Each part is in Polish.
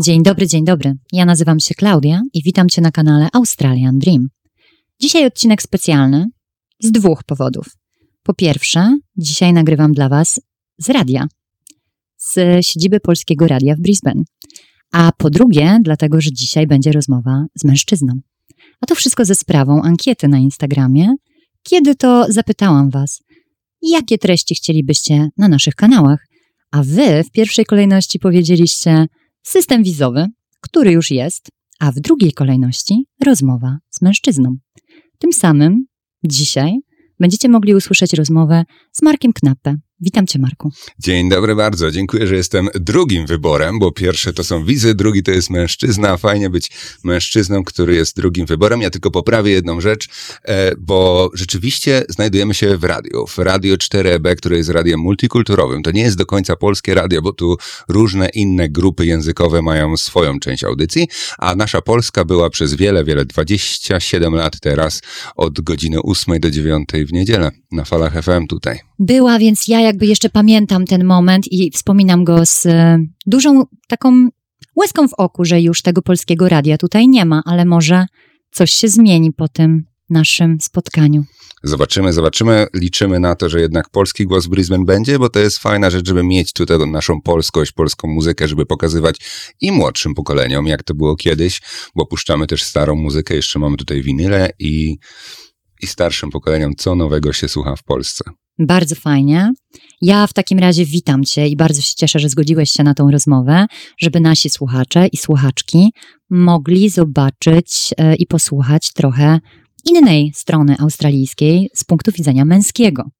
Dzień dobry, dzień dobry. Ja nazywam się Klaudia i witam Cię na kanale Australian Dream. Dzisiaj odcinek specjalny z dwóch powodów. Po pierwsze, dzisiaj nagrywam dla Was z radia, z siedziby Polskiego Radia w Brisbane. A po drugie, dlatego, że dzisiaj będzie rozmowa z mężczyzną. A to wszystko ze sprawą ankiety na Instagramie, kiedy to zapytałam Was, jakie treści chcielibyście na naszych kanałach. A Wy w pierwszej kolejności powiedzieliście system wizowy, który już jest, a w drugiej kolejności rozmowa z mężczyzną. Tym samym dzisiaj będziecie mogli usłyszeć rozmowę z Markiem Knappe, Witam Cię, Marku. Dzień dobry bardzo. Dziękuję, że jestem drugim wyborem, bo pierwsze to są wizy, drugi to jest mężczyzna. Fajnie być mężczyzną, który jest drugim wyborem. Ja tylko poprawię jedną rzecz, e, bo rzeczywiście znajdujemy się w radiu. W Radio 4EB, które jest radiem multikulturowym. To nie jest do końca polskie radio, bo tu różne inne grupy językowe mają swoją część audycji, a nasza Polska była przez wiele, wiele, 27 lat teraz, od godziny 8 do 9 w niedzielę na falach FM tutaj. Była, więc ja jakby jeszcze pamiętam ten moment i wspominam go z e, dużą taką łezką w oku, że już tego polskiego radia tutaj nie ma, ale może coś się zmieni po tym naszym spotkaniu. Zobaczymy, zobaczymy. Liczymy na to, że jednak polski głos w Brisbane będzie, bo to jest fajna rzecz, żeby mieć tutaj naszą polskość, polską muzykę, żeby pokazywać i młodszym pokoleniom, jak to było kiedyś, bo puszczamy też starą muzykę, jeszcze mamy tutaj winyle i, i starszym pokoleniom, co nowego się słucha w Polsce. Bardzo fajnie. Ja w takim razie witam Cię i bardzo się cieszę, że zgodziłeś się na tą rozmowę, żeby nasi słuchacze i słuchaczki mogli zobaczyć e, i posłuchać trochę innej strony australijskiej z punktu widzenia męskiego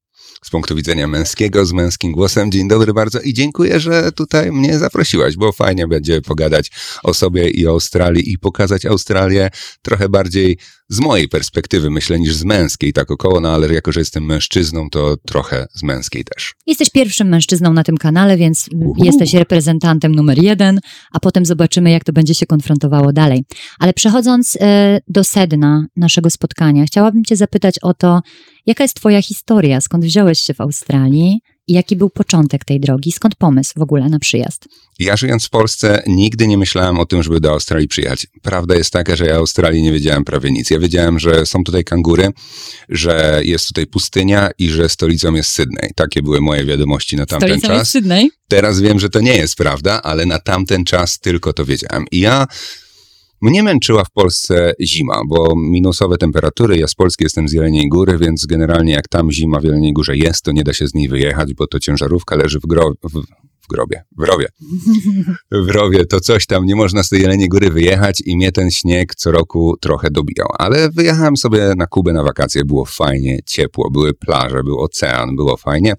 z punktu widzenia męskiego, z męskim głosem. Dzień dobry bardzo i dziękuję, że tutaj mnie zaprosiłaś, bo fajnie będzie pogadać o sobie i o Australii i pokazać Australię trochę bardziej z mojej perspektywy, myślę, niż z męskiej, tak około, no ale jako, że jestem mężczyzną, to trochę z męskiej też. Jesteś pierwszym mężczyzną na tym kanale, więc Uhu. jesteś reprezentantem numer jeden, a potem zobaczymy, jak to będzie się konfrontowało dalej. Ale przechodząc e, do sedna naszego spotkania, chciałabym Cię zapytać o to, jaka jest Twoja historia, skąd wziąłeś się w Australii, jaki był początek tej drogi? Skąd pomysł w ogóle na przyjazd? Ja żyjąc w Polsce nigdy nie myślałem o tym, żeby do Australii przyjechać. Prawda jest taka, że ja o Australii nie wiedziałem prawie nic. Ja wiedziałem, że są tutaj kangury, że jest tutaj pustynia i że stolicą jest Sydney. Takie były moje wiadomości na tamten stolicą czas. Jest Sydney? Teraz wiem, że to nie jest prawda, ale na tamten czas tylko to wiedziałem. I ja mnie męczyła w Polsce zima, bo minusowe temperatury, ja z Polski jestem z Jeleniej Góry, więc generalnie jak tam zima w Jeleniej Górze jest, to nie da się z niej wyjechać, bo to ciężarówka leży w, gro w, w grobie, w rowie. W rowie to coś tam, nie można z tej Jeleniej Góry wyjechać i mnie ten śnieg co roku trochę dobijał. Ale wyjechałem sobie na Kubę na wakacje, było fajnie, ciepło, były plaże, był ocean, było fajnie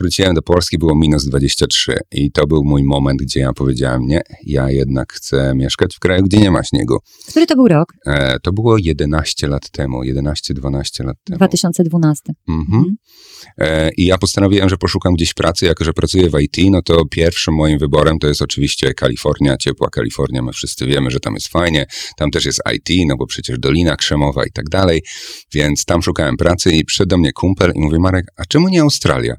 wróciłem do Polski, było minus 23 i to był mój moment, gdzie ja powiedziałem, nie, ja jednak chcę mieszkać w kraju, gdzie nie ma śniegu. Który to był rok? E, to było 11 lat temu, 11-12 lat temu. 2012. Mhm. mhm. E, I ja postanowiłem, że poszukam gdzieś pracy, jako że pracuję w IT, no to pierwszym moim wyborem to jest oczywiście Kalifornia, ciepła Kalifornia, my wszyscy wiemy, że tam jest fajnie, tam też jest IT, no bo przecież Dolina Krzemowa i tak dalej, więc tam szukałem pracy i przyszedł do mnie kumpel i mówi, Marek, a czemu nie Australia?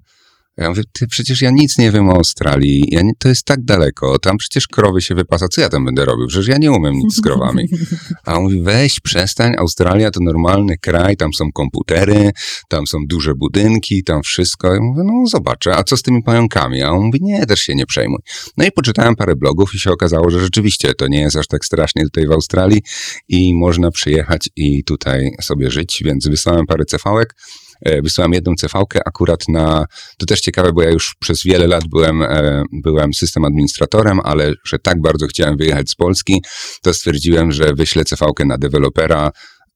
Ja mówię, ty przecież ja nic nie wiem o Australii, ja nie, to jest tak daleko, tam przecież krowy się wypasa, co ja tam będę robił? Przecież ja nie umiem nic z krowami. A on mówi, weź, przestań, Australia to normalny kraj, tam są komputery, tam są duże budynki, tam wszystko. Ja mówię, no zobaczę, a co z tymi pająkami? A on mówi, nie, też się nie przejmuj. No i poczytałem parę blogów i się okazało, że rzeczywiście to nie jest aż tak strasznie tutaj w Australii i można przyjechać i tutaj sobie żyć, więc wysłałem parę cefałek. E, wysłałem jedną cv akurat na, to też ciekawe, bo ja już przez wiele lat byłem, e, byłem system administratorem, ale że tak bardzo chciałem wyjechać z Polski, to stwierdziłem, że wyślę cv na dewelopera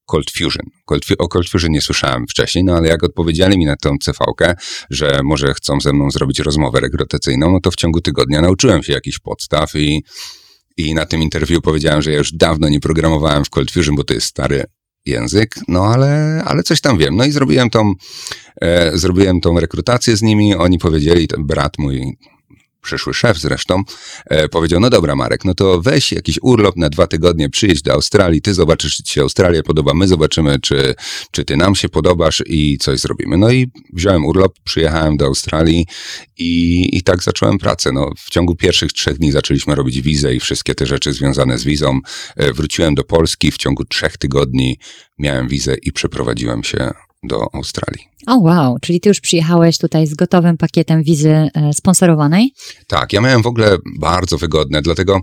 Cold Fusion. Cold, o Cold Fusion nie słyszałem wcześniej, no ale jak odpowiedzieli mi na tą cv że może chcą ze mną zrobić rozmowę rekrutacyjną, no to w ciągu tygodnia nauczyłem się jakichś podstaw i i na tym interwiu powiedziałem, że ja już dawno nie programowałem w Cold Fusion, bo to jest stary język, no ale, ale coś tam wiem. No i zrobiłem tą, e, zrobiłem tą rekrutację z nimi, oni powiedzieli, brat mój przyszły szef zresztą, e, powiedział, no dobra Marek, no to weź jakiś urlop na dwa tygodnie, przyjedź do Australii, ty zobaczysz, czy ci się Australia podoba, my zobaczymy, czy, czy ty nam się podobasz i coś zrobimy. No i wziąłem urlop, przyjechałem do Australii i, i tak zacząłem pracę. No, w ciągu pierwszych trzech dni zaczęliśmy robić wizę i wszystkie te rzeczy związane z wizą. E, wróciłem do Polski, w ciągu trzech tygodni miałem wizę i przeprowadziłem się do Australii. O wow, czyli ty już przyjechałeś tutaj z gotowym pakietem wizy e, sponsorowanej? Tak, ja miałem w ogóle bardzo wygodne, dlatego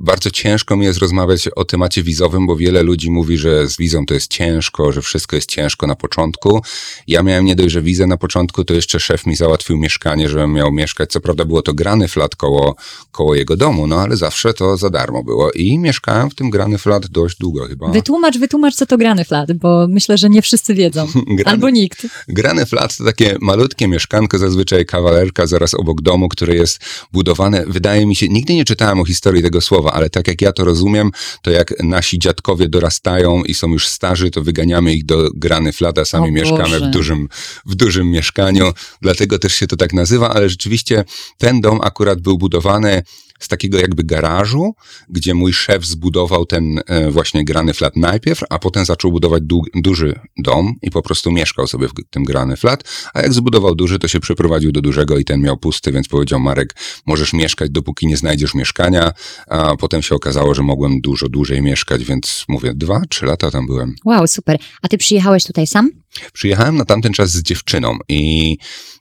bardzo ciężko mi jest rozmawiać o temacie wizowym, bo wiele ludzi mówi, że z wizą to jest ciężko, że wszystko jest ciężko na początku. Ja miałem nie dość, że wizę na początku, to jeszcze szef mi załatwił mieszkanie, żebym miał mieszkać. Co prawda było to grany flat koło, koło jego domu, no ale zawsze to za darmo było i mieszkałem w tym grany flat dość długo chyba. Wytłumacz, wytłumacz, co to grany flat, bo myślę, że nie wszyscy wiedzą. Grany- Albo nikt. Grany flat to takie malutkie mieszkanko, zazwyczaj kawalerka zaraz obok domu, które jest budowane. Wydaje mi się, nigdy nie czytałem o historii tego słowa, ale tak jak ja to rozumiem, to jak nasi dziadkowie dorastają i są już starzy, to wyganiamy ich do grany flata, sami O mieszkamy Boże. w dużym, w dużym mieszkaniu, dlatego też się to tak nazywa, ale rzeczywiście ten dom akurat był budowany z takiego jakby garażu, gdzie mój szef zbudował ten e, właśnie grany flat najpierw, a potem zaczął budować du- duży dom i po prostu mieszkał sobie w tym grany flat, a jak zbudował duży, to się przeprowadził do dużego i ten miał pusty, więc powiedział Marek, możesz mieszkać dopóki nie znajdziesz mieszkania, a potem się okazało, że mogłem dużo dłużej mieszkać, więc mówię, dwa, trzy lata tam byłem. Wow, super. A ty przyjechałeś tutaj sam? Przyjechałem na tamten czas z dziewczyną i,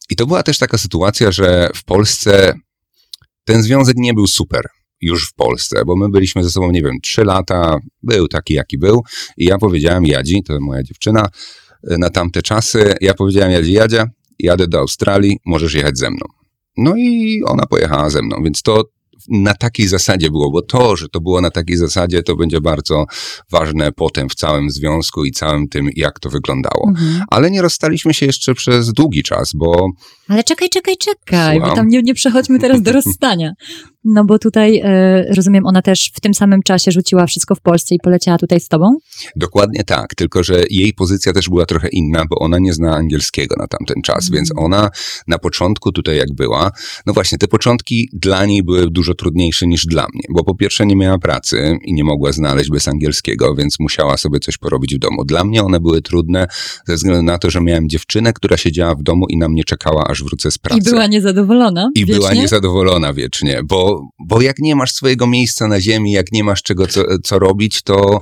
i to była też taka sytuacja, że w Polsce ten związek nie był super już w Polsce, bo my byliśmy ze sobą, nie wiem, trzy lata, był taki, jaki był i ja powiedziałem Jadzi, to moja dziewczyna, y, na tamte czasy, ja powiedziałem Jadzi, Jadzia, jadę do Australii, możesz jechać ze mną. No i ona pojechała ze mną, więc to na takiej zasadzie było, bo to, że to było na takiej zasadzie, to będzie bardzo ważne potem w całym związku i całym tym, jak to wyglądało. Mhm. Ale nie rozstaliśmy się jeszcze przez długi czas, bo Ale czekaj, czekaj, czekaj, bo Słucham. tam nie, nie przechodźmy teraz do rozstania. No bo tutaj, e, rozumiem, ona też w tym samym czasie rzuciła wszystko w Polsce i poleciała tutaj z tobą? dokładnie tak, tylko że jej pozycja też była trochę inna, bo ona nie zna angielskiego na tamten czas, Mhm. więc ona na początku tutaj jak była, no właśnie, te początki dla niej były dużo trudniejsze niż dla mnie, bo po pierwsze nie miała pracy i nie mogła znaleźć bez angielskiego, więc musiała sobie coś porobić w domu. Dla mnie one były trudne ze względu na to, że miałem dziewczynę, która siedziała w domu i na mnie czekała, aż wrócę z pracy. I była niezadowolona. I była wiecznie? niezadowolona wiecznie, bo, bo jak nie masz swojego miejsca na ziemi, jak nie masz czego co, co robić, to,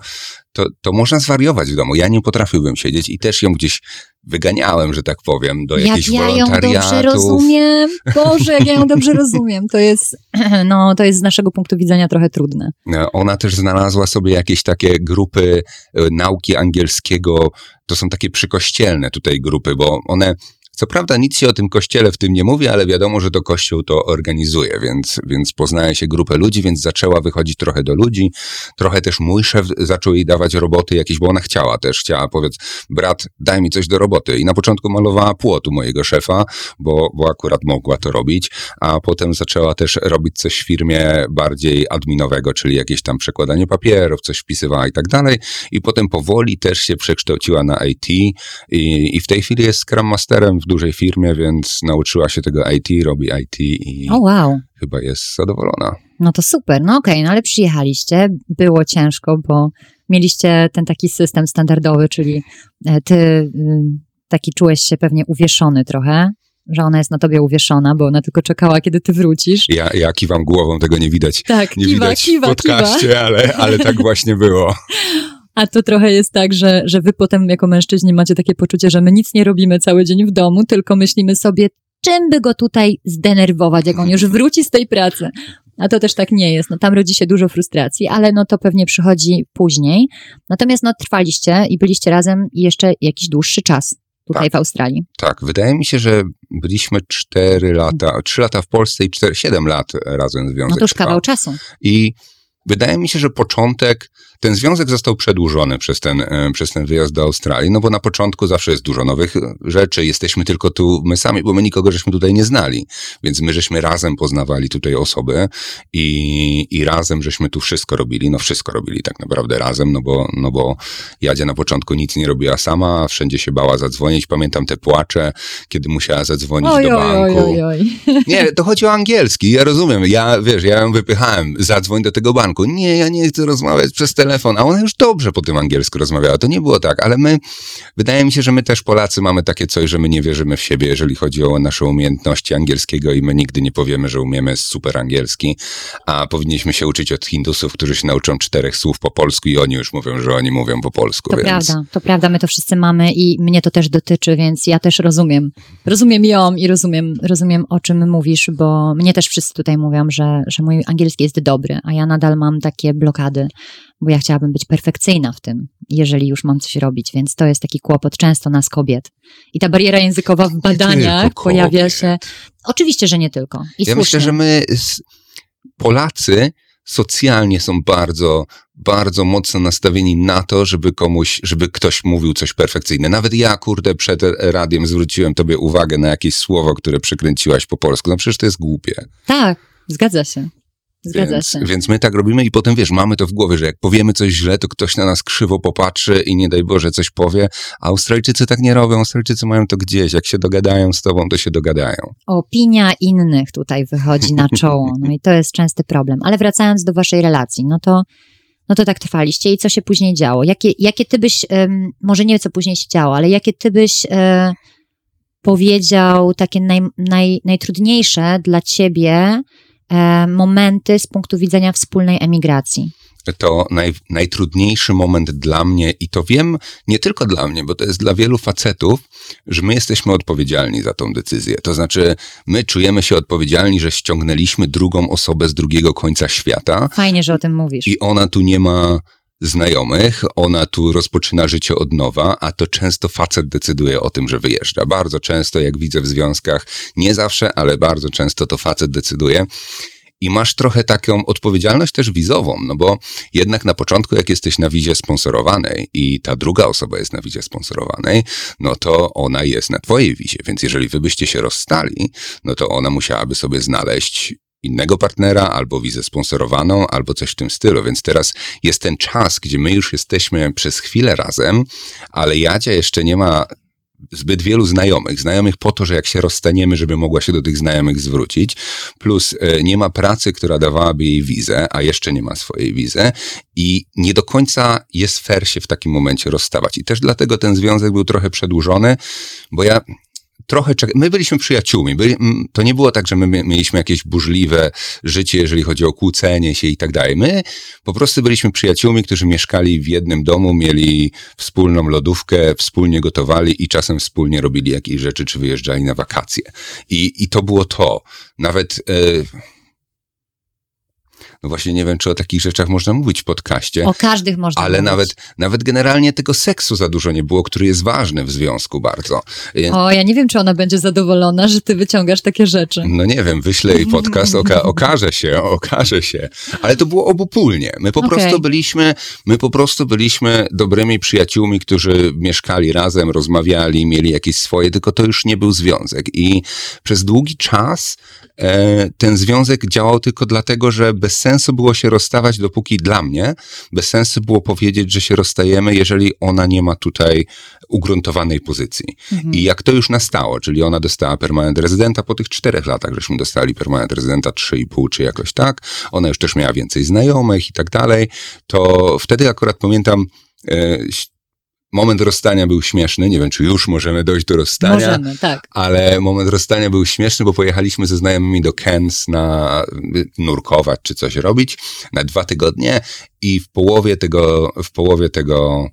to, to można zwariować w domu. Ja nie potrafiłbym siedzieć i też ją gdzieś wyganiałem, że tak powiem, do Jak jakichś ja ją dobrze wolontariatów. rozumiem. Boże, jak ja ją dobrze rozumiem. To jest, no, to jest z naszego punktu widzenia trochę trudne. E, Ona też znalazła sobie jakieś takie grupy e, nauki angielskiego. To są takie przykościelne tutaj grupy, bo one, co prawda nic się o tym kościele w tym nie mówi, ale wiadomo, że to kościół to organizuje, więc, więc poznaje się grupę ludzi, więc zaczęła wychodzić trochę do ludzi. Trochę też mój szef zaczął jej dawać roboty jakieś, bo ona chciała też, chciała powiedz, brat, daj mi coś do roboty. I na początku malowała płotu mojego szefa, bo, bo akurat mogła to robić, a potem zaczęła też robić coś w firmie bardziej adminowego, czyli jakieś tam przekładanie papierów, coś wpisywała i tak dalej. I potem powoli też się przekształciła na IT i, i w tej chwili jest Scrum Masterem w dużej firmie, więc nauczyła się tego IT, robi IT i O wow. chyba jest zadowolona. No to super, no okej, no ale przyjechaliście, było ciężko, bo mieliście ten taki system standardowy, czyli e, ty y, taki czułeś się pewnie uwieszony trochę, że ona jest na tobie uwieszona, bo ona tylko czekała, kiedy ty wrócisz. Ja, ja kiwam głową, tego nie widać. Tak, Nie kiwa, widać kiwa, w podcaście, Ale, ale tak właśnie było. A to trochę jest tak, że, że wy potem jako mężczyźni macie takie poczucie, że my nic nie robimy cały dzień w domu, tylko myślimy sobie, czym by go tutaj zdenerwować, jak on już wróci z tej pracy. A to też tak nie jest. No, tam rodzi się dużo frustracji, ale no to pewnie przychodzi później. Natomiast no trwaliście i byliście razem jeszcze jakiś dłuższy czas tutaj Tak. w Australii. Tak, wydaje mi się, że byliśmy 4 lata, 3 lata w Polsce i 4, 7 lat razem związek No to już kawał czasu. I wydaje mi się, że początek ten związek został przedłużony przez ten, e, przez ten wyjazd do Australii, no bo na początku zawsze jest dużo nowych e, rzeczy, jesteśmy tylko tu my sami, bo my nikogo żeśmy tutaj nie znali, więc my żeśmy razem poznawali tutaj osoby i, i razem żeśmy tu wszystko robili, no wszystko robili tak naprawdę razem, no bo, no bo Jadzia na początku nic nie robiła sama, wszędzie się bała zadzwonić, pamiętam te płacze, kiedy musiała zadzwonić Oj, do oj, banku. oj, oj, oj. Nie, to chodzi o angielski, ja rozumiem, ja, wiesz, ja ją wypychałem, zadzwoń do tego banku, nie, ja nie chcę rozmawiać przez telefon, a ona już dobrze po tym angielsku rozmawiała, to nie było tak, ale my, wydaje mi się, że my też Polacy mamy takie coś, że my nie wierzymy w siebie, jeżeli chodzi o nasze umiejętności angielskiego i my nigdy nie powiemy, że umiemy super angielski, a powinniśmy się uczyć od Hindusów, którzy się nauczą czterech słów po polsku i oni już mówią, że oni mówią po polsku, To więc... prawda, to prawda, my to wszyscy mamy i mnie to też dotyczy, więc ja też rozumiem. Rozumiem ją i rozumiem, rozumiem o czym mówisz, bo mnie też wszyscy tutaj mówią, że, że mój angielski jest dobry, a ja nadal mam takie blokady, bo ja chciałabym być perfekcyjna w tym, jeżeli już mam coś robić, więc to jest taki kłopot często nas kobiet. I ta bariera językowa w badaniach pojawia się. Oczywiście, że nie tylko. I Ja słusznie. myślę, że my, Polacy, socjalnie są bardzo, bardzo mocno nastawieni na to, żeby komuś, żeby ktoś mówił coś perfekcyjne. Nawet ja, kurde, przed radiem zwróciłem tobie uwagę na jakieś słowo, które przykręciłaś po polsku. No przecież to jest głupie. Tak, zgadza się. Zgadza Więc, się. więc my tak robimy i potem, wiesz, mamy to w głowie, że jak powiemy coś źle, to ktoś na nas krzywo popatrzy i nie daj Boże coś powie, a Australijczycy tak nie robią. Australijczycy mają to gdzieś. Jak się dogadają z tobą, to się dogadają. opinia innych tutaj wychodzi na czoło. No i to jest częsty problem. Ale wracając do waszej relacji, no to, no to tak trwaliście i co się później działo? Jakie, jakie ty byś, em, może nie co później się działo, ale jakie ty byś e, powiedział takie naj, naj, najtrudniejsze dla ciebie momenty z punktu widzenia wspólnej emigracji? to naj, najtrudniejszy moment dla mnie i to wiem nie tylko dla mnie, bo to jest dla wielu facetów, że my jesteśmy odpowiedzialni za tą decyzję. To znaczy, my czujemy się odpowiedzialni, że ściągnęliśmy drugą osobę z drugiego końca świata Fajnie, że o tym mówisz. i ona tu nie ma znajomych, ona tu rozpoczyna życie od nowa, a to często facet decyduje o tym, że wyjeżdża. Bardzo często, jak widzę w związkach, nie zawsze, ale bardzo często to facet decyduje. I masz trochę taką odpowiedzialność też wizową, no bo jednak na początku, jak jesteś na wizie sponsorowanej i ta druga osoba jest na wizie sponsorowanej, no to ona jest na twojej wizie, więc jeżeli wy byście się rozstali, no to ona musiałaby sobie znaleźć innego partnera, albo wizę sponsorowaną, albo coś w tym stylu. Więc teraz jest ten czas, gdzie my już jesteśmy przez chwilę razem, ale Jadzia jeszcze nie ma zbyt wielu znajomych. Znajomych po to, że jak się rozstaniemy, żeby mogła się do tych znajomych zwrócić. Plus e, nie ma pracy, która dawałaby jej wizę, a jeszcze nie ma swojej wizy. I nie do końca jest fair się w takim momencie rozstawać. I też dlatego ten związek był trochę przedłużony, bo ja trochę czek- My byliśmy przyjaciółmi. Byli, to nie było tak, że my mie- mieliśmy jakieś burzliwe życie, jeżeli chodzi o kłócenie się i tak dalej. My po prostu byliśmy przyjaciółmi, którzy mieszkali w jednym domu, mieli wspólną lodówkę, wspólnie gotowali i czasem wspólnie robili jakieś rzeczy, czy wyjeżdżali na wakacje. I, i to było to. Nawet. E, no właśnie nie wiem, czy o takich rzeczach można mówić w podcaście. O każdych można Ale mówić. nawet, nawet generalnie tego seksu za dużo nie było, który jest ważny w związku bardzo. E, O, ja nie wiem, czy ona będzie zadowolona, że ty wyciągasz takie rzeczy. No nie wiem, wyślę jej podcast, oka, okaże się, okaże się. Ale to było obopólnie. My po Okej. prostu byliśmy, my po prostu byliśmy dobrymi przyjaciółmi, którzy mieszkali razem, rozmawiali, mieli jakieś swoje, tylko to już nie był związek. I przez długi czas ten związek działał tylko dlatego, że bez sensu było się rozstawać, dopóki dla mnie, bez sensu było powiedzieć, że się rozstajemy, jeżeli ona nie ma tutaj ugruntowanej pozycji. I jak to już nastało, czyli ona dostała permanent rezydenta po tych czterech latach, żeśmy dostali permanent rezydenta trzy i pół, czy jakoś tak, ona już też miała więcej znajomych i tak dalej, to wtedy akurat pamiętam, e, moment rozstania był śmieszny, nie wiem, czy już możemy dojść do rozstania, Możemy, tak. ale moment rozstania był śmieszny, bo pojechaliśmy ze znajomymi do Cairns na y, nurkować czy coś robić na dwa tygodnie i w połowie tego, w połowie tego,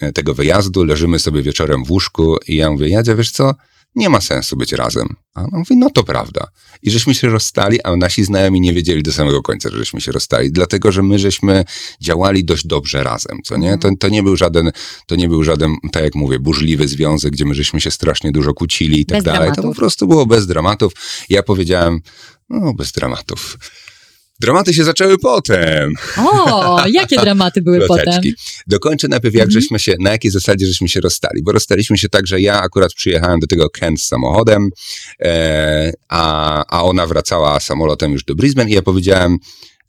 e, tego wyjazdu leżymy sobie wieczorem w łóżku i ja mówię, Jadzia, wiesz co, nie ma sensu być razem. A ona mówi, no to prawda. I żeśmy się rozstali, a nasi znajomi nie wiedzieli do samego końca, że żeśmy się rozstali, dlatego, że my żeśmy działali dość dobrze razem, co nie? To, to nie był żaden, to nie był żaden, tak jak mówię, burzliwy związek, gdzie my żeśmy się strasznie dużo kłócili i tak Bez dalej. To dramatów. po prostu było bez dramatów. Ja powiedziałem, no bez dramatów. Dramaty się zaczęły potem. O, jakie dramaty były potem? Dokończę najpierw, jak Mhm. żeśmy się, na jakiej zasadzie żeśmy się rozstali. Bo rozstaliśmy się tak, że ja akurat przyjechałem do tego Kent z samochodem, e, a, a ona wracała samolotem już do Brisbane i ja powiedziałem,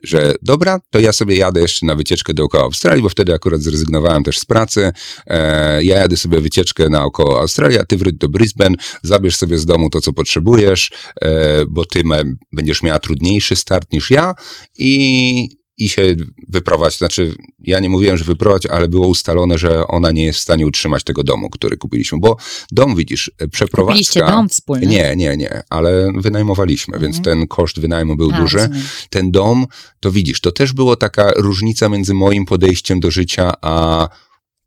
że dobra, to ja sobie jadę jeszcze na wycieczkę dookoła Australii, bo wtedy akurat zrezygnowałem też z pracy. E, ja jadę sobie wycieczkę naokoło Australii, a ty wróć do Brisbane, zabierz sobie z domu to, co potrzebujesz, e, bo ty me, będziesz miała trudniejszy start niż ja i, i się wyprowadź. Znaczy, ja nie mówiłem, że wyprowadź, ale było ustalone, że ona nie jest w stanie utrzymać tego domu, który kupiliśmy, bo dom, widzisz, przeprowadzka... Kupiliście dom wspólny? Nie, nie, nie, ale wynajmowaliśmy, więc Mhm. ten koszt wynajmu był A, duży rozumiem. ten dom, to widzisz, to też było taka różnica między moim podejściem do życia, a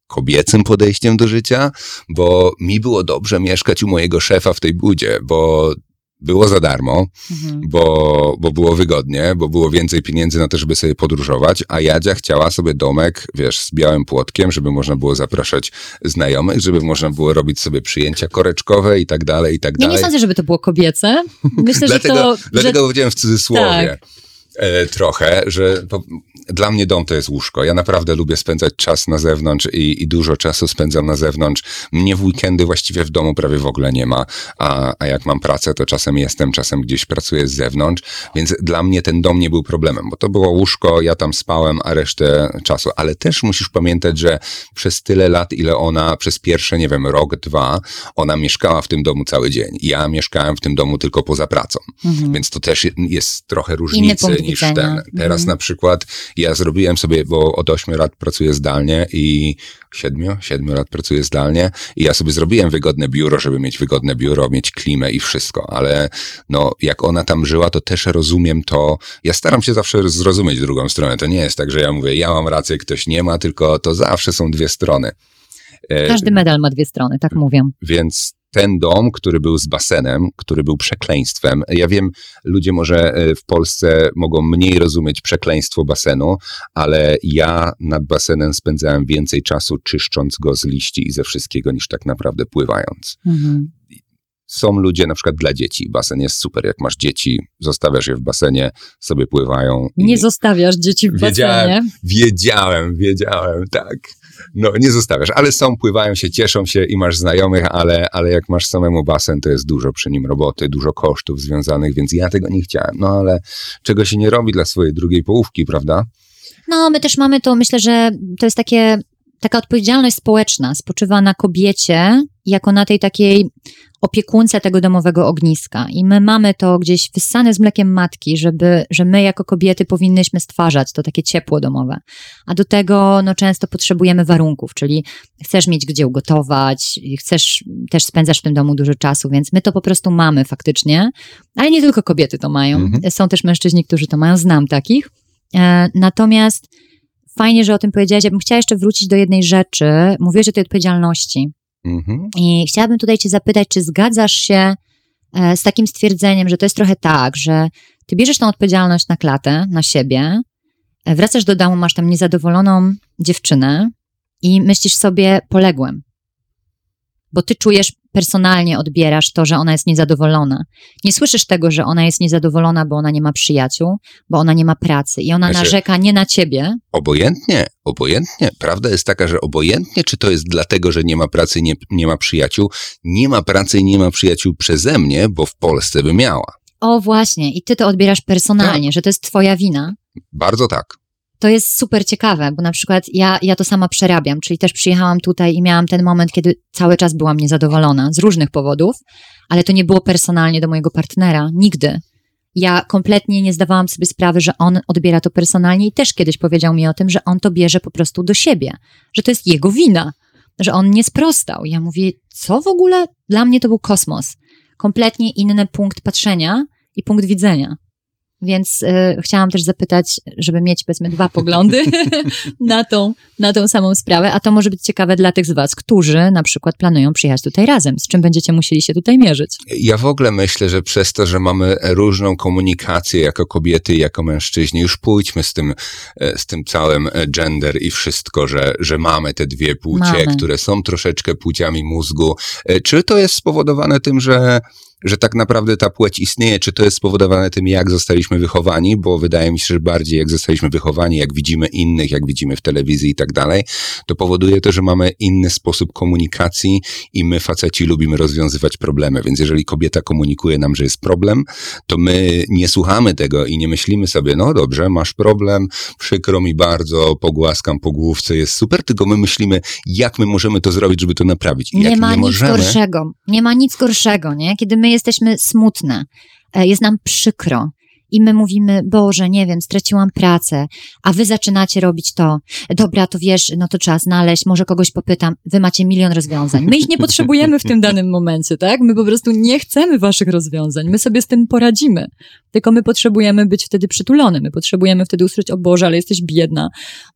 kobiecym podejściem do życia, bo mi było dobrze mieszkać u mojego szefa w tej budzie, bo było za darmo, Mhm. bo, bo było wygodnie, bo było więcej pieniędzy na to, żeby sobie podróżować, a Jadzia chciała sobie domek, wiesz, z białym płotkiem, żeby można było zapraszać znajomych, żeby można było robić sobie przyjęcia koreczkowe i tak dalej, i tak Ja dalej. nie sądzę, żeby to było kobiece. Myślę, dlatego, że to... dlatego że... powiedziałem w cudzysłowie. E, trochę, że po, dla mnie dom to jest łóżko. Ja naprawdę lubię spędzać czas na zewnątrz i, i dużo czasu spędzam na zewnątrz. Mnie w weekendy właściwie w domu prawie w ogóle nie ma, a, a jak mam pracę, to czasem jestem, czasem gdzieś pracuję z zewnątrz, więc dla mnie ten dom nie był problemem, bo to było łóżko, ja tam spałem, a resztę czasu. Ale też musisz pamiętać, że przez tyle lat, ile ona, przez pierwsze, nie wiem, rok, dwa, ona mieszkała w tym domu cały dzień. Ja mieszkałem w tym domu tylko poza pracą. Mhm. Więc to też jest trochę różnicy niż widzenia. ten. Teraz Mhm. na przykład ja zrobiłem sobie, bo od 8 lat pracuję zdalnie i 7, 7 lat pracuję zdalnie i ja sobie zrobiłem wygodne biuro, żeby mieć wygodne biuro, mieć klimę i wszystko, ale no jak ona tam żyła, to też rozumiem to. Ja staram się zawsze zrozumieć drugą stronę. To nie jest tak, że ja mówię, ja mam rację, ktoś nie ma, tylko to zawsze są dwie strony. E, Każdy medal ma dwie strony, tak mówią. więc ten dom, który był z basenem, który był przekleństwem, ja wiem, ludzie może e, w Polsce mogą mniej rozumieć przekleństwo basenu, ale ja nad basenem spędzałem więcej czasu czyszcząc go z liści i ze wszystkiego, niż tak naprawdę pływając. Mhm. Są ludzie, na przykład dla dzieci, basen jest super, jak masz dzieci, zostawiasz je w basenie, sobie pływają. Nie zostawiasz dzieci w Wiedziałem. basenie. Wiedziałem, wiedziałem, tak. No, nie zostawiasz, ale są, pływają się, cieszą się i masz znajomych, ale, ale jak masz samemu basen, to jest dużo przy nim roboty, dużo kosztów związanych, więc ja tego nie chciałem. No, ale czego się nie robi dla swojej drugiej połówki, prawda? No, my też mamy to, myślę, że to jest takie, taka odpowiedzialność społeczna spoczywa na kobiecie jako na tej takiej opiekunce tego domowego ogniska. I my mamy to gdzieś wyssane z mlekiem matki, żeby, że my jako kobiety powinnyśmy stwarzać to takie ciepło domowe. A do tego no, często potrzebujemy warunków, czyli chcesz mieć gdzie ugotować, i chcesz też spędzasz w tym domu dużo czasu, więc my to po prostu mamy faktycznie. Ale nie tylko kobiety to mają. Mhm. Są też mężczyźni, którzy to mają, znam takich. E, natomiast fajnie, że o tym powiedziałaś. Ja bym chciała jeszcze wrócić do jednej rzeczy. Mówiłeś o tej odpowiedzialności. Mhm. I chciałabym tutaj Cię zapytać, czy zgadzasz się e, z takim stwierdzeniem, że to jest trochę tak, że Ty bierzesz tą odpowiedzialność na klatę, na siebie, e, wracasz do domu, masz tam niezadowoloną dziewczynę i myślisz sobie, poległem. Bo Ty czujesz, personalnie odbierasz to, że ona jest niezadowolona. Nie słyszysz tego, że ona jest niezadowolona, bo ona nie ma przyjaciół, bo ona nie ma pracy i ona Znaczy- narzeka nie na Ciebie, Obojętnie, obojętnie. Prawda jest taka, że obojętnie, czy to jest dlatego, że nie ma pracy, nie, nie ma przyjaciół, nie ma pracy i nie ma przyjaciół przeze mnie, bo w Polsce by miała. O właśnie, i ty to odbierasz personalnie, że to jest twoja wina. Bardzo tak. To jest super ciekawe, bo na przykład ja, ja to sama przerabiam, czyli też przyjechałam tutaj i miałam ten moment, kiedy cały czas byłam niezadowolona z różnych powodów, ale to nie było personalnie do mojego partnera, nigdy. Ja kompletnie nie zdawałam sobie sprawy, że on odbiera to personalnie i też kiedyś powiedział mi o tym, że on to bierze po prostu do siebie, że to jest jego wina, że on nie sprostał. Ja mówię, co w ogóle? Dla mnie to był kosmos. Kompletnie inny punkt patrzenia i punkt widzenia. Więc y, chciałam też zapytać, żeby mieć powiedzmy dwa poglądy na, tą, na tą samą sprawę, a to może być ciekawe dla tych z Was, którzy na przykład planują przyjechać tutaj razem, z czym będziecie musieli się tutaj mierzyć. Ja w ogóle myślę, że przez to, że mamy różną komunikację jako kobiety i jako mężczyźni, już pójdźmy z tym, e, z tym całym e, gender i wszystko, że, że mamy te dwie płcie, Mamy. które są troszeczkę płciami mózgu. E, Czy to jest spowodowane tym, że że tak naprawdę ta płeć istnieje, czy to jest spowodowane tym, jak zostaliśmy wychowani, bo wydaje mi się, że bardziej jak zostaliśmy wychowani, jak widzimy innych, jak widzimy w telewizji i tak dalej, to powoduje to, że mamy inny sposób komunikacji i my faceci lubimy rozwiązywać problemy, więc jeżeli kobieta komunikuje nam, że jest problem, to my nie słuchamy tego i nie myślimy sobie, no dobrze, masz problem, przykro mi bardzo, pogłaskam po główce, jest super, tylko my myślimy, jak my możemy to zrobić, żeby to naprawić. I nie ma nie nic możemy, gorszego. Nie ma nic gorszego, nie? Kiedy my jesteśmy smutne, e, jest nam przykro i my mówimy, Boże, nie wiem, straciłam pracę, a wy zaczynacie robić to. Dobra, to wiesz, no to trzeba znaleźć, może kogoś popytam. Wy macie milion rozwiązań. My ich nie potrzebujemy w tym danym momencie, tak? My po prostu nie chcemy waszych rozwiązań. My sobie z tym poradzimy. Tylko my potrzebujemy być wtedy przytulony. My potrzebujemy wtedy usłyszeć, o Boże, ale jesteś biedna.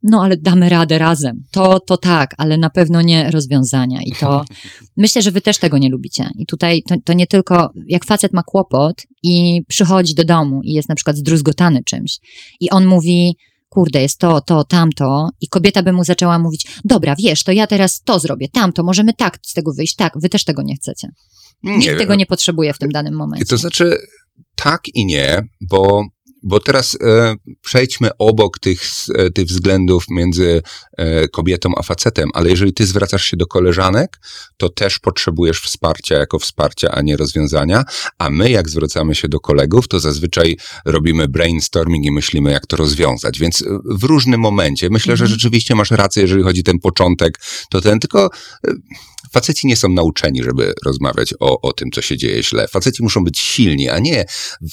No, ale damy radę razem. To, to tak, ale na pewno nie rozwiązania. I to myślę, że wy też tego nie lubicie. I tutaj to, to nie tylko, jak facet ma kłopot i przychodzi do domu i jest na przykład zdruzgotany czymś i on mówi, kurde, jest to, to, tamto i kobieta by mu zaczęła mówić, dobra, wiesz, to ja teraz to zrobię, tamto, możemy tak z tego wyjść, tak, wy też tego nie chcecie. Nikt tego nie potrzebuje w tym danym momencie. To znaczy, tak i nie, bo, bo teraz e, przejdźmy obok tych, e, tych względów między e, kobietą a facetem, ale jeżeli ty zwracasz się do koleżanek, to też potrzebujesz wsparcia jako wsparcia, a nie rozwiązania, a my jak zwracamy się do kolegów, to zazwyczaj robimy brainstorming i myślimy, jak to rozwiązać, więc e, w różnym momencie. Myślę, że Mhm. rzeczywiście masz rację, jeżeli chodzi o ten początek, to ten tylko... Faceci nie są nauczeni, żeby rozmawiać o, o tym, co się dzieje źle. Faceci muszą być silni, a nie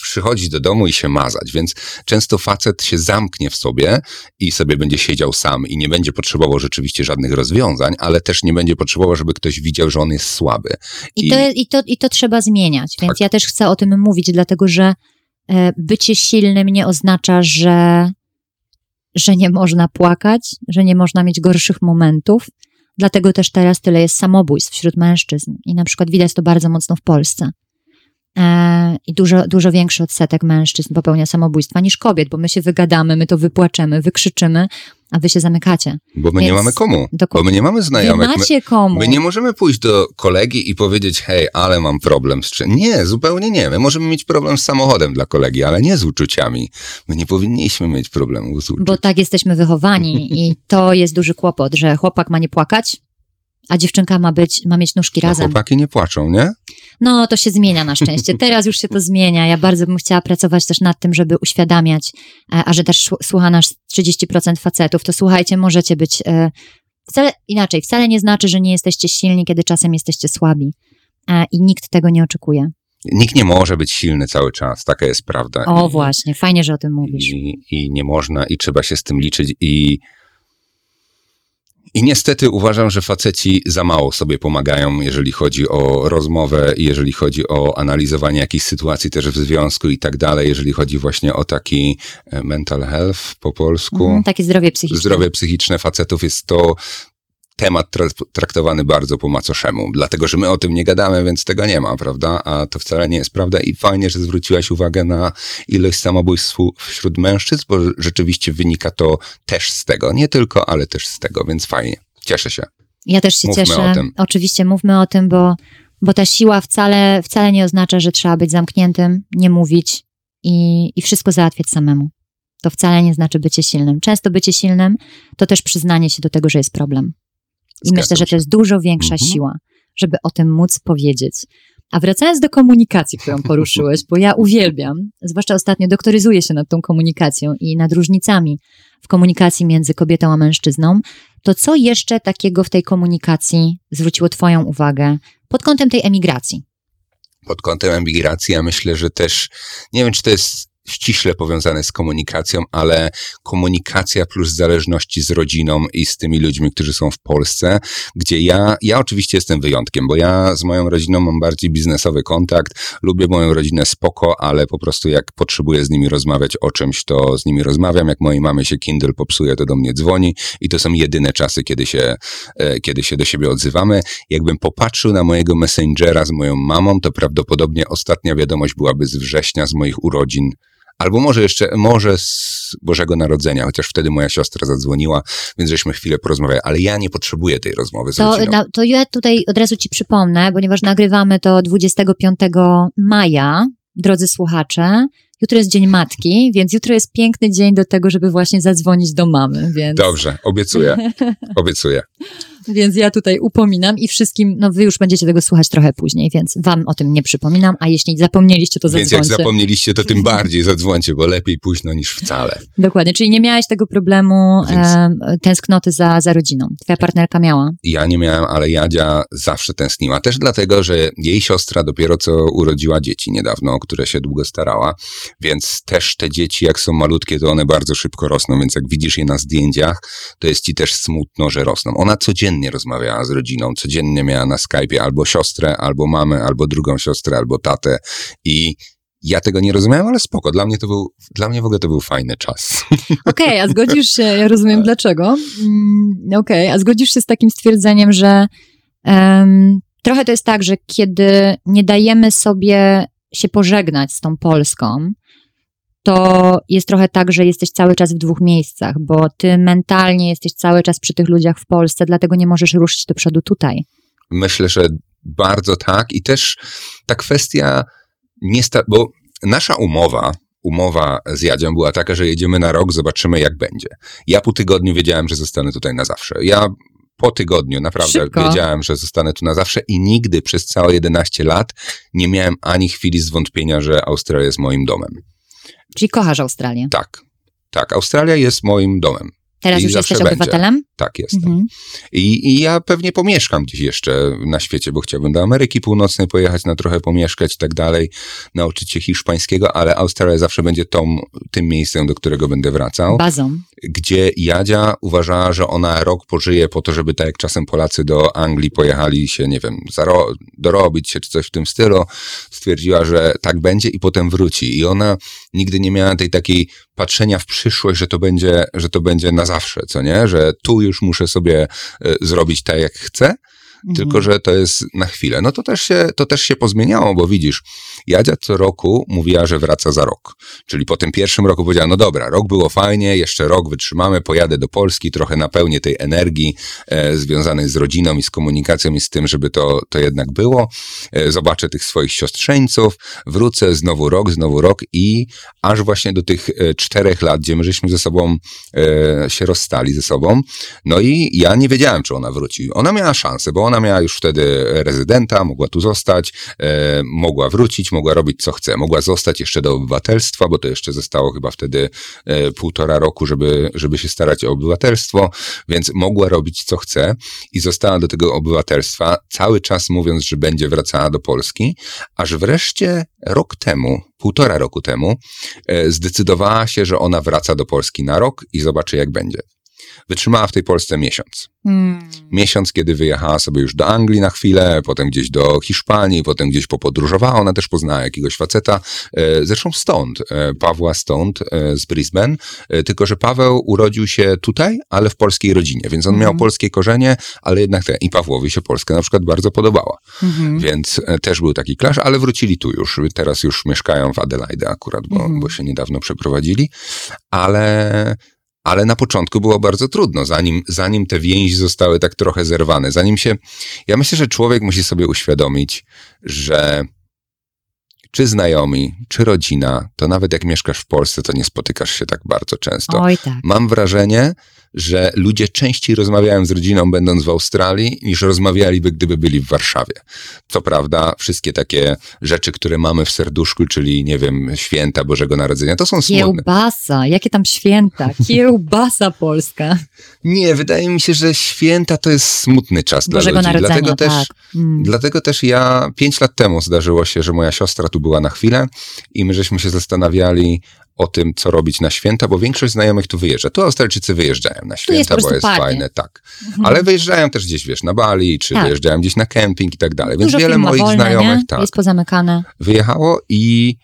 przychodzić do domu i się mazać. Więc często facet się zamknie w sobie i sobie będzie siedział sam i nie będzie potrzebował rzeczywiście żadnych rozwiązań, ale też nie będzie potrzebował, żeby ktoś widział, że on jest słaby. I to, i, to, I to trzeba zmieniać, więc Tak. ja też chcę o tym mówić, dlatego że e, bycie silnym nie oznacza, że, że nie można płakać, że nie można mieć gorszych momentów. Dlatego też teraz tyle jest samobójstw wśród mężczyzn. I na przykład widać to bardzo mocno w Polsce. E, I dużo, dużo większy odsetek mężczyzn popełnia samobójstwa niż kobiet, bo my się wygadamy, my to wypłaczemy, wykrzyczymy, a wy się zamykacie. Bo my nie Więc mamy komu. Bo dokładnie. my nie mamy Wy znajomych. My, macie komu. my nie możemy pójść do kolegi i powiedzieć, hej, ale mam problem z czym. Nie, zupełnie nie. My możemy mieć problem z samochodem dla kolegi, ale nie z uczuciami. My nie powinniśmy mieć problemu z uczuciami. Bo tak jesteśmy wychowani i to jest duży kłopot, że chłopak ma nie płakać, a dziewczynka ma być, ma mieć nóżki No, razem. chłopaki nie płaczą, nie? No, to się zmienia na szczęście. Teraz już się to zmienia. Ja bardzo bym chciała pracować też nad tym, żeby uświadamiać, e, a że też słu- słucha nas 30% facetów, to słuchajcie, możecie być e, wcale inaczej. Wcale nie znaczy, że nie jesteście silni, kiedy czasem jesteście słabi. E, I nikt tego nie oczekuje. Nikt nie może być silny cały czas, taka jest prawda. O, I, właśnie, fajnie, że o tym mówisz. I, I nie można, i trzeba się z tym liczyć. I, I niestety uważam, że faceci za mało sobie pomagają, jeżeli chodzi o rozmowę, jeżeli chodzi o analizowanie jakichś sytuacji też w związku i tak dalej, jeżeli chodzi właśnie o taki e, mental health po polsku. Mhm, takie zdrowie psychiczne. Zdrowie psychiczne facetów jest to temat tra- traktowany bardzo po macoszemu, dlatego że my o tym nie gadamy, więc tego nie ma, prawda? A to wcale nie jest prawda i fajnie, że zwróciłaś uwagę na ilość samobójstw wśród mężczyzn, bo rzeczywiście wynika to też z tego, nie tylko, ale też z tego, więc fajnie. Cieszę się. Ja też się Mówmy cieszę. o tym. Oczywiście mówmy o tym, bo, bo ta siła wcale, wcale nie oznacza, że trzeba być zamkniętym, nie mówić i, i wszystko załatwiać samemu. To wcale nie znaczy bycie silnym. Często bycie silnym to też przyznanie się do tego, że jest problem. I Zgadzam myślę, że to jest dużo większa Mhm. siła, żeby o tym móc powiedzieć. A wracając do komunikacji, którą poruszyłeś, bo ja uwielbiam, zwłaszcza ostatnio doktoryzuję się nad tą komunikacją i nad różnicami w komunikacji między kobietą a mężczyzną, to co jeszcze takiego w tej komunikacji zwróciło Twoją uwagę pod kątem tej emigracji? pod kątem emigracji, ja myślę, że też, nie wiem, czy to jest ściśle powiązane z komunikacją, ale komunikacja plus zależności z rodziną i z tymi ludźmi, którzy są w Polsce, gdzie ja, ja oczywiście jestem wyjątkiem, bo ja z moją rodziną mam bardziej biznesowy kontakt, lubię moją rodzinę spoko, ale po prostu jak potrzebuję z nimi rozmawiać o czymś, to z nimi rozmawiam, jak mojej mamy się Kindle popsuje, to do mnie dzwoni i to są jedyne czasy, kiedy się, e, kiedy się do siebie odzywamy. Jakbym popatrzył na mojego messengera z moją mamą, to prawdopodobnie ostatnia wiadomość byłaby z września, z moich urodzin, Albo może jeszcze, może z Bożego Narodzenia, chociaż wtedy moja siostra zadzwoniła, więc żeśmy chwilę porozmawiali, ale ja nie potrzebuję tej rozmowy z To, na, to ja tutaj od razu ci przypomnę, ponieważ nagrywamy to 25 maja, drodzy słuchacze. Jutro jest Dzień Matki, więc jutro jest piękny dzień do tego, żeby właśnie zadzwonić do mamy, więc... Dobrze, obiecuję, obiecuję. Więc ja tutaj upominam i wszystkim, no wy już będziecie tego słuchać trochę później, więc wam o tym nie przypominam, a jeśli zapomnieliście, to Więc jak zadzwońcie. zapomnieliście, to tym bardziej zadzwońcie, bo lepiej późno niż wcale. Dokładnie, czyli nie miałeś tego problemu Więc- em, tęsknoty za, za rodziną. Twoja partnerka miała. Ja nie miałem, ale Jadzia zawsze tęskniła. Też dlatego, że jej siostra dopiero co urodziła dzieci niedawno, o które się długo starała, więc też te dzieci, jak są malutkie, to one bardzo szybko rosną, więc jak widzisz je na zdjęciach, to jest ci też smutno, że rosną. Ona codziennie rozmawiała z rodziną, codziennie miała na Skype'ie albo siostrę, albo mamę, albo drugą siostrę, albo tatę i ja tego nie rozumiałem, ale spoko. Dla mnie to był, dla mnie w ogóle to był fajny czas. Okej, a zgodzisz się, ja rozumiem dlaczego. Mm, Okej, a zgodzisz się z takim stwierdzeniem, że em, trochę to jest tak, że kiedy nie dajemy sobie się pożegnać z tą Polską, to jest trochę tak, że jesteś cały czas w dwóch miejscach, bo ty mentalnie jesteś cały czas przy tych ludziach w Polsce, dlatego nie możesz ruszyć do przodu tutaj. Myślę, że bardzo tak. I też ta kwestia nie sta- bo nasza umowa, umowa z Jadzią była taka, że jedziemy na rok, zobaczymy jak będzie. Ja po tygodniu wiedziałem, że zostanę tutaj na zawsze. Ja po tygodniu naprawdę Szybko. wiedziałem, że zostanę tu na zawsze i nigdy przez całe 11 lat nie miałem ani chwili zwątpienia, że Australia jest moim domem. Czyli kochasz Australię. Tak. Tak, Australia jest moim domem. Teraz I już jesteś będzie. obywatelem? Tak jestem. Mhm. I, I ja pewnie pomieszkam gdzieś jeszcze na świecie, bo chciałbym do Ameryki Północnej pojechać na trochę pomieszkać i tak dalej, nauczyć się hiszpańskiego, ale Australia zawsze będzie tą, tym miejscem, do którego będę wracał, Bazą. Gdzie Jadzia uważała, że ona rok pożyje po to, żeby tak jak czasem Polacy do Anglii pojechali się, nie wiem, zaro- dorobić się czy coś w tym stylu, stwierdziła, że tak będzie i potem wróci. I ona nigdy nie miała tej takiej patrzenia w przyszłość, że to będzie, że to będzie na zawsze, co nie? Że tu już muszę sobie e, zrobić tak, jak chcę, tylko że to jest na chwilę. No to też, się, to też się pozmieniało, bo widzisz, Jadzia co roku mówiła, że wraca za rok. Czyli po tym pierwszym roku powiedziała, no dobra, rok było fajnie, jeszcze rok wytrzymamy, pojadę do Polski, trochę napełnię tej energii e, związanej z rodziną i z komunikacją i z tym, żeby to, to jednak było. E, zobaczę tych swoich siostrzeńców, wrócę, znowu rok, znowu rok i aż właśnie do tych e, czterech lat, gdzie my żeśmy ze sobą e, się rozstali ze sobą. No i ja nie wiedziałem, czy ona wróci. Ona miała szansę, bo ona miała już wtedy rezydenta, mogła tu zostać, e, mogła wrócić, mogła robić co chce. Mogła zostać jeszcze do obywatelstwa, bo to jeszcze zostało chyba wtedy e, półtora roku, żeby, żeby się starać o obywatelstwo, więc mogła robić co chce i została do tego obywatelstwa, cały czas mówiąc, że będzie wracała do Polski, aż wreszcie rok temu, półtora roku temu, e, zdecydowała się, że ona wraca do Polski na rok i zobaczy, jak będzie. Wytrzymała w tej Polsce miesiąc. Mm. Miesiąc, kiedy wyjechała sobie już do Anglii na chwilę, potem gdzieś do Hiszpanii, potem gdzieś popodróżowała. Ona też poznała jakiegoś faceta, e, zresztą stąd, e, Pawła stąd, e, z Brisbane, tylko że Paweł urodził się tutaj, ale w polskiej rodzinie, więc on miał Mhm. polskie korzenie, ale jednak te, i Pawłowi się Polska na przykład bardzo podobała. Mhm. Więc też był taki klasz, ale wrócili tu już. Teraz już mieszkają w Adelaide akurat, bo, Mhm. bo się niedawno przeprowadzili. Ale, ale na początku było bardzo trudno, zanim, zanim te więzi zostały tak trochę zerwane. Zanim się. Ja myślę, że człowiek musi sobie uświadomić, że czy znajomi, czy rodzina, to nawet jak mieszkasz w Polsce, to nie spotykasz się tak bardzo często. Oj tak. Mam wrażenie, że ludzie częściej rozmawiają z rodziną, będąc w Australii, niż rozmawialiby, gdyby byli w Warszawie. Co prawda, wszystkie takie rzeczy, które mamy w serduszku, czyli, nie wiem, święta Bożego Narodzenia, to są smutne. Kiełbasa, jakie tam święta? Kiełbasa polska. Nie, wydaje mi się, że święta to jest smutny czas Bożego dla ludzi. Narodzenia, Dlatego też, tak. Mm. Dlatego też ja pięć lat temu zdarzyło się, że moja siostra tu była na chwilę i my żeśmy się zastanawiali o tym, co robić na święta, bo większość znajomych tu wyjeżdża. Tu Australijczycy wyjeżdżają na jest święta, po bo jest party. fajne, tak. Mhm. Ale wyjeżdżają też gdzieś, wiesz, na Bali, czy Tak. wyjeżdżają gdzieś na kemping i tak dalej. Więc Dużo wiele moich wolne, znajomych nie? tak, Jest pozamykane. wyjechało i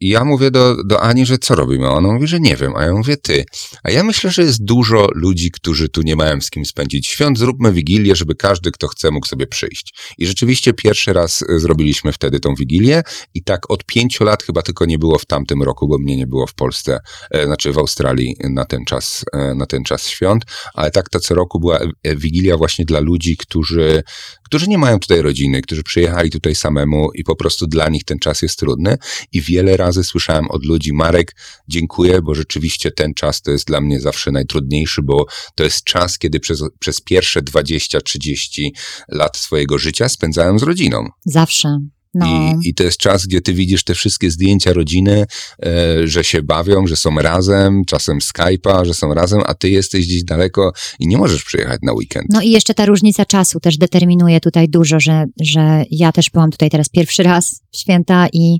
I ja mówię do, do Ani, że co robimy? Ona mówi, że nie wiem. A ja mówię, ty. A ja myślę, że jest dużo ludzi, którzy tu nie mają z kim spędzić świąt. Zróbmy wigilię, żeby każdy, kto chce, mógł sobie przyjść. I rzeczywiście pierwszy raz e, zrobiliśmy wtedy tą wigilię i tak od pięciu lat chyba tylko nie było w tamtym roku, bo mnie nie było w Polsce, e, znaczy w Australii na ten czas, e, na ten czas świąt. Ale tak to co roku była e, wigilia właśnie dla ludzi, którzy, którzy nie mają tutaj rodziny, którzy przyjechali tutaj samemu i po prostu dla nich ten czas jest trudny. I wiele razy słyszałem od ludzi, Marek, dziękuję, bo rzeczywiście ten czas to jest dla mnie zawsze najtrudniejszy, bo to jest czas, kiedy przez, przez pierwsze 20-30 lat swojego życia spędzałem z rodziną. Zawsze. No. I, I to jest czas, gdzie ty widzisz te wszystkie zdjęcia rodziny, e, że się bawią, że są razem, czasem Skype'a, że są razem, a ty jesteś gdzieś daleko i nie możesz przyjechać na weekend. No i jeszcze ta różnica czasu też determinuje tutaj dużo, że, że ja też byłam tutaj teraz pierwszy raz w święta i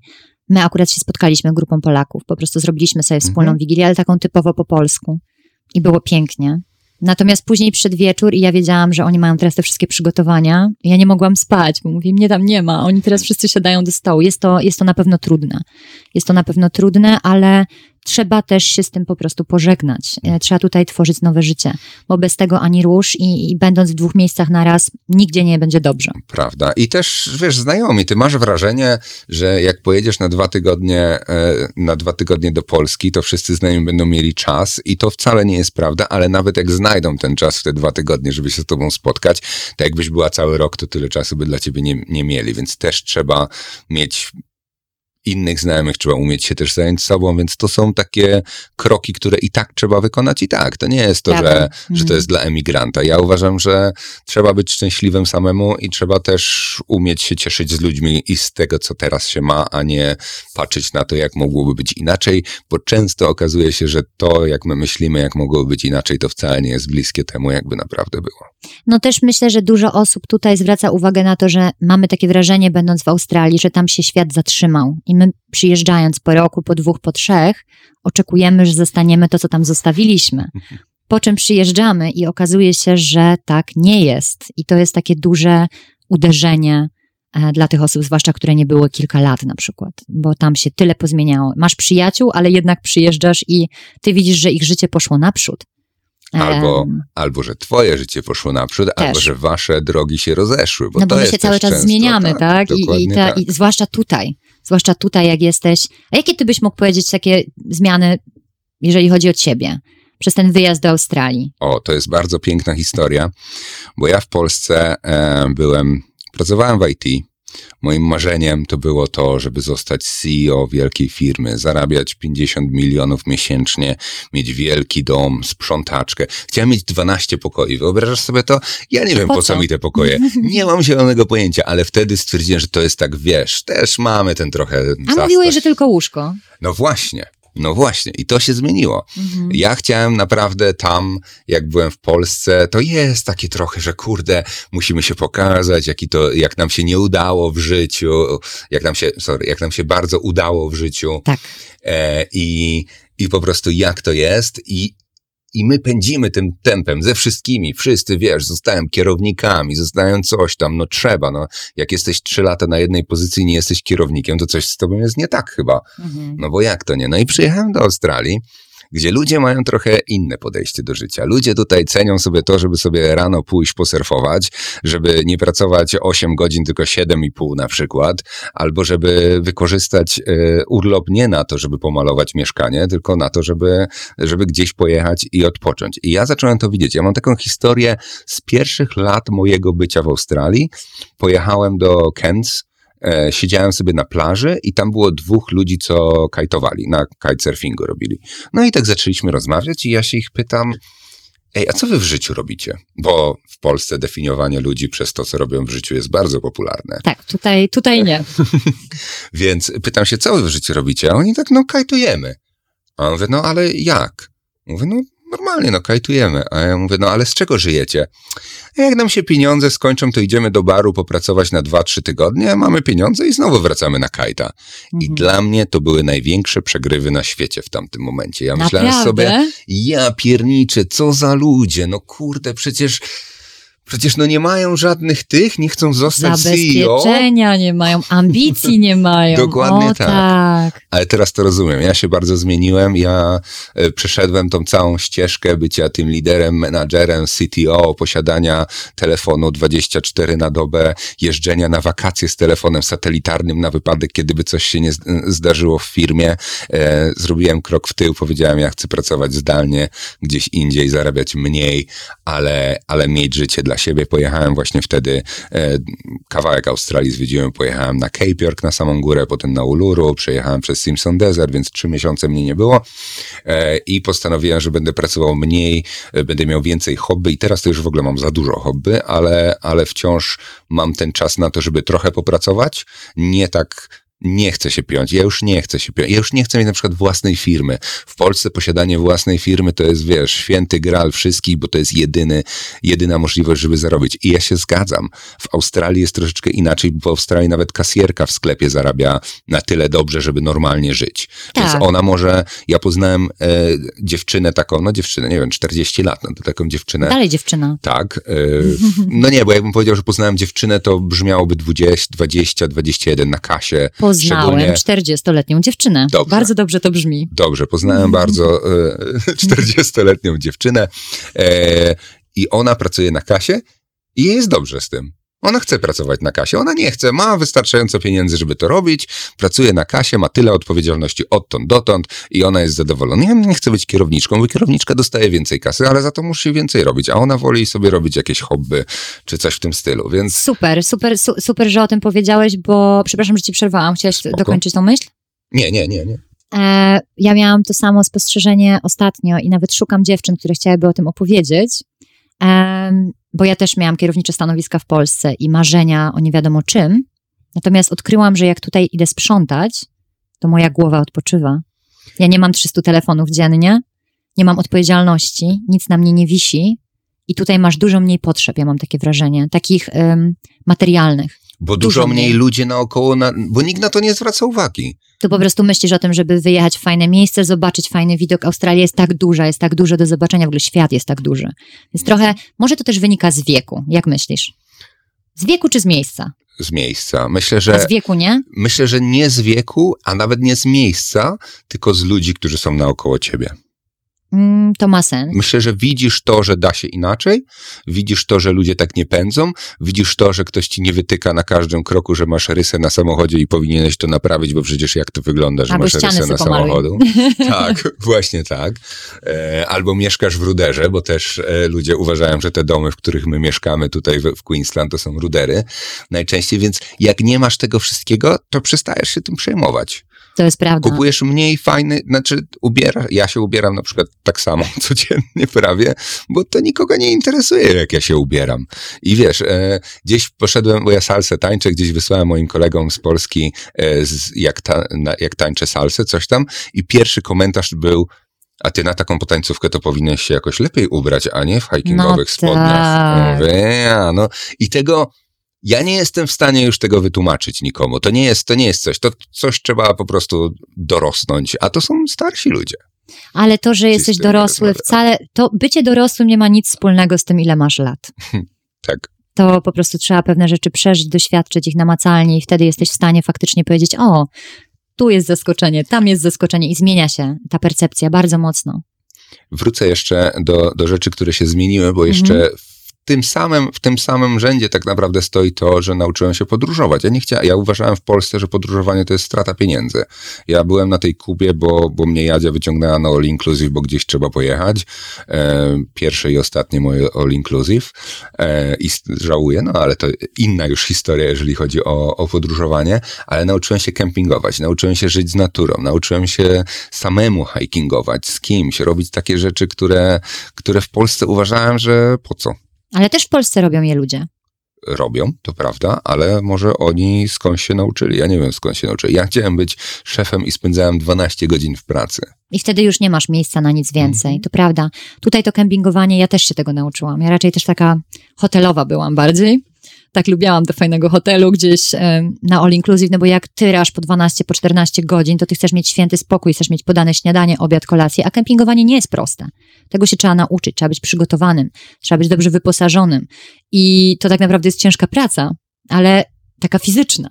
my akurat się spotkaliśmy grupą Polaków. Po prostu zrobiliśmy sobie wspólną Mhm. wigilię, ale taką typowo po polsku. I było pięknie. Natomiast później przyszedł wieczór i ja wiedziałam, że oni mają teraz te wszystkie przygotowania. Ja nie mogłam spać, bo mówię, mnie tam nie ma. Oni teraz wszyscy siadają do stołu. Jest to, jest to na pewno trudne. Jest to na pewno trudne, ale trzeba też się z tym po prostu pożegnać. E, Trzeba tutaj tworzyć nowe życie, bo bez tego ani rusz i, i będąc w dwóch miejscach na raz, nigdzie nie będzie dobrze. Prawda. I też, wiesz, znajomi, ty masz wrażenie, że jak pojedziesz na dwa tygodnie, e, na dwa tygodnie do Polski, to wszyscy znajomi będą mieli czas i to wcale nie jest prawda, ale nawet jak znajdą ten czas w te dwa tygodnie, żeby się z tobą spotkać, to jakbyś była cały rok, to tyle czasu by dla ciebie nie, nie mieli, więc też trzeba mieć innych znajomych, trzeba umieć się też zająć sobą, więc to są takie kroki, które i tak trzeba wykonać i tak. To nie jest to, Prawda. że, że to Mhm. jest dla emigranta. Ja uważam, że trzeba być szczęśliwym samemu i trzeba też umieć się cieszyć z ludźmi i z tego, co teraz się ma, a nie patrzeć na to, jak mogłoby być inaczej, bo często okazuje się, że to, jak my myślimy, jak mogłoby być inaczej, to wcale nie jest bliskie temu, jakby naprawdę było. No też myślę, że dużo osób tutaj zwraca uwagę na to, że mamy takie wrażenie, będąc w Australii, że tam się świat zatrzymał. I my przyjeżdżając po roku, po dwóch, po trzech, oczekujemy, że zostaniemy to, co tam zostawiliśmy. Po czym przyjeżdżamy i okazuje się, że tak nie jest. I to jest takie duże uderzenie e, dla tych osób, zwłaszcza które nie były kilka lat na przykład, bo tam się tyle pozmieniało. Masz przyjaciół, ale jednak przyjeżdżasz i ty widzisz, że ich życie poszło naprzód. Albo, Em, albo że twoje życie poszło naprzód, albo Też. że wasze drogi się rozeszły. Bo no bo to my się cały czas często, zmieniamy, tak? I, i, dokładnie ta, tak. I zwłaszcza tutaj, zwłaszcza tutaj, jak jesteś. A jakie ty byś mógł powiedzieć takie zmiany, jeżeli chodzi o ciebie, przez ten wyjazd do Australii? O, to jest bardzo piękna historia, bo ja w Polsce e, byłem, pracowałem w IT. Moim marzeniem to było to, żeby zostać CEO wielkiej firmy, zarabiać 50 milionów miesięcznie, mieć wielki dom, sprzątaczkę. Chciałem mieć 12 pokoi. Wyobrażasz sobie to? Ja nie wiem, Po po co co? mi te pokoje. Nie mam zielonego pojęcia, ale wtedy stwierdziłem, że to jest tak, wiesz, też mamy ten trochę A mówiłeś, że tylko łóżko. No właśnie, no właśnie. I to się zmieniło. Mhm. Ja chciałem naprawdę tam, jak byłem w Polsce, to jest takie trochę, że kurde, musimy się pokazać, jaki to, jak nam się nie udało w życiu, jak nam się, sorry, jak nam się bardzo udało w życiu Tak. e, i, i po prostu jak to jest i i my pędzimy tym tempem ze wszystkimi, wszyscy, wiesz, zostałem kierownikami, zostałem coś tam, no trzeba, no. Jak jesteś trzy lata na jednej pozycji i nie jesteś kierownikiem, to coś z tobą jest nie tak chyba. Mhm. No bo jak to nie? No i przyjechałem do Australii, gdzie ludzie mają trochę inne podejście do życia. Ludzie tutaj cenią sobie to, żeby sobie rano pójść posurfować, żeby nie pracować 8 godzin, tylko 7,5 na przykład, albo żeby wykorzystać e, urlop nie na to, żeby pomalować mieszkanie, tylko na to, żeby, żeby gdzieś pojechać i odpocząć. I ja zacząłem to widzieć. Ja mam taką historię z pierwszych lat mojego bycia w Australii. Pojechałem do Cairns, e, siedziałem sobie na plaży i tam było dwóch ludzi, co kajtowali, na kitesurfingu robili. No i tak zaczęliśmy rozmawiać i ja się ich pytam, ej, a co wy w życiu robicie? Bo w Polsce definiowanie ludzi przez to, co robią w życiu jest bardzo popularne. Tak, tutaj, tutaj nie. Więc pytam się, co wy w życiu robicie? A oni tak, no kajtujemy. A ja mówię, no ale jak? Mówię, no normalnie, no kajtujemy. A ja mówię, no ale z czego żyjecie? A Jak nam się pieniądze skończą, to idziemy do baru popracować na 2-3 tygodnie, mamy pieniądze i znowu wracamy na kajta. I Mhm. dla mnie to były największe przegrywy na świecie w tamtym momencie. Ja myślałem Naprawdę? sobie, ja pierniczę, co za ludzie, no kurde, przecież Przecież no nie mają żadnych tych, nie chcą zostać CEO. Zabezpieczenia nie mają, ambicji nie mają. Dokładnie o, tak. tak. Ale teraz to rozumiem. Ja się bardzo zmieniłem. Ja e, przeszedłem tą całą ścieżkę bycia tym liderem, menadżerem, CTO, posiadania telefonu 24 na dobę, jeżdżenia na wakacje z telefonem satelitarnym na wypadek, kiedyby coś się nie zdarzyło w firmie. E, zrobiłem krok w tył, powiedziałem, ja chcę pracować zdalnie, gdzieś indziej, zarabiać mniej, ale, ale mieć życie dla siebie. Pojechałem właśnie wtedy, e, kawałek Australii zwiedziłem, pojechałem na Cape York na samą górę, potem na Uluru, przejechałem przez Simpson Desert, więc trzy miesiące mnie nie było. E, i postanowiłem, że będę pracował mniej, e, będę miał więcej hobby. I teraz to już w ogóle mam za dużo hobby, ale, ale wciąż mam ten czas na to, żeby trochę popracować, nie tak nie chcę się piąć, ja już nie chcę się piąć, ja już nie chcę mieć na przykład własnej firmy. W Polsce posiadanie własnej firmy to jest, wiesz, święty gral wszystkich, bo to jest jedyny, jedyna możliwość, żeby zarobić. I ja się zgadzam. W Australii jest troszeczkę inaczej, bo w Australii nawet kasjerka w sklepie zarabia na tyle dobrze, żeby normalnie żyć. Więc Tak. ona może, ja poznałem e, dziewczynę taką, no dziewczynę, nie wiem, 40 lat, no to taką dziewczynę. Dalej dziewczyna. Tak. y, no nie, bo jakbym powiedział, że poznałem dziewczynę, to brzmiałoby 20, 20, 21 na kasie. Poznałem Szczególnie- 40-letnią dziewczynę. Dobrze. Bardzo dobrze to brzmi. Dobrze, poznałem bardzo y, 40-letnią dziewczynę e, i ona pracuje na kasie i jest dobrze z tym. Ona chce pracować na kasie, ona nie chce, ma wystarczająco pieniędzy, żeby to robić, pracuje na kasie, ma tyle odpowiedzialności odtąd dotąd i ona jest zadowolona. Ja nie chcę być kierowniczką, bo kierowniczka dostaje więcej kasy, ale za to musi więcej robić, a ona woli sobie robić jakieś hobby czy coś w tym stylu, więc Super, super, su, super, że o tym powiedziałeś, bo przepraszam, że ci przerwałam. Chciałeś Spoko. dokończyć tą myśl? nie, nie, nie, nie. E, ja miałam to samo spostrzeżenie ostatnio i nawet szukam dziewczyn, które chciałyby o tym opowiedzieć, bo ja też miałam kierownicze stanowiska w Polsce i marzenia o nie wiadomo czym. Natomiast odkryłam, że jak tutaj idę sprzątać, to moja głowa odpoczywa. Ja nie mam 300 telefonów dziennie, nie mam odpowiedzialności, nic na mnie nie wisi i tutaj masz dużo mniej potrzeb, ja mam takie wrażenie, takich em, materialnych. Bo Dużo dużo, mniej ludzie naokoło, na, bo nikt na to nie zwraca uwagi. to po prostu myślisz o tym, żeby wyjechać w fajne miejsce, zobaczyć fajny widok. Australia jest tak duża, jest tak dużo do zobaczenia, w ogóle świat jest tak duży. Więc trochę, może to też wynika z wieku. Jak myślisz? Z wieku czy z miejsca? z miejsca. Myślę, A że, z wieku nie? myślę, że nie z wieku, a nawet nie z miejsca, tylko z ludzi, którzy są naokoło ciebie. Mm, to ma sens. Myślę, że widzisz to, że da się inaczej, widzisz to, że ludzie tak nie pędzą, widzisz to, że ktoś ci nie wytyka na każdym kroku, że masz rysę na samochodzie i powinieneś to naprawić, bo przecież jak to wygląda, że Albo masz rysę na samochodu. tak, właśnie tak. E, albo mieszkasz w ruderze, bo też e, ludzie uważają, że te domy, w których my mieszkamy tutaj w Queensland, to są rudery najczęściej, więc jak nie masz tego wszystkiego, to przestajesz się tym przejmować. To jest prawda. Kupujesz mniej fajny, znaczy ubierasz, ja się ubieram na przykład tak samo codziennie prawie, bo to nikogo nie interesuje, jak ja się ubieram. I wiesz, e, gdzieś poszedłem, bo ja salsę tańczę, gdzieś wysłałem moim kolegom z Polski, e, z, jak, ta, na, jak tańczę salsę, coś tam i pierwszy komentarz był, a ty na taką potańcówkę to powinieneś się jakoś lepiej ubrać, a nie w hikingowych No spodniach. tak. Mówię, ja, no. I tego, ja nie jestem w stanie już tego wytłumaczyć nikomu. To nie jest, to nie jest coś. To coś trzeba po prostu dorosnąć, a to są starsi ludzie. Ale to, że jesteś dorosły, wcale, to bycie dorosłym nie ma nic wspólnego z tym, ile masz lat. Tak. To po prostu trzeba pewne rzeczy przeżyć, doświadczyć ich namacalnie i wtedy jesteś w stanie faktycznie powiedzieć, o, tu jest zaskoczenie, tam jest zaskoczenie i zmienia się ta percepcja bardzo mocno. Wrócę jeszcze do, do rzeczy, które się zmieniły, bo jeszcze w tym samym, w tym samym rzędzie tak naprawdę stoi to, że nauczyłem się podróżować. Ja nie chciałem, ja uważałem w Polsce, że podróżowanie to jest strata pieniędzy. Ja byłem na tej Kubie, bo, bo mnie Jadzia wyciągnęła na All Inclusive, bo gdzieś trzeba pojechać. E, pierwsze i ostatnie moje All Inclusive. E, I żałuję, no ale to inna już historia, jeżeli chodzi o, o podróżowanie. Ale nauczyłem się kempingować, nauczyłem się żyć z naturą, nauczyłem się samemu hikingować, z kimś, robić takie rzeczy, które, które w Polsce uważałem, że po co? Ale też w Polsce robią je ludzie. robią, to prawda, ale może oni skąd się nauczyli. Ja nie wiem skąd się nauczyli. Ja chciałem być szefem i spędzałem 12 godzin w pracy. I wtedy już nie masz miejsca na nic więcej. Mhm. To prawda. Tutaj to kempingowanie, ja też się tego nauczyłam. Ja raczej też taka hotelowa byłam bardziej. Tak lubiałam do fajnego hotelu gdzieś na all inclusive, no bo jak tyrasz po 12, po 14 godzin, to ty chcesz mieć święty spokój, chcesz mieć podane śniadanie, obiad, kolację, a kempingowanie nie jest proste. Tego się trzeba nauczyć, trzeba być przygotowanym, trzeba być dobrze wyposażonym i to tak naprawdę jest ciężka praca, ale taka fizyczna.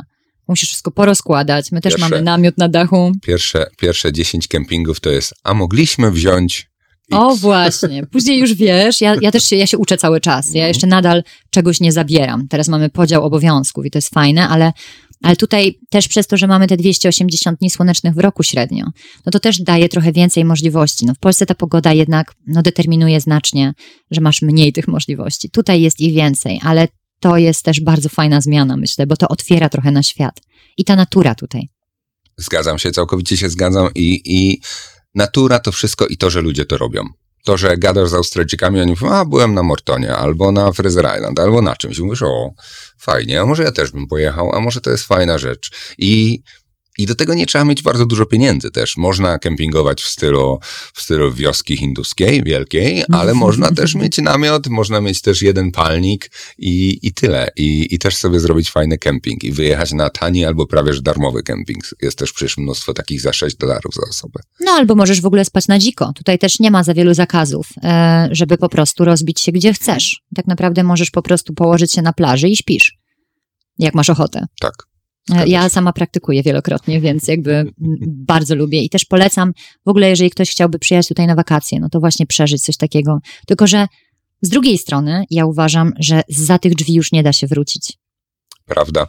Musisz wszystko porozkładać. My też Pierwsze- mamy namiot na dachu. Pierwsze, pierwsze 10 kempingów to jest, a mogliśmy wziąć X. O właśnie. Później już wiesz, ja, ja też się, ja się uczę cały czas. Ja jeszcze nadal czegoś nie zabieram. Teraz mamy podział obowiązków i to jest fajne, ale, ale tutaj też przez to, że mamy te 280 dni słonecznych w roku średnio, no to też daje trochę więcej możliwości. No w Polsce ta pogoda jednak no, determinuje znacznie, że masz mniej tych możliwości. Tutaj jest ich więcej, ale to jest też bardzo fajna zmiana, myślę, bo to otwiera trochę na świat. I ta natura tutaj. Zgadzam się, całkowicie się zgadzam i, i natura to wszystko i to, że ludzie to robią. To, że gadasz z Australijczykami, oni mówią, a byłem na Mortonie, albo na Fraser Island, albo na czymś. I mówisz, o, fajnie, a może ja też bym pojechał, a może to jest fajna rzecz. I, i do tego nie trzeba mieć bardzo dużo pieniędzy też. Można kempingować w stylu, w stylu wioski hinduskiej, wielkiej, ale można też mieć namiot, można mieć też jeden palnik i, i tyle. I, I też sobie zrobić fajny kemping i wyjechać na tani albo prawie że darmowy kemping. Jest też przecież mnóstwo takich za 6 dolarów za osobę. No albo możesz w ogóle spać na dziko. Tutaj też nie ma za wielu zakazów, e, żeby po prostu rozbić się gdzie chcesz. Tak naprawdę możesz po prostu położyć się na plaży i śpisz, jak masz ochotę. Tak. Ja sama praktykuję wielokrotnie, więc jakby bardzo lubię i też polecam w ogóle, jeżeli ktoś chciałby przyjechać tutaj na wakacje, no to właśnie przeżyć coś takiego. Tylko, że z drugiej strony ja uważam, że za tych drzwi już nie da się wrócić. Prawda.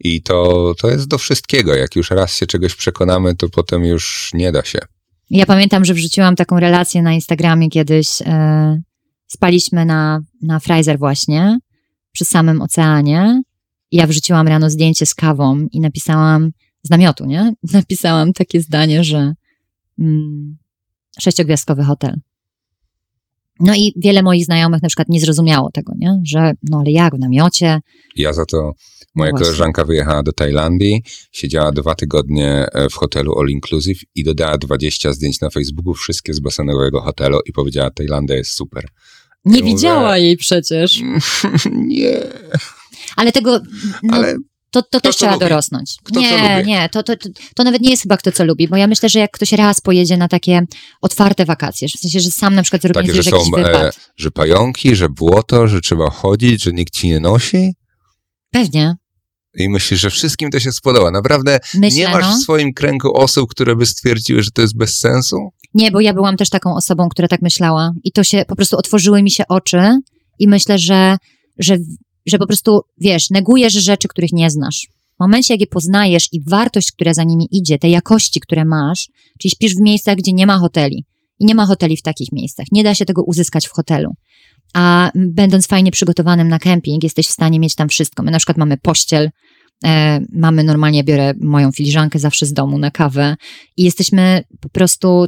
I to, to jest do wszystkiego. Jak już raz się czegoś przekonamy, to potem już nie da się. Ja pamiętam, że wrzuciłam taką relację na Instagramie kiedyś. E, spaliśmy na, na Fraser właśnie, przy samym oceanie. Ja wrzuciłam rano zdjęcie z kawą i napisałam, z namiotu, nie? Napisałam takie zdanie, że mm, sześciogwiazdkowy hotel. No i wiele moich znajomych na przykład nie zrozumiało tego, nie? Że no ale jak w namiocie? Ja za to, moja Właśnie. koleżanka wyjechała do Tajlandii, siedziała dwa tygodnie e, w hotelu All Inclusive i dodała 20 zdjęć na Facebooku, wszystkie z basenowego hotelu i powiedziała, Tajlandia jest super. Nie Ja mówię- widziała jej przecież. nie, Ale tego, no, ale To, to też trzeba lubi. dorosnąć. Kto nie, nie, to, to, to, nawet nie jest chyba kto co lubi, bo ja myślę, że jak ktoś raz pojedzie na takie otwarte wakacje, w sensie, że sam na przykład takie, że są, e, że pająki, że błoto, że trzeba chodzić, że nikt ci nie nosi Pewnie. i myślisz, że wszystkim to się spodoba. Naprawdę Myślę, nie masz no. w swoim kręgu osób, które by stwierdziły, że to jest bez sensu? Nie, bo ja byłam też taką osobą, która tak myślała i to się, po prostu otworzyły mi się oczy i myślę, że, że, że po prostu, wiesz, negujesz rzeczy, których nie znasz. W momencie, jak je poznajesz i wartość, która za nimi idzie, te jakości, które masz, czyli śpisz w miejscach, gdzie nie ma hoteli i nie ma hoteli w takich miejscach. Nie da się tego uzyskać w hotelu. A będąc fajnie przygotowanym na kemping, jesteś w stanie mieć tam wszystko. My na przykład mamy pościel, e, mamy normalnie, biorę moją filiżankę zawsze z domu na kawę i jesteśmy po prostu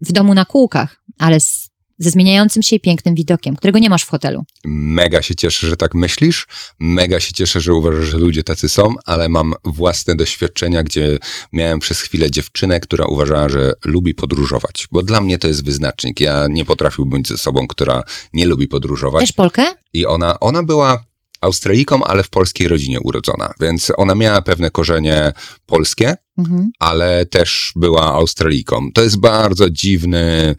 w domu na kółkach, ale z, ze zmieniającym się i pięknym widokiem, którego nie masz w hotelu. Mega się cieszę, że tak myślisz. Mega się cieszę, że uważasz, że ludzie tacy są, ale mam własne doświadczenia, gdzie miałem przez chwilę dziewczynę, która uważała, że lubi podróżować. Bo dla mnie to jest wyznacznik. Ja nie potrafiłbym być ze sobą, która nie lubi podróżować. Też Polkę? I ona, ona była Australijką, ale w polskiej rodzinie urodzona. Więc ona miała pewne korzenie polskie, Mhm. ale też była Australijką. To jest bardzo dziwny,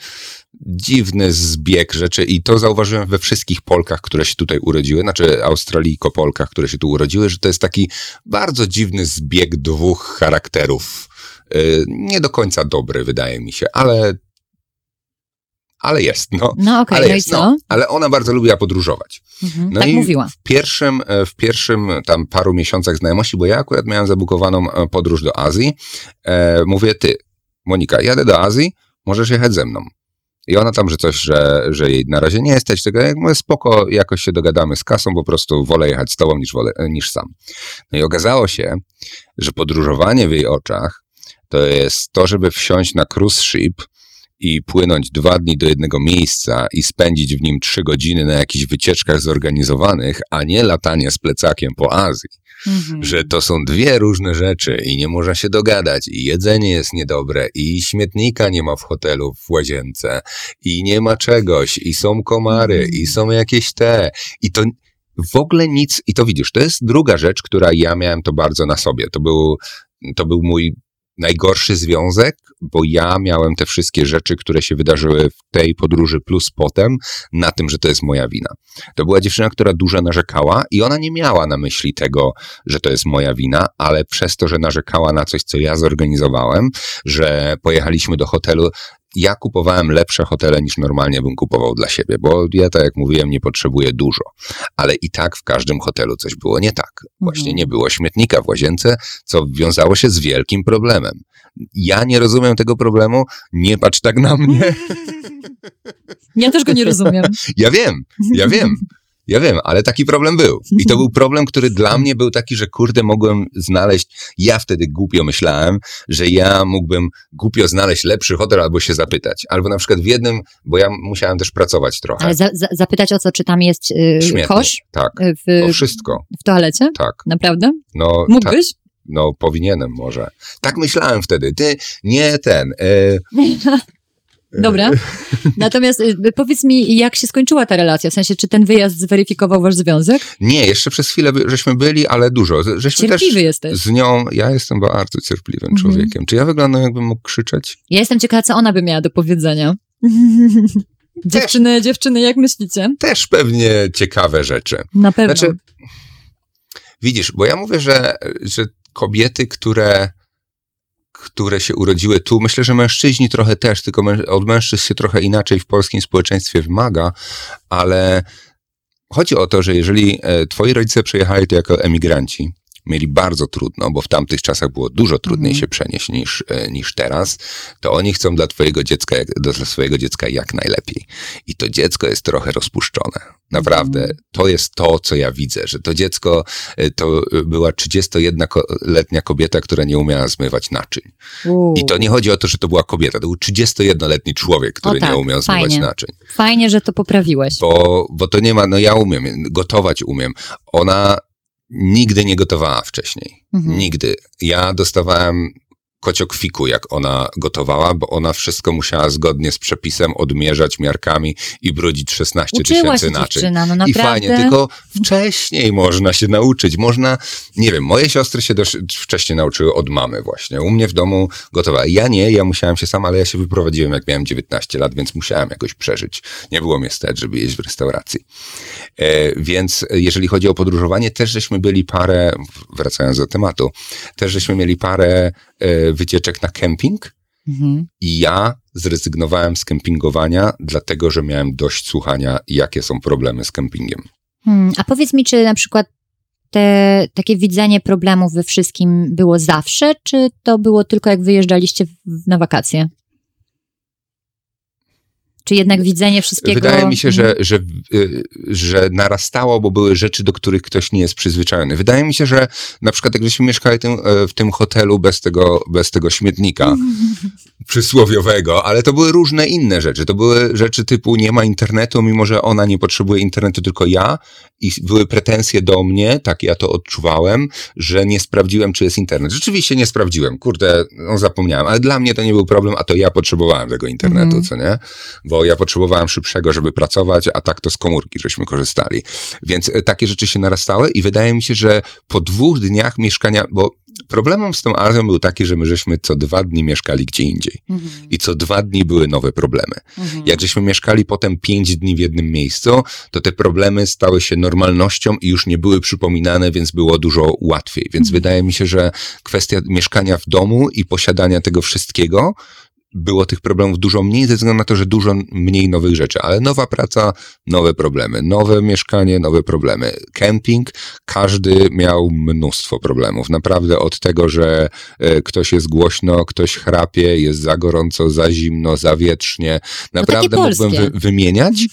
dziwny zbieg rzeczy i to zauważyłem we wszystkich Polkach, które się tutaj urodziły, znaczy Australijko-Polkach, które się tu urodziły, że to jest taki bardzo dziwny zbieg dwóch charakterów. Yy, Nie do końca dobry, wydaje mi się, ale ale jest, no. No okej, ale no i co? no. Ale ona bardzo lubiła podróżować. Mhm. No tak i mówiła. W pierwszym, e, w pierwszym tam paru miesiącach znajomości, bo ja akurat miałem zabukowaną e, podróż do Azji, e, mówię, ty, Monika, jadę do Azji, możesz jechać ze mną. I ona tam, że coś, że, że jej na razie nie jesteś, tego jak mówię, spoko, jakoś się dogadamy z kasą, po prostu wolę jechać z tobą niż, wolę, e, niż sam. No i okazało się, że podróżowanie w jej oczach to jest to, żeby wsiąść na cruise ship i płynąć dwa dni do jednego miejsca i spędzić w nim trzy godziny na jakichś wycieczkach zorganizowanych, a nie latanie z plecakiem po Azji. Mhm. Że to są dwie różne rzeczy i nie można się dogadać, i jedzenie jest niedobre, i śmietnika nie ma w hotelu w łazience, i nie ma czegoś, i są komary, i są jakieś te. I to w ogóle nic, i to widzisz, to jest druga rzecz, która ja miałem to bardzo na sobie. To był, to był mój najgorszy związek, bo ja miałem te wszystkie rzeczy, które się wydarzyły w tej podróży, plus potem, na tym, że to jest moja wina. To była dziewczyna, która dużo narzekała i ona nie miała na myśli tego, że to jest moja wina, ale przez to, że narzekała na coś, co ja zorganizowałem, że pojechaliśmy do hotelu, ja kupowałem lepsze hotele niż normalnie bym kupował dla siebie, bo ja, tak jak mówiłem, nie potrzebuję dużo. Ale i tak w każdym hotelu coś było nie tak. Właśnie Mhm. nie było śmietnika w łazience, co wiązało się z wielkim problemem. Ja nie rozumiem tego problemu, nie patrz tak na mnie. Ja też go nie rozumiem. Ja wiem, ja wiem. Ja wiem, ale taki problem był. I to był problem, który dla mnie był taki, że kurde, mogłem znaleźć. Ja wtedy głupio myślałem, że ja mógłbym głupio znaleźć lepszy hotel albo się zapytać. Albo na przykład w jednym, bo ja musiałem też pracować trochę. Ale za, za, zapytać o co, czy tam jest y, Śmietnik. kosz Tak, y, o w, wszystko. w toalecie? Tak. Naprawdę? No, tak, Mógłbyś? no powinienem może. Tak myślałem wtedy. Ty, nie ten. E, Dobra. Natomiast y, powiedz mi, jak się skończyła ta relacja? W sensie, czy ten wyjazd zweryfikował wasz związek? nie, jeszcze przez chwilę żeśmy byli, ale dużo. Żeśmy Cierpliwy też jesteś. z nią, ja jestem bardzo cierpliwym Mhm. człowiekiem. Czy ja wyglądam jakbym mógł krzyczeć? Ja jestem ciekawa, co ona by miała do powiedzenia. dziewczyny, dziewczyny, jak myślicie? Też pewnie ciekawe rzeczy. Na pewno. Znaczy, widzisz, bo ja mówię, że, że kobiety, które, które się urodziły tu, myślę, że mężczyźni trochę też, tylko od mężczyzn się trochę inaczej w polskim społeczeństwie wymaga, ale chodzi o to, że jeżeli e, twoi rodzice przyjechali tu jako emigranci, mieli bardzo trudno, bo w tamtych czasach było dużo trudniej Mhm. się przenieść niż, e, niż teraz, to oni chcą dla twojego dziecka, dla swojego dziecka jak najlepiej. I to dziecko jest trochę rozpuszczone. Naprawdę. Mhm. To jest to, co ja widzę, że to dziecko e, to e, była 31-letnia kobieta, która nie umiała zmywać naczyń. Uuu. I to nie chodzi o to, że to była kobieta, to był 31-letni człowiek, który tak, nie umiał zmywać fajnie. naczyń. Fajnie, że to poprawiłeś. Bo, bo to nie ma, no ja umiem, gotować umiem. Ona nigdy nie gotowała wcześniej. Mhm. Nigdy. Ja dostawałem kociokwiku, jak ona gotowała, bo ona wszystko musiała zgodnie z przepisem odmierzać miarkami i brudzić 16 Uczyła tysięcy się naczyń. no I naprawdę. fajnie, tylko wcześniej można się nauczyć. Można, nie wiem, moje siostry się dość wcześniej nauczyły od mamy właśnie. U mnie w domu gotowała. Ja nie, ja musiałem się sam, ale ja się wyprowadziłem jak miałem 19 lat, więc musiałem jakoś przeżyć. Nie było mnie stać, żeby jeść w restauracji. E, więc jeżeli chodzi o podróżowanie, też żeśmy byli parę, wracając do tematu, też żeśmy mieli parę wycieczek na kemping. Mhm. I ja zrezygnowałem z kempingowania, dlatego że miałem dość słuchania, jakie są problemy z kempingiem. Hmm, a powiedz mi, czy na przykład te, takie widzenie problemów we wszystkim było zawsze, czy to było tylko jak wyjeżdżaliście w, na wakacje? Czy jednak widzenie wszystkiego... Wydaje mi się, Mhm. że, że, y, że narastało, bo były rzeczy, do których ktoś nie jest przyzwyczajony. Wydaje mi się, że na przykład jak żeśmy mieszkali tym, e, w tym hotelu bez tego, bez tego śmietnika przysłowiowego, ale to były różne inne rzeczy. To były rzeczy typu nie ma internetu, mimo że ona nie potrzebuje internetu, tylko ja i były pretensje do mnie, tak ja to odczuwałem, że nie sprawdziłem, czy jest internet. Rzeczywiście nie sprawdziłem, kurde, no zapomniałem, ale dla mnie to nie był problem, a to ja potrzebowałem tego internetu, Mhm. co nie? Bo ja potrzebowałem szybszego, żeby pracować, a tak to z komórki żeśmy korzystali. Więc e, takie rzeczy się narastały i wydaje mi się, że po dwóch dniach mieszkania, bo problemem z tą Azją był taki, że my żeśmy co dwa dni mieszkali gdzie indziej. Mhm, I co dwa dni były nowe problemy. mhm. Jak żeśmy mieszkali potem pięć dni w jednym miejscu, to te problemy stały się normalnością i już nie były przypominane, więc było dużo łatwiej. Więc Mhm. wydaje mi się, że kwestia mieszkania w domu i posiadania tego wszystkiego było tych problemów dużo mniej, ze względu na to, że dużo mniej nowych rzeczy, ale nowa praca, nowe problemy, nowe mieszkanie, nowe problemy. Camping, każdy miał mnóstwo problemów. Naprawdę od tego, że e, ktoś jest głośno, ktoś chrapie, jest za gorąco, za zimno, za wietrznie. Naprawdę takie mógłbym wy, wymieniać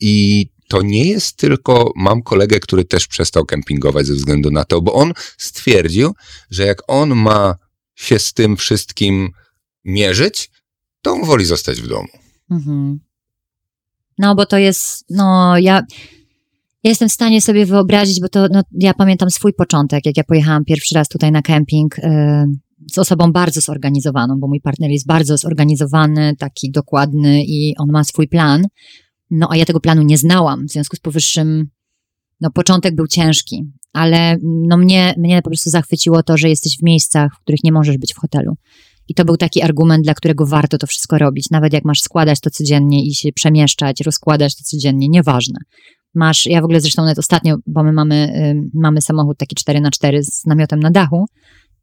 i to nie jest tylko, mam kolegę, który też przestał kempingować ze względu na to, bo on stwierdził, że jak on ma się z tym wszystkim mierzyć, to on woli zostać w domu. Mhm. No, bo to jest, no, ja, ja jestem w stanie sobie wyobrazić, bo to, no, ja pamiętam swój początek, jak ja pojechałam pierwszy raz tutaj na kemping y, z osobą bardzo zorganizowaną, bo mój partner jest bardzo zorganizowany, taki dokładny i on ma swój plan. No, a ja tego planu nie znałam, w związku z powyższym no początek był ciężki, ale no mnie, mnie po prostu zachwyciło to, że jesteś w miejscach, w których nie możesz być w hotelu. I to był taki argument, dla którego warto to wszystko robić. Nawet jak masz składać to codziennie i się przemieszczać, rozkładać to codziennie, nieważne. Masz, ja w ogóle zresztą nawet ostatnio, bo my mamy, y, mamy samochód taki 4 na 4 z namiotem na dachu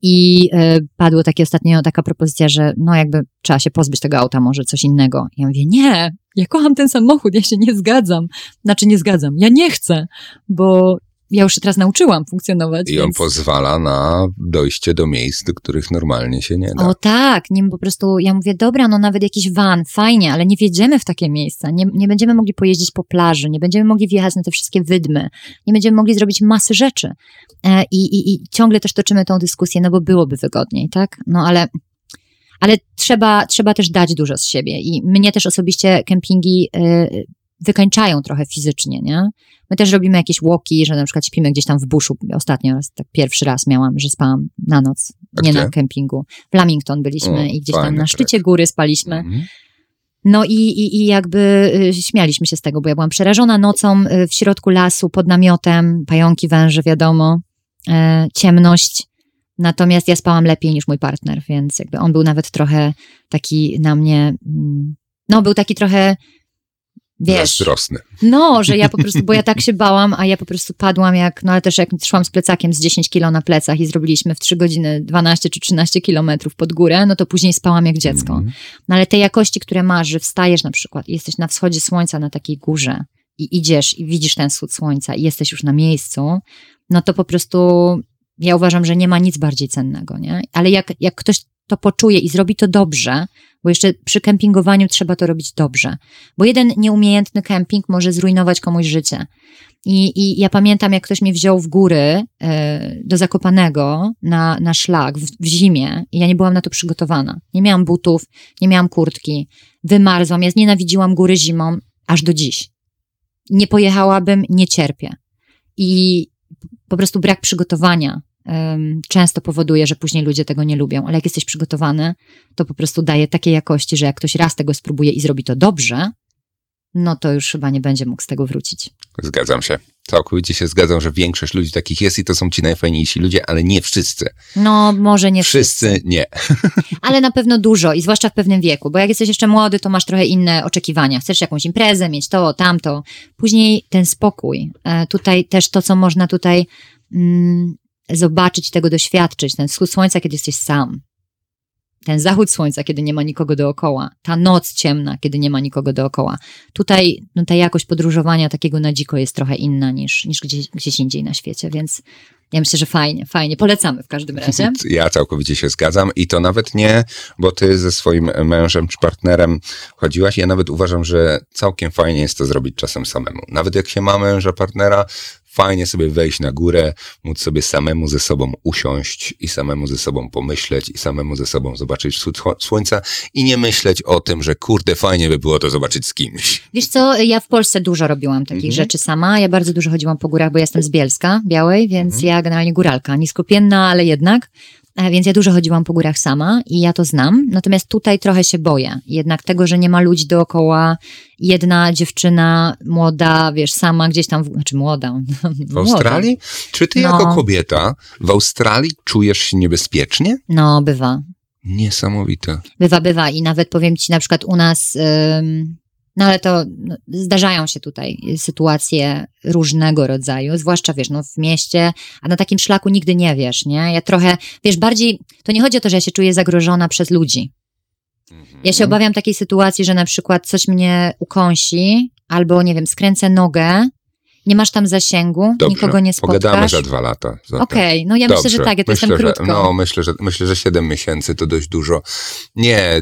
i y, padło takie ostatnio taka propozycja, że no jakby trzeba się pozbyć tego auta, może coś innego. Ja mówię, nie, ja kocham ten samochód, ja się nie zgadzam. Znaczy nie zgadzam, ja nie chcę, bo ja już się teraz nauczyłam funkcjonować. I on więc... pozwala na dojście do miejsc, do których normalnie się nie da. O tak, nim po prostu, ja mówię, dobra, no nawet jakiś van, fajnie, ale nie wjedziemy w takie miejsca, nie, nie będziemy mogli pojeździć po plaży, nie będziemy mogli wjechać na te wszystkie wydmy, nie będziemy mogli zrobić masy rzeczy. E, i, i, I ciągle też toczymy tą dyskusję, no bo byłoby wygodniej, tak? No ale ale trzeba, trzeba też dać dużo z siebie. I mnie też osobiście kempingi y, wykańczają trochę fizycznie, nie? My też robimy jakieś walki, że na przykład śpimy gdzieś tam w buszu. Ostatnio raz, tak pierwszy raz miałam, że spałam na noc, A nie gdzie? na kempingu. W Lamington byliśmy O, i gdzieś tam na trek. szczycie góry spaliśmy. Mhm. No i, i, i jakby y, śmialiśmy się z tego, bo ja byłam przerażona nocą y, w środku lasu, pod namiotem, pająki, węże, wiadomo, e, ciemność. Natomiast ja spałam lepiej niż mój partner, więc jakby on był nawet trochę taki na mnie, mm, no był taki trochę, wiesz, Zazdrosny. no, że ja po prostu, bo ja tak się bałam, a ja po prostu padłam jak, no ale też jak szłam z plecakiem z 10 kilo na plecach i zrobiliśmy w 3 godziny 12 czy 13 kilometrów pod górę, no to później spałam jak dziecko. Mhm. No ale te jakości, które masz, że wstajesz na przykład i jesteś na wschodzie słońca na takiej górze i idziesz i widzisz ten wschód słońca i jesteś już na miejscu, no to po prostu ja uważam, że nie ma nic bardziej cennego, nie? Ale jak, jak ktoś to poczuje i zrobi to dobrze, bo jeszcze przy kempingowaniu trzeba to robić dobrze, bo jeden nieumiejętny kemping może zrujnować komuś życie. I, I ja pamiętam, jak ktoś mnie wziął w góry e, do Zakopanego na, na szlak w, w zimie i ja nie byłam na to przygotowana. Nie miałam butów, nie miałam kurtki, wymarzłam, ja znienawidziłam góry zimą aż do dziś. Nie pojechałabym, nie cierpię. I po prostu brak przygotowania często powoduje, że później ludzie tego nie lubią, ale jak jesteś przygotowany, to po prostu daje takiej jakości, że jak ktoś raz tego spróbuje i zrobi to dobrze, no to już chyba nie będzie mógł z tego wrócić. Zgadzam się. Całkowicie się zgadzam, że większość ludzi takich jest i to są ci najfajniejsi ludzie, ale nie wszyscy. No, może nie wszyscy, Wszyscy nie. ale na pewno dużo i zwłaszcza w pewnym wieku, bo jak jesteś jeszcze młody, to masz trochę inne oczekiwania. Chcesz jakąś imprezę, mieć to, tamto. Później ten spokój. E, Tutaj też to, co można tutaj mm, zobaczyć, tego doświadczyć. Ten wschód słońca, kiedy jesteś sam. Ten zachód słońca, kiedy nie ma nikogo dookoła. Ta noc ciemna, kiedy nie ma nikogo dookoła. Tutaj no, ta jakość podróżowania takiego na dziko jest trochę inna niż, niż gdzieś, gdzieś indziej na świecie, więc ja myślę, że fajnie, fajnie. Polecamy w każdym razie. Ja całkowicie się zgadzam i to nawet nie, bo ty ze swoim mężem czy partnerem chodziłaś. Ja nawet uważam, że całkiem fajnie jest to zrobić czasem samemu. Nawet jak się ma męża, partnera, fajnie sobie wejść na górę, móc sobie samemu ze sobą usiąść i samemu ze sobą pomyśleć i samemu ze sobą zobaczyć wschód sło- słońca i nie myśleć o tym, że kurde, fajnie by było to zobaczyć z kimś. Wiesz co, ja w Polsce dużo robiłam takich Mhm. rzeczy sama. Ja bardzo dużo chodziłam po górach, bo ja jestem z Bielska, Białej, więc Mhm. ja generalnie góralka, niskopienna, ale jednak. E, Więc ja dużo chodziłam po górach sama i ja to znam. Natomiast tutaj trochę się boję. Jednak tego, że nie ma ludzi dookoła. Jedna dziewczyna młoda, wiesz, sama gdzieś tam, w, znaczy młoda. W Australii? Czy ty No. jako kobieta w Australii czujesz się niebezpiecznie? No, bywa. Niesamowite. Bywa, bywa i nawet powiem ci na przykład u nas, ym, no ale to no, zdarzają się tutaj sytuacje różnego rodzaju, zwłaszcza wiesz, no w mieście, a na takim szlaku nigdy nie wiesz, nie? Ja trochę, wiesz, bardziej, to nie chodzi o to, że ja się czuję zagrożona przez ludzi. Ja się obawiam takiej sytuacji, że na przykład coś mnie ukąsi, albo nie wiem, skręcę nogę, nie masz tam zasięgu, Dobrze, nikogo nie spotkasz. Pogadamy za dwa lata. Okej, no ja myślę, że tak, ja to myślę, jestem że, krótko. No, myślę, że myślę, że 7 miesięcy to dość dużo. Nie,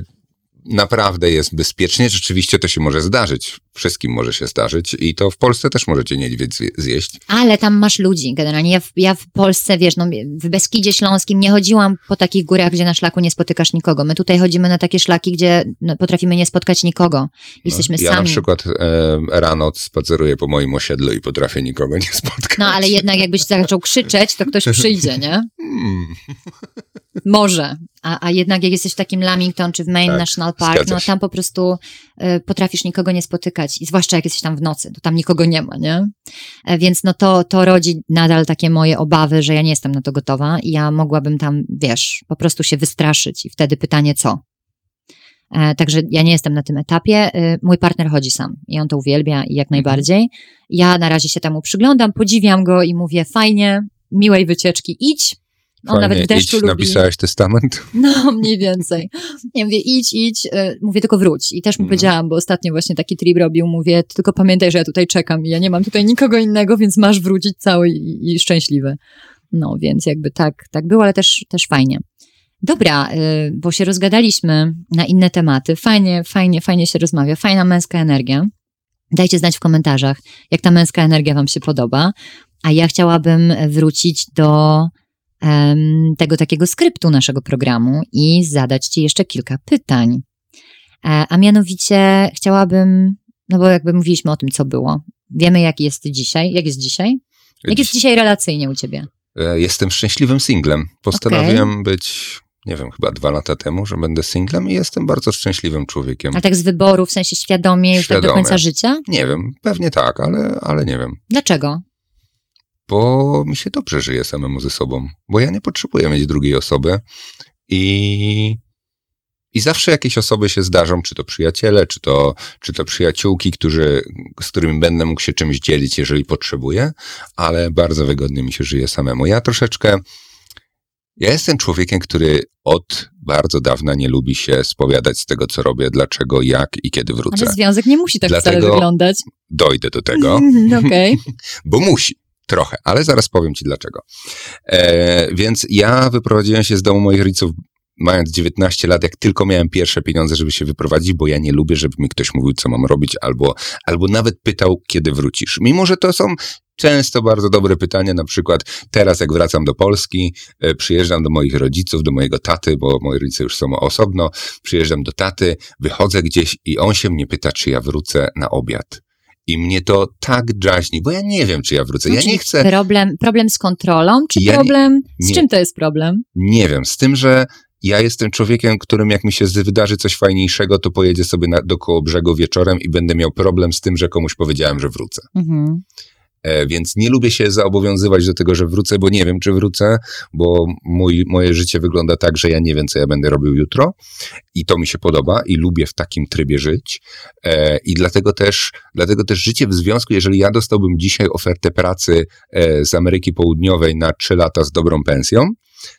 naprawdę jest bezpiecznie. Rzeczywiście to się może zdarzyć. Wszystkim może się zdarzyć i to w Polsce też możecie niedźwiedź zje- zjeść. Ale tam masz ludzi generalnie. Ja w, ja w Polsce, wiesz, no, w Beskidzie Śląskim nie chodziłam po takich górach, gdzie na szlaku nie spotykasz nikogo. My tutaj chodzimy na takie szlaki, gdzie no, potrafimy nie spotkać nikogo. Jesteśmy ja na sami. przykład e, rano spaceruję po moim osiedlu i potrafię nikogo nie spotkać. No ale jednak jakbyś zaczął krzyczeć, to ktoś przyjdzie, nie? Hmm. Może. A, a jednak jak jesteś w takim Lamington czy w Maine Tak, National Park, no tam po prostu y, potrafisz nikogo nie spotykać. I zwłaszcza jak jesteś tam w nocy, to tam nikogo nie ma, nie? E, więc no to, to rodzi nadal takie moje obawy, że ja nie jestem na to gotowa i ja mogłabym tam, wiesz, po prostu się wystraszyć i wtedy pytanie co? E, Także ja nie jestem na tym etapie. E, Mój partner chodzi sam i on to uwielbia i jak najbardziej. Ja na razie się temu przyglądam, podziwiam go i mówię fajnie, miłej wycieczki, idź. On Fajnie, nawet w deszczu idź, lubi. napisałeś testament? No, mniej więcej. Ja mówię, idź, idź, e, mówię, tylko wróć. I też mu Mhm. powiedziałam, bo ostatnio właśnie taki trip robił, mówię, ty tylko pamiętaj, że ja tutaj czekam i ja nie mam tutaj nikogo innego, więc masz wrócić cały i, i szczęśliwy. No, więc jakby tak, tak było, ale też, też fajnie. Dobra, y, bo się rozgadaliśmy na inne tematy. Fajnie, fajnie, fajnie się rozmawia. Fajna męska energia. Dajcie znać w komentarzach, jak ta męska energia wam się podoba. A ja chciałabym wrócić do tego takiego skryptu naszego programu i zadać Ci jeszcze kilka pytań. E, a mianowicie chciałabym, no bo jakby mówiliśmy o tym, co było. Wiemy, jak jest dzisiaj. Jak jest dzisiaj? Jak jest dzisiaj relacyjnie u Ciebie? E, Jestem szczęśliwym singlem. Postanowiłem być, nie wiem, chyba dwa lata temu, że będę singlem i jestem bardzo szczęśliwym człowiekiem. A tak z wyboru, w sensie świadomie, już tak do końca życia? Nie wiem, pewnie tak, ale, ale nie wiem. Dlaczego? Bo mi się dobrze żyje samemu ze sobą. Bo ja nie potrzebuję mieć drugiej osoby i, i zawsze jakieś osoby się zdarzą, czy to przyjaciele, czy to, czy to przyjaciółki, którzy, z którymi będę mógł się czymś dzielić, jeżeli potrzebuję, ale bardzo wygodnie mi się żyje samemu. Ja troszeczkę, ja jestem człowiekiem, który od bardzo dawna nie lubi się spowiadać z tego, co robię, dlaczego, jak i kiedy wrócę. Ale związek nie musi tak wcale Dlatego- wyglądać. Dojdę do tego. Okej. bo musi. Trochę, ale zaraz powiem ci dlaczego. E, więc ja wyprowadziłem się z domu moich rodziców mając 19 lat, jak tylko miałem pierwsze pieniądze, żeby się wyprowadzić, bo ja nie lubię, żeby mi ktoś mówił, co mam robić, albo, albo nawet pytał, kiedy wrócisz. Mimo, że to są często bardzo dobre pytania, na przykład teraz, jak wracam do Polski, e, przyjeżdżam do moich rodziców, do mojego taty, bo moi rodzice już są osobno, przyjeżdżam do taty, wychodzę gdzieś i on się mnie pyta, czy ja wrócę na obiad. I mnie to tak drażni, bo ja nie wiem, czy ja wrócę. No, Ja czyli nie chcę, Problem, problem z kontrolą, czy Ja nie- problem... Z nie. czym to jest problem? nie wiem, z tym, że ja jestem człowiekiem, którym jak mi się z- wydarzy coś fajniejszego, to pojedzie sobie na, do koło brzegu wieczorem i będę miał problem z tym, że komuś powiedziałem, że wrócę. Mhm. E, więc nie lubię się zaobowiązywać do tego, że wrócę, bo nie wiem, czy wrócę, bo mój, moje życie wygląda tak, że ja nie wiem, co ja będę robił jutro i to mi się podoba i lubię w takim trybie żyć e, i dlatego też, dlatego też życie w związku, jeżeli ja dostałbym dzisiaj ofertę pracy e, z Ameryki Południowej na trzy lata z dobrą pensją,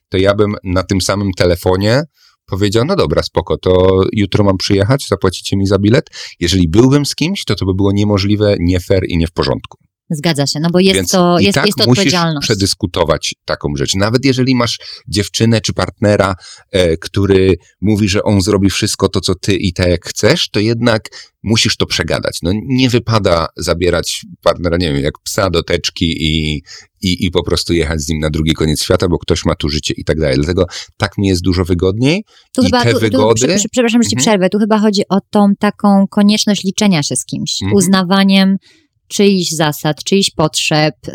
to ja bym na tym samym telefonie powiedział, no dobra, spoko, to jutro mam przyjechać, zapłacicie mi za bilet. Jeżeli byłbym z kimś, to to by było niemożliwe, nie fair i nie w porządku. Zgadza się, no bo jest Więc to, i jest, tak jest to musisz odpowiedzialność. przedyskutować taką rzecz. Nawet jeżeli masz dziewczynę czy partnera, e, który mówi, że on zrobi wszystko to, co ty i tak jak chcesz, to jednak musisz to przegadać. No nie wypada zabierać partnera, nie wiem, jak psa do teczki i, i, i po prostu jechać z nim na drugi koniec świata, bo ktoś ma tu życie i tak dalej. Dlatego tak mi jest dużo wygodniej. Tu I chyba, te tu, wygody- Tu, prze- przepraszam, że ci Mhm. przerwę. Tu chyba chodzi o tą taką konieczność liczenia się z kimś, Mhm. uznawaniem czyichś zasad, czyichś potrzeb. y,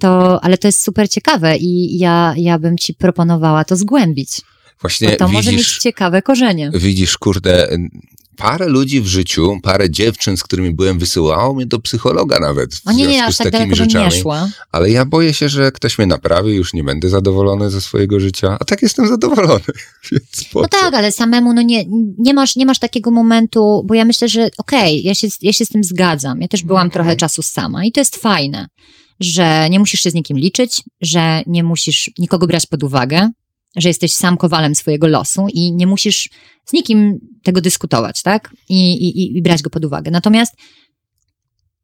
To, ale to jest super ciekawe i ja, ja bym ci proponowała to zgłębić. Właśnie Bo to może mieć widzisz, ciekawe korzenie. widzisz, kurde, parę ludzi w życiu, parę dziewczyn, z którymi byłem, wysyłało mnie do psychologa nawet w O nie, nie, związku aż z tak takimi rzeczami. nie. Ale ja boję się, że ktoś mnie naprawi, już nie będę zadowolony ze swojego życia, a tak jestem zadowolony, No tak, ale samemu no nie, nie, masz, nie masz takiego momentu, bo ja myślę, że okej, ja, się, ja się z tym zgadzam. Ja też byłam trochę czasu sama i to jest fajne, że nie musisz się z nikim liczyć, że nie musisz nikogo brać pod uwagę, że jesteś sam kowalem swojego losu i nie musisz z nikim tego dyskutować, tak? I, i, i brać go pod uwagę. Natomiast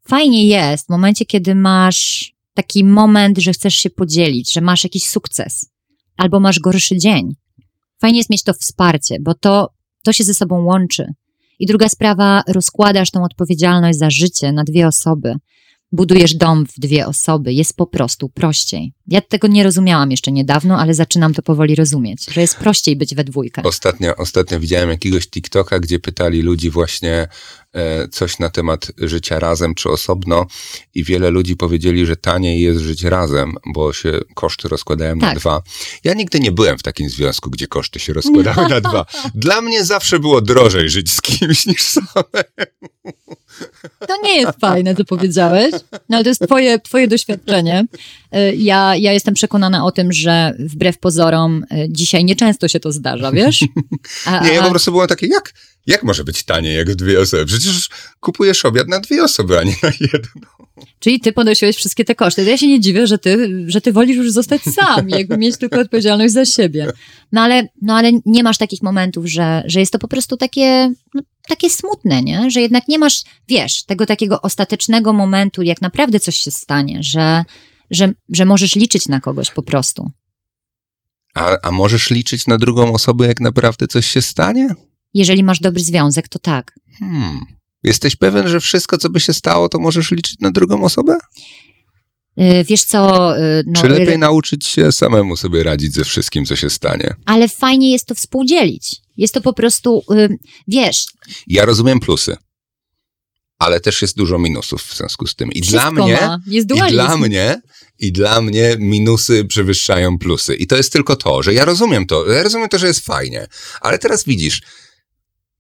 fajnie jest w momencie, kiedy masz taki moment, że chcesz się podzielić, że masz jakiś sukces albo masz gorszy dzień. Fajnie jest mieć to wsparcie, bo to, to się ze sobą łączy. I druga sprawa, rozkładasz tą odpowiedzialność za życie na dwie osoby. Budujesz dom w dwie osoby, jest po prostu prościej. Ja tego nie rozumiałam jeszcze niedawno, ale zaczynam to powoli rozumieć, że jest prościej być we dwójkę. Ostatnio, ostatnio widziałem jakiegoś TikToka, gdzie pytali ludzi właśnie e, coś na temat życia razem czy osobno i wiele ludzi powiedzieli, że taniej jest żyć razem, bo się koszty rozkładają na Tak. dwa. Ja nigdy nie byłem w takim związku, gdzie koszty się rozkładały na dwa. Dla mnie zawsze było drożej żyć z kimś niż same. To nie jest fajne, co powiedziałeś, no ale to jest twoje, twoje doświadczenie. Y, Ja, ja jestem przekonana o tym, że wbrew pozorom y, dzisiaj nieczęsto się to zdarza, wiesz? A, Nie, ja po prostu byłem takie, jak, jak może być taniej jak dwie osoby? Przecież kupujesz obiad na dwie osoby, a nie na jedną. Czyli ty ponosiłeś wszystkie te koszty. Ja się nie dziwię, że ty, że ty wolisz już zostać sam, jakby mieć tylko odpowiedzialność za siebie. No ale, no ale nie masz takich momentów, że, że jest to po prostu takie, no, takie smutne, nie? Że jednak nie masz, wiesz, tego takiego ostatecznego momentu, jak naprawdę coś się stanie, że, że, że możesz liczyć na kogoś po prostu. A, a możesz liczyć na drugą osobę, jak naprawdę coś się stanie? Jeżeli masz dobry związek, to tak. Hmm. Jesteś pewien, że wszystko, co by się stało, to możesz liczyć na drugą osobę? Y, Wiesz co, y, no, Czy lepiej y, nauczyć się samemu sobie radzić ze wszystkim, co się stanie? ale fajnie jest to współdzielić. Jest to po prostu, wiesz, Ja rozumiem plusy, ale też jest dużo minusów w związku z tym. I dla mnie, ma. Jest i dualizm. dla mnie, i dla mnie minusy przewyższają plusy. I to jest tylko to, że ja rozumiem to, ja rozumiem to, że jest fajnie, ale teraz widzisz,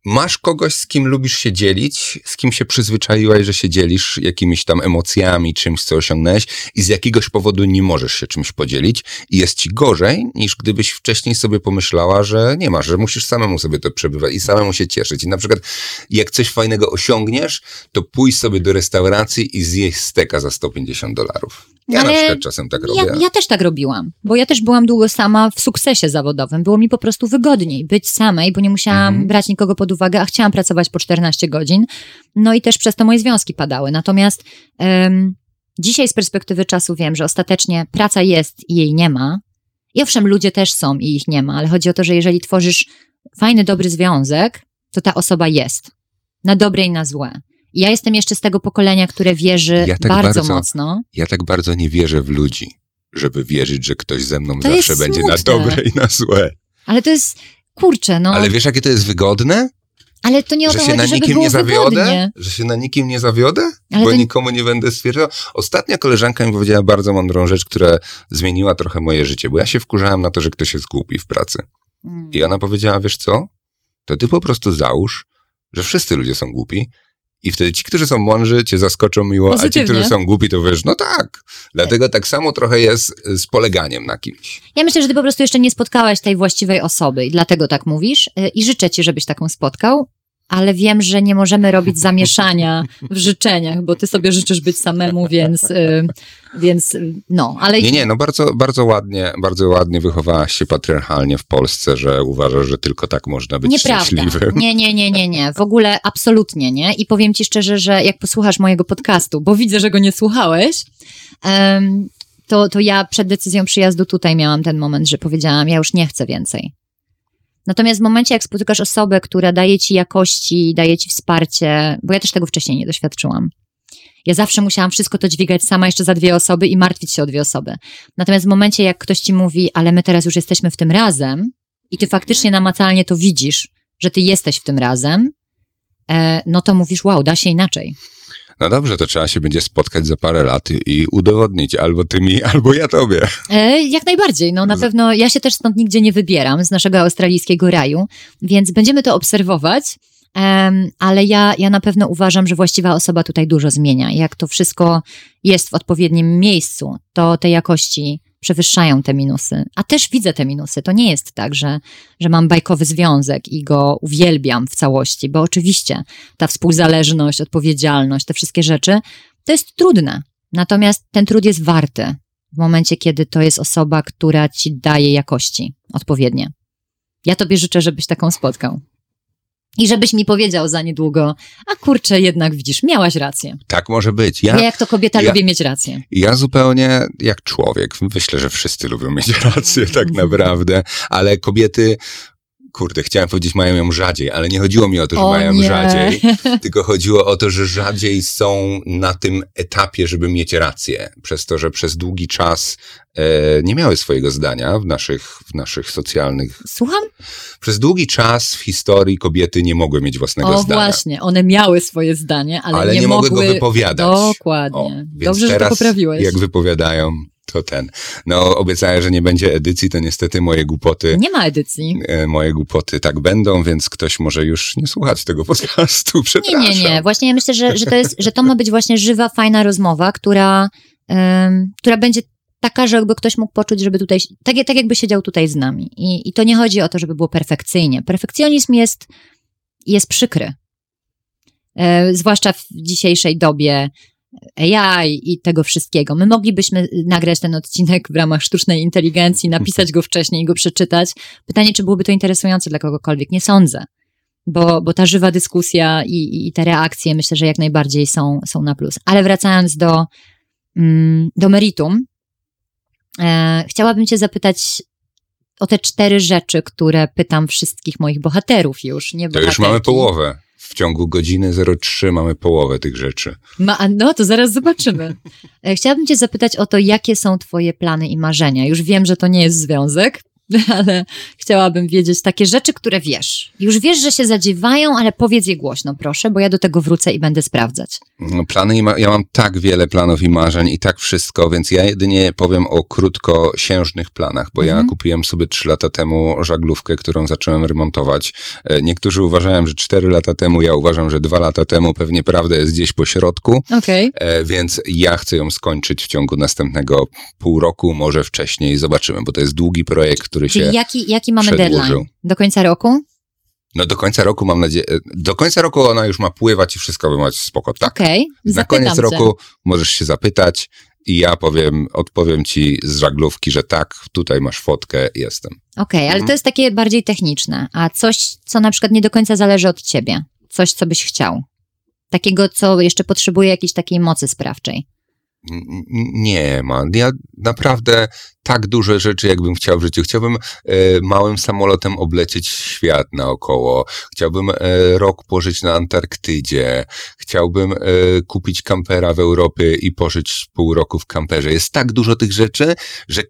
masz kogoś, z kim lubisz się dzielić, z kim się przyzwyczaiłaś, że się dzielisz jakimiś tam emocjami, czymś, co osiągnąłeś i z jakiegoś powodu nie możesz się czymś podzielić i jest ci gorzej, niż gdybyś wcześniej sobie pomyślała, że nie masz, że musisz samemu sobie to przebywać i samemu się cieszyć. I na przykład jak coś fajnego osiągniesz, to pójść sobie do restauracji i zjeść steka za 150 dolarów. Ja na Ale przykład czasem tak robię. Ja, ja też tak robiłam, bo ja też byłam długo sama w sukcesie zawodowym. Było mi po prostu wygodniej być samej, bo nie musiałam Mhm. brać nikogo pod uwagę, a chciałam pracować po 14 godzin. No i też przez to moje związki padały. Natomiast em, dzisiaj z perspektywy czasu wiem, że ostatecznie praca jest i jej nie ma. I owszem, ludzie też są i ich nie ma, ale chodzi o to, że jeżeli tworzysz fajny, dobry związek, to ta osoba jest. Na dobre i na złe. Ja jestem jeszcze z tego pokolenia, które wierzy Ja tak bardzo, bardzo- mocno. Ja tak bardzo nie wierzę w ludzi, żeby wierzyć, że ktoś ze mną To zawsze będzie na dobre i na złe. Ale to jest, kurczę, no. Ale wiesz, jakie to jest wygodne? Ale to nie o że to się chodzi, na nikim nie zawiodę? wygodnie. Że się na nikim nie zawiodę? Ale bo nikomu nie będę stwierdzał. Ostatnia koleżanka mi powiedziała bardzo mądrą rzecz, która zmieniła trochę moje życie, bo ja się wkurzałem na to, że ktoś jest głupi w pracy. Mm. I ona powiedziała, wiesz co? To ty po prostu załóż, że wszyscy ludzie są głupi i wtedy ci, którzy są mądrzy, cię zaskoczą miło, a ci, Pozytywnie. którzy są głupi, to wiesz, no tak. Dlatego tak samo trochę jest z poleganiem na kimś. Ja myślę, że ty po prostu jeszcze nie spotkałaś tej właściwej osoby i dlatego tak mówisz. Y, I życzę ci, żebyś taką spotkał. Ale wiem, że nie możemy robić zamieszania w życzeniach, bo ty sobie życzysz być samemu, więc, y, więc y, no, ale Nie, nie, no bardzo, bardzo ładnie, bardzo ładnie wychowałaś się patriarchalnie w Polsce, że uważasz, że tylko tak można być Nieprawda. szczęśliwym. Nie, nie, nie, nie, nie. W ogóle absolutnie nie. I powiem ci szczerze, że jak posłuchasz mojego podcastu, bo widzę, że go nie słuchałeś, to, to ja przed decyzją przyjazdu tutaj miałam ten moment, że powiedziałam, ja już nie chcę więcej. Natomiast w momencie, jak spotykasz osobę, która daje ci jakości, daje ci wsparcie, bo ja też tego wcześniej nie doświadczyłam. Ja zawsze musiałam wszystko to dźwigać sama jeszcze za dwie osoby i martwić się o dwie osoby. Natomiast w momencie, jak ktoś ci mówi, ale my teraz już jesteśmy w tym razem i ty faktycznie namacalnie to widzisz, że ty jesteś w tym razem, e, no to mówisz, wow, da się inaczej. No dobrze, to trzeba się będzie spotkać za parę lat i udowodnić albo ty mi, albo ja tobie. E, jak najbardziej. No na pewno ja się też stąd nigdzie nie wybieram, z naszego australijskiego raju, więc będziemy to obserwować. Ale ja, ja na pewno uważam, że właściwa osoba tutaj dużo zmienia. Jak to wszystko jest w odpowiednim miejscu, to te jakości przewyższają te minusy. A też widzę te minusy. To nie jest tak, że, że mam bajkowy związek i go uwielbiam w całości, bo oczywiście ta współzależność, odpowiedzialność, te wszystkie rzeczy, to jest trudne. Natomiast ten trud jest warty w momencie, kiedy to jest osoba, która ci daje jakości odpowiednie. Ja tobie życzę, żebyś taką spotkał. I żebyś mi powiedział za niedługo, a kurczę, jednak widzisz, miałaś rację. Tak może być. Ja, Ja, ja jak to kobieta ja- lubię mieć rację. ja zupełnie jak człowiek. Myślę, że wszyscy lubią mieć rację tak naprawdę, ale kobiety kurde, chciałem powiedzieć, mają ją rzadziej, ale nie chodziło mi o to, że O mają nie. rzadziej, tylko chodziło o to, że rzadziej są na tym etapie, żeby mieć rację, przez to, że przez długi czas e, nie miały swojego zdania w naszych, w naszych socjalnych. Słucham? Przez długi czas w historii kobiety nie mogły mieć własnego O zdania. właśnie, one miały swoje zdanie, ale, Ale nie, nie mogły go wypowiadać. Dokładnie. O, Dobrze, że to teraz, poprawiłeś. Jak wypowiadają, to ten. No, obiecałem, że nie będzie edycji, to niestety moje głupoty. Nie ma edycji. e, Moje głupoty tak będą, więc ktoś może już nie słuchać tego podcastu. Nie, Przepraszam. nie, nie. Właśnie ja myślę, że, że, to, jest, że to ma być właśnie żywa, fajna rozmowa, która, em, która będzie taka, że jakby ktoś mógł poczuć, żeby tutaj, tak, tak jakby siedział tutaj z nami. I, I to nie chodzi o to, żeby było perfekcyjnie. Perfekcjonizm jest, jest przykry. E, zwłaszcza w dzisiejszej dobie AI i tego wszystkiego. My moglibyśmy nagrać ten odcinek w ramach sztucznej inteligencji, napisać go wcześniej i go przeczytać. Pytanie, czy byłoby to interesujące dla kogokolwiek? Nie sądzę. Bo, bo ta żywa dyskusja i, i te reakcje myślę, że jak najbardziej są, są na plus. Ale wracając do, mm, do meritum, e, chciałabym Cię zapytać o te cztery rzeczy, które pytam wszystkich moich bohaterów już. Nie To już mamy połowę. W ciągu godziny 03 mamy połowę tych rzeczy. Ma, no, to zaraz zobaczymy. E, Chciałabym Cię zapytać o to, jakie są Twoje plany i marzenia. Już wiem, że to nie jest związek, ale chciałabym wiedzieć takie rzeczy, które wiesz. Już wiesz, że się zadziewają, ale powiedz je głośno, proszę, bo ja do tego wrócę i będę sprawdzać. No, Plany i ma- ja mam tak wiele planów i marzeń i tak wszystko, więc ja jedynie powiem o krótkosiężnych planach, bo ja Mhm. kupiłem sobie trzy lata temu żaglówkę, którą zacząłem remontować. E, Niektórzy uważają, że cztery lata temu, ja uważam, że dwa lata temu, pewnie prawda jest gdzieś po środku. Okej. E, Więc ja chcę ją skończyć w ciągu następnego pół roku, może wcześniej, zobaczymy, bo to jest długi projekt, który Czyli się. jaki, jaki mamy przedłużył. deadline? Do końca roku? No do końca roku mam nadzieję. Do końca roku ona już ma pływać i wszystko by mać spoko. Tak. Okej, Na zapytam koniec cię. roku możesz się zapytać i ja powiem, odpowiem ci z żaglówki, że tak, tutaj masz fotkę, jestem. Okej, ale Mhm. to jest takie bardziej techniczne. A coś, co na przykład nie do końca zależy od ciebie? Coś, co byś chciał? Takiego, co jeszcze potrzebuje jakiejś takiej mocy sprawczej. Nie ma. Ja naprawdę tak duże rzeczy, jakbym chciał w życiu. Chciałbym e, małym samolotem oblecieć świat naokoło. Chciałbym e, rok pożyć na Antarktydzie. Chciałbym e, kupić kampera w Europie i pożyć pół roku w kamperze. Jest tak dużo tych rzeczy, że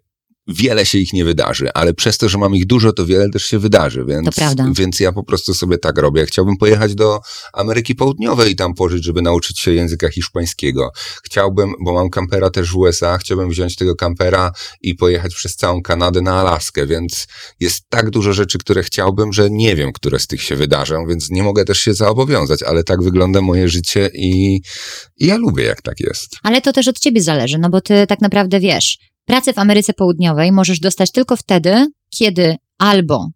wiele się ich nie wydarzy, ale przez to, że mam ich dużo, to wiele też się wydarzy, więc, więc ja po prostu sobie tak robię. Chciałbym pojechać do Ameryki Południowej i tam pożyć, żeby nauczyć się języka hiszpańskiego. Chciałbym, bo mam kampera też w USA, chciałbym wziąć tego kampera i pojechać przez całą Kanadę na Alaskę, więc jest tak dużo rzeczy, które chciałbym, że nie wiem, które z tych się wydarzą, więc nie mogę też się zaobowiązać, ale tak wygląda moje życie i, i ja lubię, jak tak jest. Ale to też od ciebie zależy, no bo ty tak naprawdę wiesz, pracę w Ameryce Południowej możesz dostać tylko wtedy, kiedy albo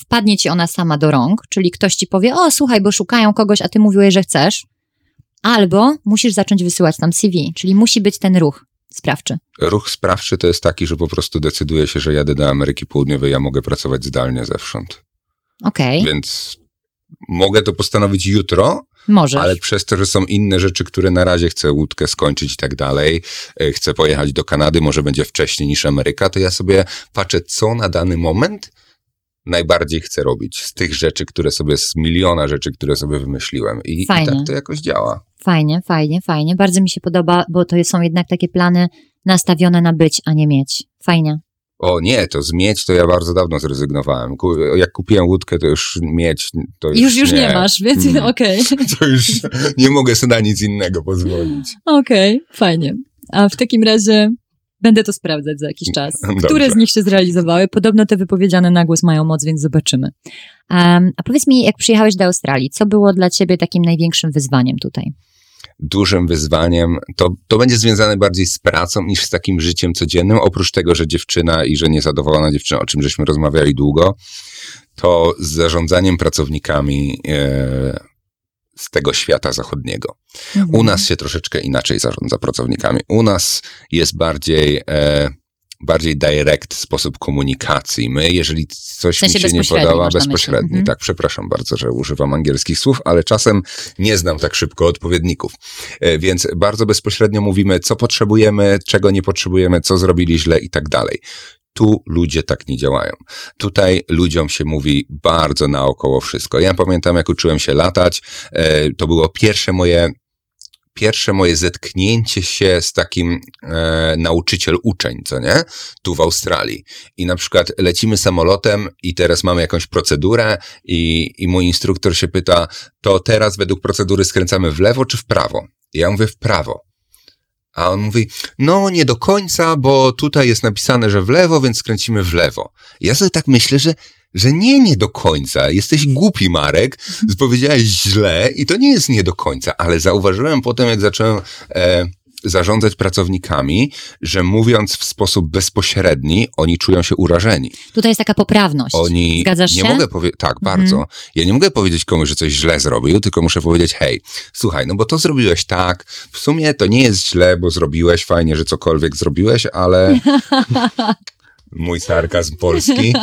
wpadnie ci ona sama do rąk, czyli ktoś ci powie, o słuchaj, bo szukają kogoś, a ty mówiłeś, że chcesz, albo musisz zacząć wysyłać tam CV, czyli musi być ten ruch sprawczy. Ruch sprawczy to jest taki, że po prostu decyduję się, że jadę do Ameryki Południowej, ja mogę pracować zdalnie zewsząd. Okej, Więc mogę to postanowić jutro, możesz. ale przez to, że są inne rzeczy, które na razie chcę łódkę skończyć i tak dalej, e, chcę pojechać do Kanady, może będzie wcześniej niż Ameryka, to ja sobie patrzę, co na dany moment najbardziej chcę robić z tych rzeczy, które sobie, z miliona rzeczy, które sobie wymyśliłem. I, i tak to jakoś działa. Fajnie, fajnie, fajnie. Bardzo mi się podoba, bo to są jednak takie plany nastawione na być, a nie mieć. Fajnie. O nie, to z mieć to ja bardzo dawno zrezygnowałem. Jak kupiłem łódkę, to już mieć to już, Już, już nie, masz, więc Mm. okej. To już nie mogę sobie na nic innego pozwolić. Okej, fajnie. A w takim razie będę to sprawdzać za jakiś czas. Dobrze. Które z nich się zrealizowały? Podobno te wypowiedziane na głos mają moc, więc zobaczymy. Um, a powiedz mi, jak przyjechałeś do Australii, co było dla ciebie takim największym wyzwaniem tutaj? Dużym wyzwaniem to, to będzie związane bardziej z pracą niż z takim życiem codziennym. Oprócz tego, że dziewczyna i że niezadowolona dziewczyna, o czym żeśmy rozmawiali długo, to z zarządzaniem pracownikami e, z tego świata zachodniego. U nas się troszeczkę inaczej zarządza pracownikami. U nas jest bardziej, e, bardziej direct sposób komunikacji. My, jeżeli coś W sensie mi się nie podoba, myśli. bezpośredni, Mhm. tak, przepraszam bardzo, że używam angielskich słów, ale czasem nie znam tak szybko odpowiedników. E, więc bardzo bezpośrednio mówimy, co potrzebujemy, czego nie potrzebujemy, co zrobili źle i tak dalej. Tu ludzie tak nie działają. Tutaj ludziom się mówi bardzo naokoło wszystko. Ja pamiętam, jak uczyłem się latać, e, to było pierwsze moje pierwsze moje zetknięcie się z takim e, nauczyciel-uczeń, co nie? Tu w Australii. I na przykład lecimy samolotem i teraz mamy jakąś procedurę i, i mój instruktor się pyta, to teraz według procedury skręcamy w lewo czy w prawo? I ja mówię w prawo. A on mówi, no nie do końca, bo tutaj jest napisane, że w lewo, więc skręcimy w lewo. I ja sobie tak myślę, że że nie, nie do końca. Jesteś głupi, Marek. Powiedziałeś źle i to nie jest nie do końca, ale zauważyłem potem, jak zacząłem e, zarządzać pracownikami, że mówiąc w sposób bezpośredni, oni czują się urażeni. Tutaj jest taka poprawność. Oni Zgadzasz nie się? mogę powiedzieć, tak, bardzo. Ja nie mogę powiedzieć komuś, że coś źle zrobił, tylko muszę powiedzieć, hej, słuchaj, no bo to zrobiłeś tak, w sumie to nie jest źle, bo zrobiłeś, fajnie, że cokolwiek zrobiłeś, ale mój sarkazm polski,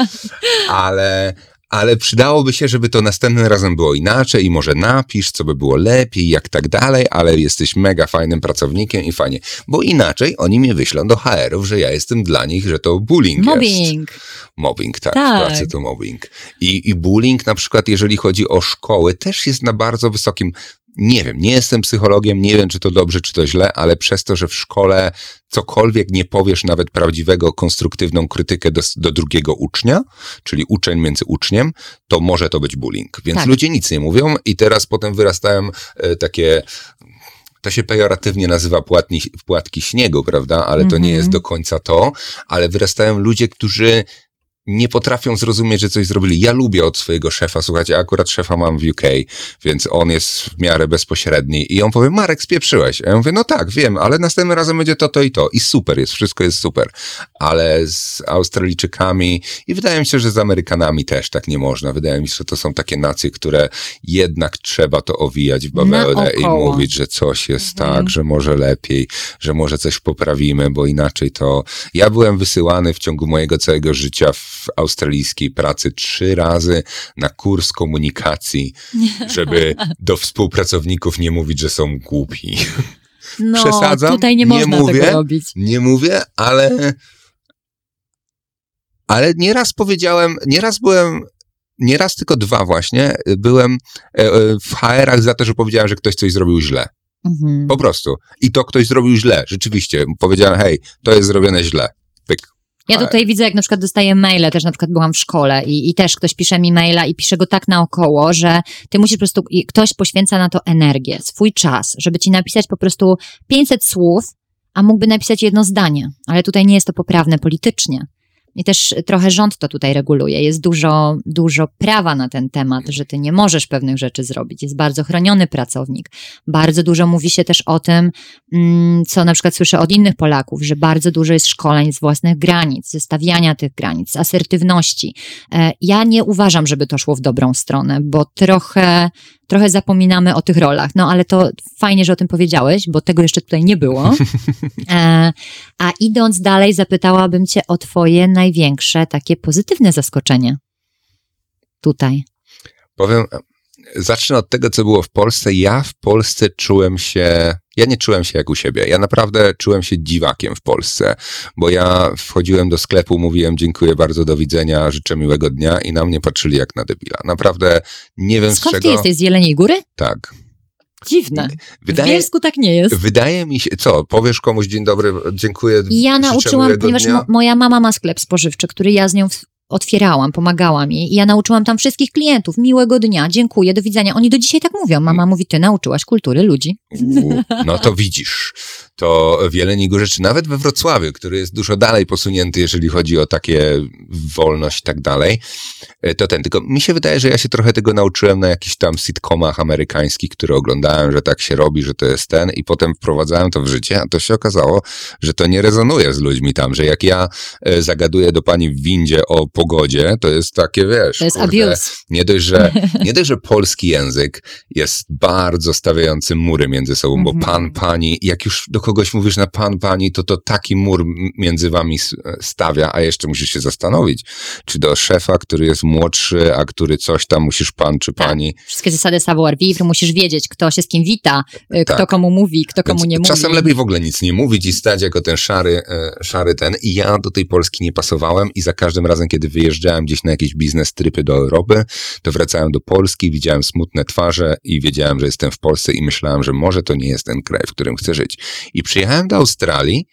ale, ale przydałoby się, żeby to następnym razem było inaczej i może napisz, co by było lepiej, jak tak dalej, ale jesteś mega fajnym pracownikiem i fajnie, bo inaczej oni mnie wyślą do HR-ów, że ja jestem dla nich, że to bullying jest. Mobbing. Mobbing, tak, Tak. w pracy to mobbing. I, I bullying na przykład, jeżeli chodzi o szkoły, też jest na bardzo wysokim, nie wiem, nie jestem psychologiem, nie wiem, czy to dobrze, czy to źle, ale przez to, że w szkole cokolwiek nie powiesz, nawet prawdziwego, konstruktywną krytykę do, do drugiego ucznia, czyli uczeń między uczniem, to może to być bullying. Więc Tak. ludzie nic nie mówią i teraz potem wyrastają e, takie to się pejoratywnie nazywa płatni, płatki śniegu, prawda? Ale to nie Mhm. jest do końca to, ale wyrastają ludzie, którzy nie potrafią zrozumieć, że coś zrobili. Ja lubię od swojego szefa, słuchajcie, akurat szefa mam w UK, więc on jest w miarę bezpośredni i on powie, Marek, spieprzyłeś. A ja mówię, no tak, wiem, ale następnym razem będzie to, to i to. I super jest, wszystko jest super. Ale z Australijczykami i wydaje mi się, że z Amerykanami też tak nie można. Wydaje mi się, że to są takie nacje, które jednak trzeba to owijać w bawełnę i mówić, że coś jest Mhm. tak, że może lepiej, że może coś poprawimy, bo inaczej to... Ja byłem wysyłany w ciągu mojego całego życia w australijskiej pracy trzy razy na kurs komunikacji, żeby do współpracowników nie mówić, że są głupi. No, Przesadzam? tutaj nie Nie można mówię. tego robić. Nie mówię, ale... Ale nieraz powiedziałem, nieraz byłem... Nieraz tylko dwa właśnie, byłem e, e, w HR-ach za to, że powiedziałem, że ktoś coś zrobił źle. Mhm. Po prostu. I to ktoś zrobił źle, rzeczywiście. Powiedziałem, hej, to jest zrobione źle. Pyk. Ja tutaj widzę, jak na przykład dostaję maile, też na przykład byłam w szkole i, i też ktoś pisze mi maila i pisze go tak naokoło, że ty musisz po prostu, i ktoś poświęca na to energię, swój czas, żeby ci napisać po prostu 500 słów, a mógłby napisać jedno zdanie, ale tutaj nie jest to poprawne politycznie. I też trochę rząd to tutaj reguluje. Jest dużo, dużo prawa na ten temat, że ty nie możesz pewnych rzeczy zrobić. Jest bardzo chroniony pracownik. Bardzo dużo mówi się też o tym, mm, co na przykład słyszę od innych Polaków, że bardzo dużo jest szkoleń z własnych granic, ze stawiania tych granic, asertywności. E, Ja nie uważam, żeby to szło w dobrą stronę, bo trochę, trochę zapominamy o tych rolach. No ale to fajnie, że o tym powiedziałeś, bo tego jeszcze tutaj nie było. E, A idąc dalej, zapytałabym Cię o Twoje największe takie pozytywne zaskoczenie tutaj. Powiem, zacznę od tego, co było w Polsce. Ja w Polsce czułem się, ja nie czułem się jak u siebie. Ja naprawdę czułem się dziwakiem w Polsce, bo ja wchodziłem do sklepu, mówiłem dziękuję bardzo, do widzenia, życzę miłego dnia i na mnie patrzyli jak na debila. Naprawdę nie wiem Skąd z Ty czego. jesteś? Z Jeleniej Góry? Tak. Dziwne. W Wydaje, Bielsku tak nie jest. wydaje mi się, co, powiesz komuś dzień dobry, dziękuję, ja nauczyłam, ponieważ mo- moja mama ma sklep spożywczy, który ja z nią w- otwierałam, pomagałam jej i ja nauczyłam tam wszystkich klientów, miłego dnia, dziękuję, do widzenia. Oni do dzisiaj tak mówią. Mama mówi, ty nauczyłaś kultury ludzi. U, No to widzisz. To w Jeleniej Górze, czy nawet we Wrocławiu, który jest dużo dalej posunięty, jeżeli chodzi o takie wolność i tak dalej, e, to ten. Tylko mi się wydaje, że ja się trochę tego nauczyłem na jakichś tam sitcomach amerykańskich, które oglądałem, że tak się robi, że to jest ten i potem wprowadzałem to w życie, a to się okazało, że to nie rezonuje z ludźmi tam, że jak ja e, zagaduję do pani w windzie o pogodzie, to jest takie, wiesz, To jest kurde, abuse. nie dość, że, nie dość, że polski język jest bardzo stawiający mury między sobą, bo Mhm. pan, pani, jak już dochodzi kogoś mówisz na pan, pani, to to taki mur między wami stawia, a jeszcze musisz się zastanowić, czy do szefa, który jest młodszy, a który coś tam musisz pan czy tak. pani. Wszystkie zasady savoir vivre, musisz wiedzieć, kto się z kim wita, kto tak. komu mówi, kto komu Więc nie mówi. Czasem lepiej w ogóle nic nie mówić i stać jako ten szary, e, szary ten. I ja do tej Polski nie pasowałem i za każdym razem, kiedy wyjeżdżałem gdzieś na jakieś biznes tripy do Europy, to wracałem do Polski, widziałem smutne twarze i wiedziałem, że jestem w Polsce i myślałem, że może to nie jest ten kraj, w którym chcę żyć. I przyjechałem do Australii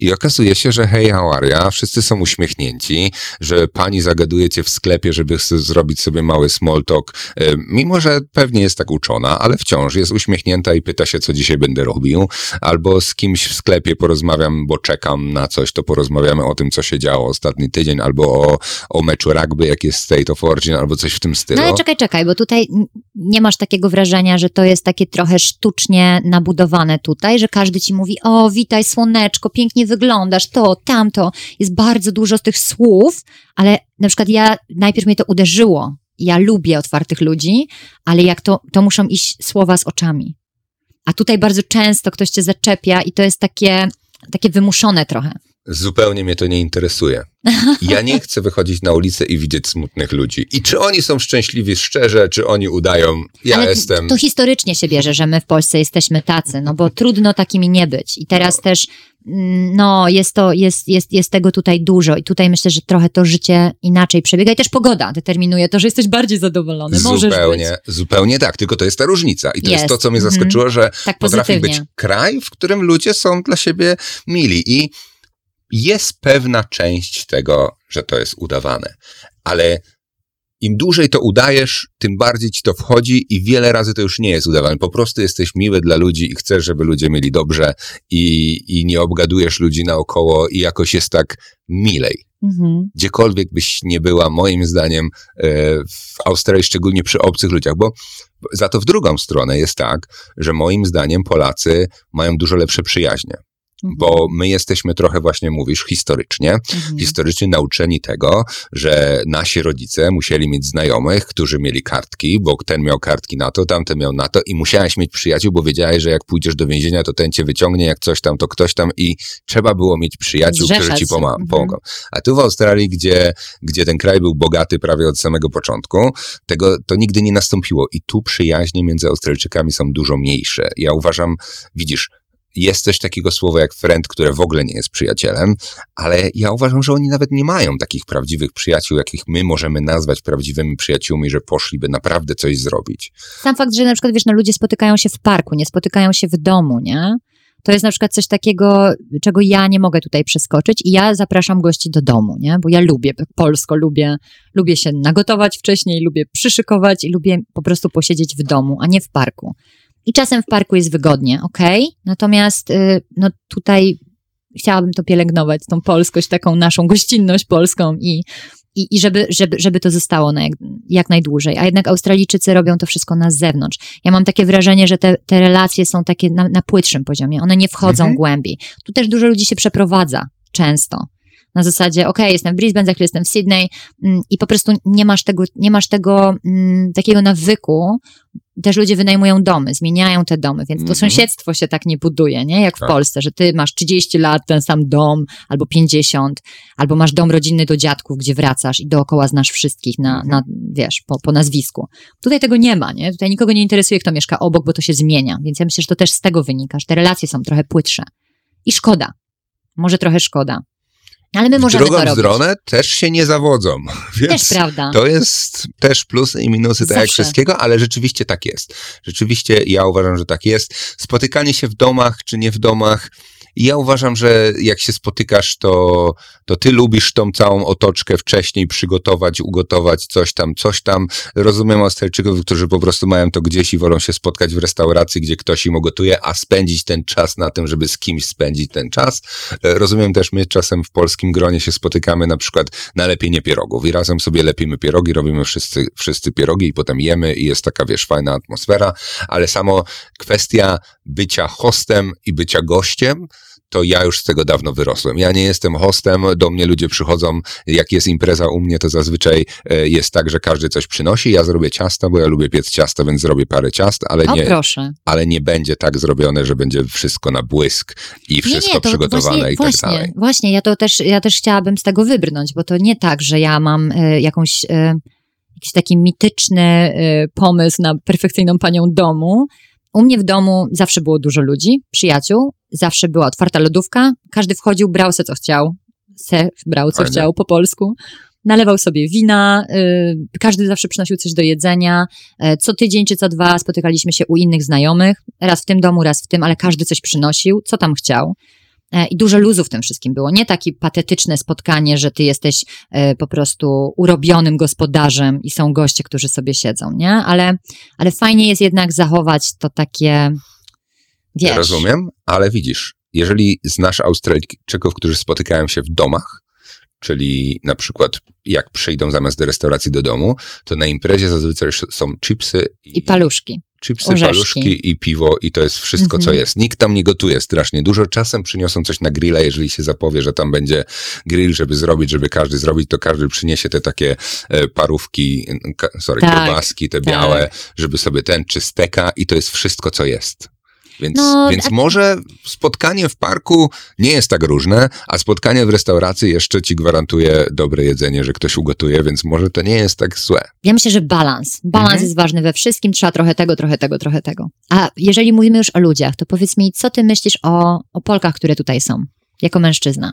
i okazuje się, że hej, how are ya? Wszyscy są uśmiechnięci, że pani zagaduje cię w sklepie, żeby zrobić sobie mały small talk, e, mimo że pewnie jest tak uczona, ale wciąż jest uśmiechnięta i pyta się, co dzisiaj będę robił, albo z kimś w sklepie porozmawiam, bo czekam na coś, to porozmawiamy o tym, co się działo ostatni tydzień, albo o, o meczu rugby, jak jest State of Origin, albo coś w tym stylu. No ale czekaj, czekaj, bo tutaj nie masz takiego wrażenia, że to jest takie trochę sztucznie nabudowane tutaj, że każdy ci mówi, o witaj słoneczko, pięknie wyglądasz, to, tamto. Jest bardzo dużo tych słów, ale na przykład ja, najpierw mnie to uderzyło. Ja lubię otwartych ludzi, ale jak to, to muszą iść słowa z oczami. A tutaj bardzo często ktoś cię zaczepia i to jest takie, takie wymuszone trochę. Zupełnie mnie to nie interesuje. Ja nie chcę wychodzić na ulicę i widzieć smutnych ludzi. I czy oni są szczęśliwi szczerze, czy oni udają, ja Ale jestem. To historycznie się bierze, że my w Polsce jesteśmy tacy, no bo trudno takimi nie być. I teraz no. też, no, jest to, jest, jest, jest tego tutaj dużo. I tutaj myślę, że trochę to życie inaczej przebiega. I też pogoda determinuje to, że jesteś bardziej zadowolony. Możesz zupełnie, być. zupełnie tak, tylko to jest ta różnica. I to jest, jest to, co mnie zaskoczyło, mm że tak potrafi być kraj, w którym ludzie są dla siebie mili. I jest pewna część tego, że to jest udawane, ale im dłużej to udajesz, tym bardziej ci to wchodzi i wiele razy to już nie jest udawane. Po prostu jesteś miły dla ludzi i chcesz, żeby ludzie mieli dobrze i, i nie obgadujesz ludzi naokoło i jakoś jest tak milej. Mhm. Gdziekolwiek byś nie była, moim zdaniem, e, w Australii, szczególnie przy obcych ludziach, bo za to w drugą stronę jest tak, że moim zdaniem Polacy mają dużo lepsze przyjaźnie. Mhm. Bo my jesteśmy trochę, właśnie mówisz, historycznie, mhm. historycznie nauczeni tego, że nasi rodzice musieli mieć znajomych, którzy mieli kartki, bo ten miał kartki na to, tamten miał na to i musiałeś mieć przyjaciół, bo wiedziałeś, że jak pójdziesz do więzienia, to ten cię wyciągnie, jak coś tam, to ktoś tam i trzeba było mieć przyjaciół, Zrzeszać. którzy ci mhm. pomogą. A tu w Australii, gdzie, gdzie ten kraj był bogaty prawie od samego początku, tego to nigdy nie nastąpiło i tu przyjaźnie między Australijczykami są dużo mniejsze. Ja uważam, widzisz, jest coś takiego słowa jak friend, które w ogóle nie jest przyjacielem, ale ja uważam, że oni nawet nie mają takich prawdziwych przyjaciół, jakich my możemy nazwać prawdziwymi przyjaciółmi, że poszliby naprawdę coś zrobić. Sam fakt, że na przykład, wiesz, no ludzie spotykają się w parku, nie spotykają się w domu, nie? To jest na przykład coś takiego, czego ja nie mogę tutaj przeskoczyć i ja zapraszam gości do domu, nie? Bo ja lubię polsko, lubię, lubię się nagotować wcześniej, lubię przyszykować i lubię po prostu posiedzieć w domu, a nie w parku. I czasem w parku jest wygodnie, ok? Natomiast y, no tutaj chciałabym to pielęgnować, tą polskość, taką naszą gościnność polską i, i, i żeby, żeby, żeby to zostało na jak, jak najdłużej. A jednak Australijczycy robią to wszystko na zewnątrz. Ja mam takie wrażenie, że te, te relacje są takie na, na płytszym poziomie, one nie wchodzą mhm. głębiej. Tu też dużo ludzi się przeprowadza, często na zasadzie, ok, jestem w Brisbane, za chwilę jestem w Sydney mm, i po prostu nie masz tego, nie masz tego mm, takiego nawyku. Też ludzie wynajmują domy, zmieniają te domy, więc to mm -hmm. sąsiedztwo się tak nie buduje, nie? Jak w tak. Polsce, że ty masz 30 lat, ten sam dom, albo 50, albo masz dom rodzinny do dziadków, gdzie wracasz i dookoła znasz wszystkich na, -hmm. na wiesz, po, po nazwisku. Tutaj tego nie ma, nie? Tutaj nikogo nie interesuje, kto mieszka obok, bo to się zmienia, więc ja myślę, że to też z tego wynika, że te relacje są trochę płytsze. I szkoda. Może trochę szkoda. Ale my możemy w drugą to stronę też się nie zawodzą. Więc też prawda. To jest też plusy i minusy tak jak wszystkiego, ale rzeczywiście tak jest. Rzeczywiście ja uważam, że tak jest. Spotykanie się w domach czy nie w domach i ja uważam, że jak się spotykasz, to, to ty lubisz tą całą otoczkę wcześniej przygotować, ugotować coś tam, coś tam. Rozumiem Australijczyków, którzy po prostu mają to gdzieś i wolą się spotkać w restauracji, gdzie ktoś im ugotuje, a spędzić ten czas na tym, żeby z kimś spędzić ten czas. E, rozumiem też, my czasem w polskim gronie się spotykamy na przykład na lepienie pierogów i razem sobie lepimy pierogi, robimy wszyscy, wszyscy pierogi i potem jemy i jest taka, wiesz, fajna atmosfera, ale samo kwestia bycia hostem i bycia gościem, to ja już z tego dawno wyrosłem. Ja nie jestem hostem, do mnie ludzie przychodzą, jak jest impreza u mnie, to zazwyczaj e, jest tak, że każdy coś przynosi, ja zrobię ciasta, bo ja lubię piec ciasta, więc zrobię parę ciast, ale O nie, proszę. ale nie będzie tak zrobione, że będzie wszystko na błysk i wszystko nie, nie, to przygotowane właśnie, i tak właśnie, dalej. Właśnie, ja to też, ja też chciałabym z tego wybrnąć, bo to nie tak, że ja mam e, jakąś, e, jakiś taki mityczny e, pomysł na perfekcyjną panią domu. U mnie w domu zawsze było dużo ludzi, przyjaciół, zawsze była otwarta lodówka, każdy wchodził, brał se co chciał, se brał co Fajne. chciał po polsku. Nalewał sobie wina, y, każdy zawsze przynosił coś do jedzenia. E, Co tydzień czy co dwa spotykaliśmy się u innych znajomych. Raz w tym domu, raz w tym, ale każdy coś przynosił, co tam chciał. E, I dużo luzu w tym wszystkim było. Nie takie patetyczne spotkanie, że ty jesteś e, po prostu urobionym gospodarzem i są goście, którzy sobie siedzą, nie? Ale, ale fajnie jest jednak zachować to takie, wiesz... Rozumiem, ale widzisz, jeżeli znasz Australijczyków, którzy spotykają się w domach, czyli na przykład jak przyjdą zamiast do restauracji do domu, to na imprezie zazwyczaj są chipsy I paluszki. Chipsy, Orzeszki. paluszki i piwo i to jest wszystko, co Mhm. jest. Nikt tam nie gotuje strasznie dużo. Czasem przyniosą coś na grilla, jeżeli się zapowie, że tam będzie grill, żeby zrobić, żeby każdy zrobić, to każdy przyniesie te takie e, parówki, sorry, Tak, kiełbaski, te tak. białe, żeby sobie ten, czy steka i to jest wszystko, co jest. Więc, No, więc a- może spotkanie w parku nie jest tak różne, a spotkanie w restauracji jeszcze ci gwarantuje dobre jedzenie, że ktoś ugotuje, więc może to nie jest tak złe. Ja myślę, że balans. Balans Mhm. jest ważny we wszystkim, trzeba trochę tego, trochę tego, trochę tego. A jeżeli mówimy już o ludziach, to powiedz mi, co ty myślisz o, o Polkach, które tutaj są, jako mężczyzna?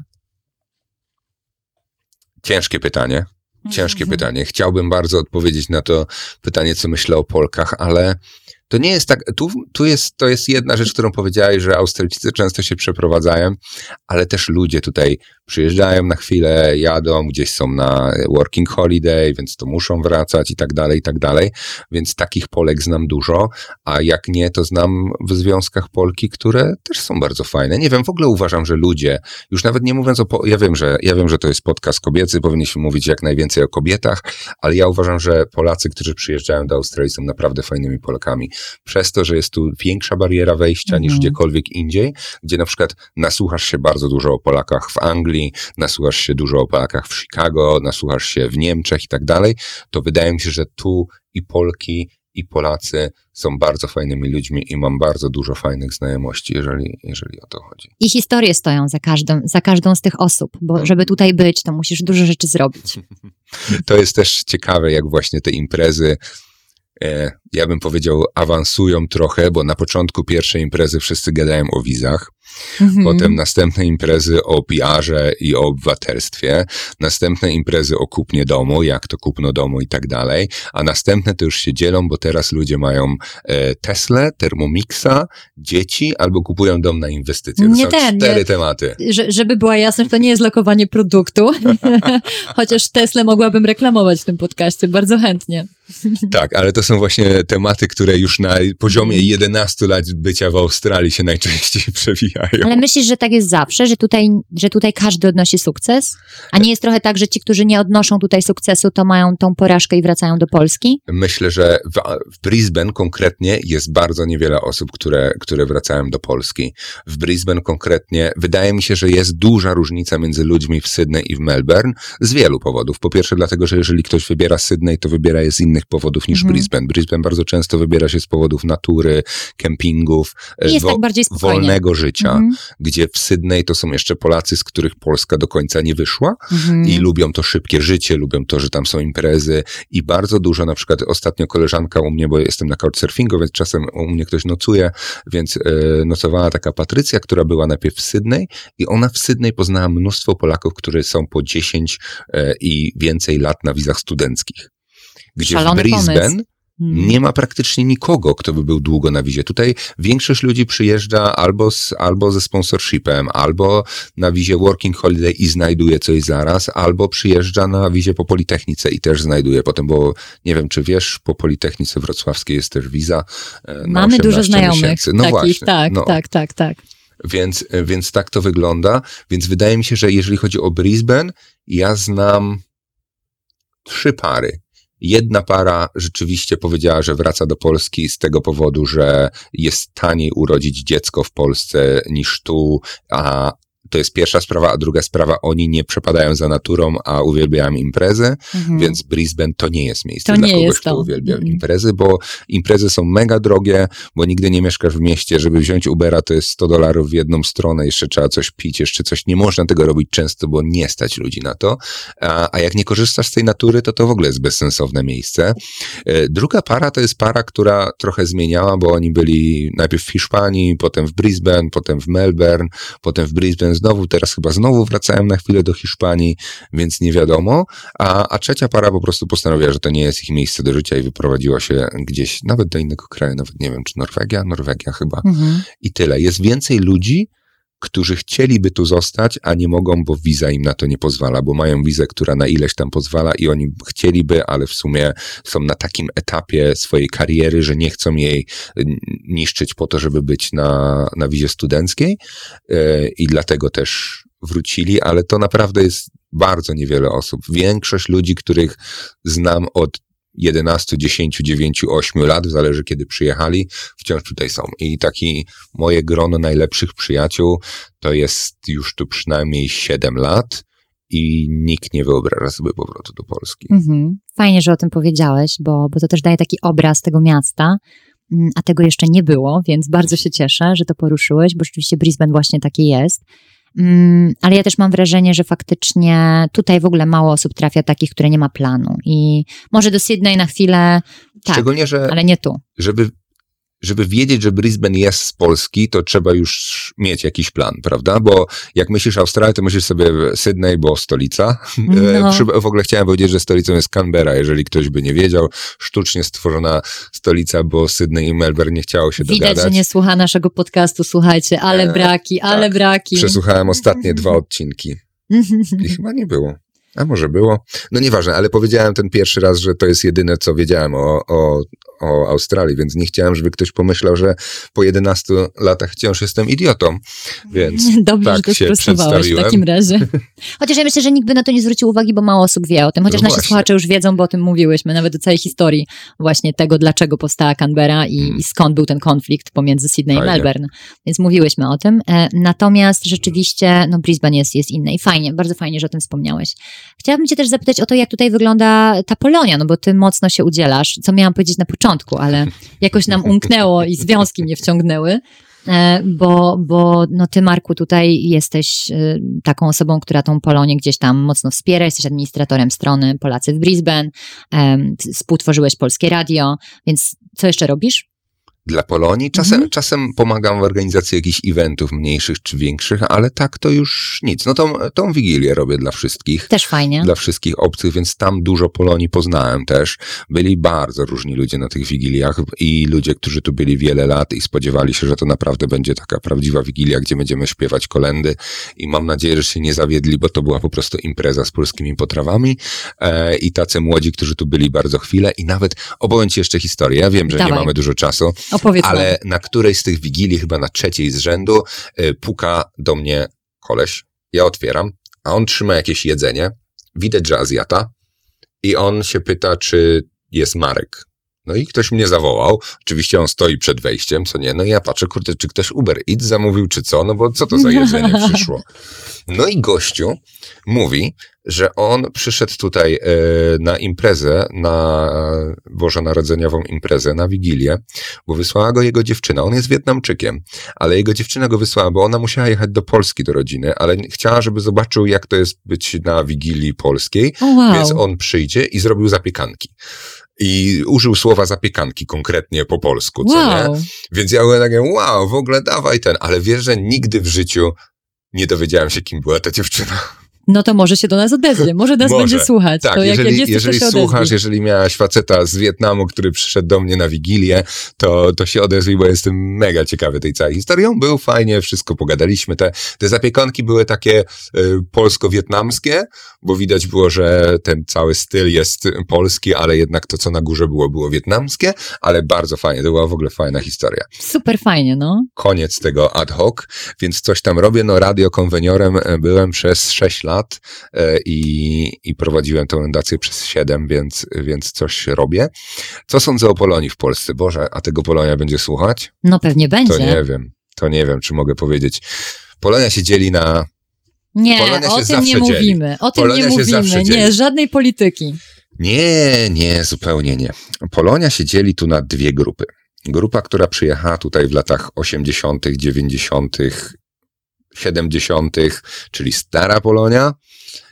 Ciężkie pytanie. Ciężkie Mhm. pytanie. Chciałbym bardzo odpowiedzieć na to pytanie, co myślę o Polkach, ale to nie jest tak. Tu, tu jest, to jest jedna rzecz, którą powiedziałeś, że Australijczycy często się przeprowadzają, ale też ludzie tutaj przyjeżdżają na chwilę, jadą, gdzieś są na working holiday, więc to muszą wracać i tak dalej, i tak dalej. Więc takich Polek znam dużo, a jak nie, to znam w związkach Polki, które też są bardzo fajne. Nie wiem, w ogóle uważam, że ludzie, już nawet nie mówiąc o, po, ja wiem, że ja wiem, że to jest podcast kobiecy, powinniśmy mówić jak najwięcej o kobietach, ale ja uważam, że Polacy, którzy przyjeżdżają do Australii są naprawdę fajnymi Polakami. Przez to, że jest tu większa bariera wejścia niż Mhm. gdziekolwiek indziej, gdzie na przykład nasłuchasz się bardzo dużo o Polakach w Anglii, nasłuchasz się dużo o Polakach w Chicago, nasłuchasz się w Niemczech i tak dalej, to wydaje mi się, że tu i Polki, i Polacy są bardzo fajnymi ludźmi i mam bardzo dużo fajnych znajomości, jeżeli, jeżeli o to chodzi. I historie stoją za każdą, za każdą z tych osób, bo żeby tutaj być, to musisz dużo rzeczy zrobić. To jest też ciekawe, jak właśnie te imprezy, e, ja bym powiedział, awansują trochę, bo na początku pierwszej imprezy wszyscy gadają o wizach, Mhm. potem następne imprezy o PR-ze i o obywatelstwie, następne imprezy o kupnie domu, jak to kupno domu i tak dalej, a następne to już się dzielą, bo teraz ludzie mają e, Tesla, Thermomixa, dzieci albo kupują dom na inwestycje. To Nie są ten, cztery nie- tematy. Że, żeby była jasność, to nie jest lokowanie produktu, chociaż Tesla mogłabym reklamować w tym podcaście, bardzo chętnie. Tak, ale to są właśnie tematy, które już na poziomie 11 lat bycia w Australii się najczęściej przewijają. Ale myślisz, że tak jest zawsze, że tutaj, że tutaj każdy odnosi sukces? A nie jest trochę tak, że ci, którzy nie odnoszą tutaj sukcesu, to mają tą porażkę i wracają do Polski? Myślę, że w, w Brisbane konkretnie jest bardzo niewiele osób, które, które wracają do Polski. W Brisbane konkretnie wydaje mi się, że jest duża różnica między ludźmi w Sydney i w Melbourne z wielu powodów. Po pierwsze dlatego, że jeżeli ktoś wybiera Sydney, to wybiera je z innych powodów niż Mhm. Brisbane. Brisbane bardzo często wybiera się z powodów natury, kempingów, jest tak wolnego życia, Mhm. Gdzie w Sydney to są jeszcze Polacy, z których Polska do końca nie wyszła Mhm. i lubią to szybkie życie, lubią to, że tam są imprezy i bardzo dużo, na przykład ostatnio koleżanka u mnie, bo jestem na couchsurfingu, więc czasem u mnie ktoś nocuje, więc e, nocowała taka Patrycja, która była najpierw w Sydney i ona w Sydney poznała mnóstwo Polaków, którzy są po 10 e, i więcej lat na wizach studenckich. Gdzie Szalony w Brisbane pomysł. Mhm. nie ma praktycznie nikogo, kto by był długo na wizie. Tutaj większość ludzi przyjeżdża albo, z, albo ze sponsorshipem, albo na wizie working holiday i znajduje coś zaraz, albo przyjeżdża na wizie po Politechnice i też znajduje potem, bo nie wiem, czy wiesz, po Politechnice Wrocławskiej jest też wiza e, Mamy dużo 18 znajomych miesięcy. No takich, właśnie. tak, no. tak, tak, tak. Więc, więc tak to wygląda. Więc wydaje mi się, że jeżeli chodzi o Brisbane, ja znam trzy pary. Jedna para rzeczywiście powiedziała, że wraca do Polski z tego powodu, że jest taniej urodzić dziecko w Polsce niż tu, a to jest pierwsza sprawa, a druga sprawa, oni nie przepadają za naturą, a uwielbiają imprezy, Mhm. więc Brisbane to nie jest miejsce To dla kogoś, kto to. uwielbia Mhm. imprezy, bo imprezy są mega drogie, bo nigdy nie mieszkasz w mieście, żeby wziąć Ubera to jest 100 dolarów w jedną stronę, jeszcze trzeba coś pić, jeszcze coś, nie można tego robić często, bo nie stać ludzi na to, a, a jak nie korzystasz z tej natury, to to w ogóle jest bezsensowne miejsce. E, Druga para to jest para, która trochę zmieniała, bo oni byli najpierw w Hiszpanii, potem w Brisbane, potem w Melbourne, potem w Brisbane znowu, teraz chyba znowu wracają na chwilę do Hiszpanii, więc nie wiadomo. A, a trzecia para po prostu postanowiła, że to nie jest ich miejsce do życia i wyprowadziła się gdzieś, nawet do innego kraju, nawet nie wiem, czy Norwegia, Norwegia chyba. Mhm. I tyle. Jest więcej ludzi, którzy chcieliby tu zostać, a nie mogą, bo wiza im na to nie pozwala, bo mają wizę, która na ileś tam pozwala i oni chcieliby, ale w sumie są na takim etapie swojej kariery, że nie chcą jej niszczyć po to, żeby być na, na wizie studenckiej e, i dlatego też wrócili, ale to naprawdę jest bardzo niewiele osób. Większość ludzi, których znam od 11, 10, 9, 8 lat, zależy kiedy przyjechali, wciąż tutaj są. I taki moje grono najlepszych przyjaciół to jest już tu przynajmniej 7 lat i nikt nie wyobraża sobie powrotu do Polski. Mhm. Fajnie, że o tym powiedziałeś, bo, bo to też daje taki obraz tego miasta, mm, a tego jeszcze nie było, więc bardzo się cieszę, że to poruszyłeś, bo rzeczywiście Brisbane właśnie taki jest. Mm, Ale ja też mam wrażenie, że faktycznie tutaj w ogóle mało osób trafia takich, które nie ma planu. I może do Sydney na chwilę, tak, Szczególnie, że ale nie tu. żeby, żeby wiedzieć, że Brisbane jest z Polski, to trzeba już mieć jakiś plan, prawda? Bo jak myślisz Australia, to myślisz sobie Sydney, bo stolica. No. E, w ogóle chciałem powiedzieć, że stolicą jest Canberra, jeżeli ktoś by nie wiedział. Sztucznie stworzona stolica, bo Sydney i Melbourne nie chciało się Widać, dogadać. że nie słucha naszego podcastu, słuchajcie, ale E, braki, ale tak. braki. Przesłuchałem ostatnie dwa odcinki i chyba nie było. A może było? No nieważne, ale powiedziałem ten pierwszy raz, że to jest jedyne, co wiedziałem o, o, o Australii, więc nie chciałem, żeby ktoś pomyślał, że po 11 latach wciąż jestem idiotą. Więc Dobrze, tak że to się sprostowałeś w przedstawiłem. takim razie. Chociaż ja myślę, że nikt by na to nie zwrócił uwagi, bo mało osób wie o tym. Chociaż No nasi słuchacze już wiedzą, bo o tym mówiłyśmy, nawet o całej historii właśnie tego, dlaczego powstała Canberra i, Mm. i skąd był ten konflikt pomiędzy Sydney Fajnie. i Melbourne. Więc mówiłyśmy o tym. E, Natomiast rzeczywiście, no Brisbane jest, jest inne i fajnie, bardzo fajnie, że o tym wspomniałeś. Chciałabym cię też zapytać o to, jak tutaj wygląda ta Polonia, no bo ty mocno się udzielasz, co miałam powiedzieć na początku, ale jakoś nam umknęło i związki mnie wciągnęły. E, Bo, bo no ty, Marku, tutaj jesteś e, taką osobą, która tą Polonię gdzieś tam mocno wspiera, jesteś administratorem strony Polacy w Brisbane, współtworzyłeś Polskie Radio, więc co jeszcze robisz? Dla Polonii czasem, Mhm. czasem pomagam w organizacji jakichś eventów mniejszych czy większych, ale tak to już nic. No tą, tą wigilię robię dla wszystkich. Też fajnie. dla wszystkich obcych, więc tam dużo Polonii poznałem też. Byli bardzo różni ludzie na tych wigiliach i ludzie, którzy tu byli wiele lat i spodziewali się, że to naprawdę będzie taka prawdziwa wigilia, gdzie będziemy śpiewać kolendy i mam nadzieję, że się nie zawiedli, bo to była po prostu impreza z polskimi potrawami e, i tacy młodzi, którzy tu byli bardzo chwilę i nawet opowiem Ci jeszcze historię. Ja wiem, że nie Dawaj. mamy dużo czasu, Opowiedz nam. ale na którejś z tych wigilii, chyba na trzeciej z rzędu, y, puka do mnie koleś. Ja otwieram, a on trzyma jakieś jedzenie. Widać, że Azjata. I on się pyta, czy jest Marek. No i ktoś mnie zawołał. Oczywiście on stoi przed wejściem, co nie. No i ja patrzę, kurde, czy ktoś Uber Eats zamówił, czy co? No bo co to za jedzenie przyszło? No i gościu mówi, że on przyszedł tutaj e, na imprezę, na bożonarodzeniową imprezę, na Wigilię, bo wysłała go jego dziewczyna. On jest Wietnamczykiem, ale jego dziewczyna go wysłała, bo ona musiała jechać do Polski do rodziny, ale chciała, żeby zobaczył, jak to jest być na Wigilii polskiej, O, wow. więc on przyjdzie i zrobił zapiekanki. I użył słowa zapiekanki konkretnie po polsku, co nie? wow. Więc ja byłem takie, wow, w ogóle dawaj ten, ale wiesz, że nigdy w życiu nie dowiedziałem się, kim była ta dziewczyna. No to może się do nas odezwie, może nas Może. będzie słuchać. Tak, to jeżeli, jak jeżeli słuchasz, jeżeli miałaś faceta z Wietnamu, który przyszedł do mnie na Wigilię, to, to się odezwij, bo jestem mega ciekawy tej całej historią. Był fajnie, wszystko pogadaliśmy. Te, te zapiekanki były takie y, polsko-wietnamskie, bo widać było, że ten cały styl jest polski, ale jednak to, co na górze było, było wietnamskie, ale bardzo fajnie. To była w ogóle fajna historia. Super fajnie, no. Koniec tego ad hoc, więc coś tam robię. No radio konweniorem e, byłem przez 6 lat. Lat e, i, i prowadziłem tę fundację przez 7, więc, więc coś robię. Co sądzę o Polonii w Polsce? Boże, a tego Polonia będzie słuchać? No pewnie będzie. To nie wiem, to nie wiem, czy mogę powiedzieć. Polonia się dzieli na Nie, Polonia o tym nie dzieli. mówimy. O tym Polonia nie mówimy. Nie, żadnej polityki. Nie, nie, zupełnie nie. Polonia się dzieli tu na dwie grupy. Grupa, która przyjechała tutaj w latach 80., 90., 70., czyli stara Polonia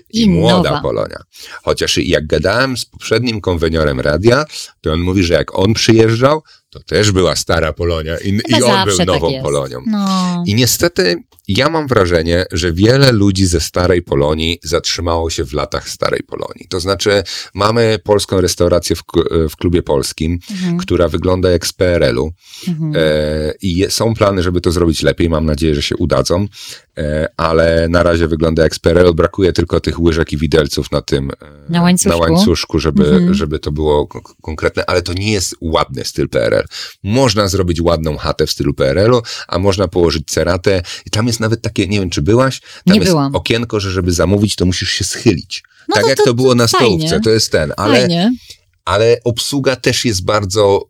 i, I młoda nowa. Polonia. Chociaż jak gadałem z poprzednim konweniorem radia, to on mówi, że jak on przyjeżdżał, to też była stara Polonia i, i on był tak nową jest. Polonią. No. I niestety ja mam wrażenie, że wiele ludzi ze starej Polonii zatrzymało się w latach starej Polonii. To znaczy, mamy polską restaurację w, w klubie polskim, Mhm, która wygląda jak z PRL-u. mhm. E, I je, są plany, żeby to zrobić lepiej. Mam nadzieję, że się udadzą, e, ale na razie wygląda jak z PRL-u. Brakuje tylko tych łyżek i widelców na tym e, Na łańcuszku? na łańcuszku żeby, Mhm. żeby to było konkretne, ale to nie jest ładny styl PRL. Można zrobić ładną chatę w stylu PRL-u, a można położyć ceratę. I tam jest nawet takie, nie wiem, czy byłaś? Tam Nie jest byłam. okienko, że żeby zamówić, to musisz się schylić. No tak to- jak to- to, było na fajnie. stołówce, to jest ten, ale Fajnie. ale obsługa też jest bardzo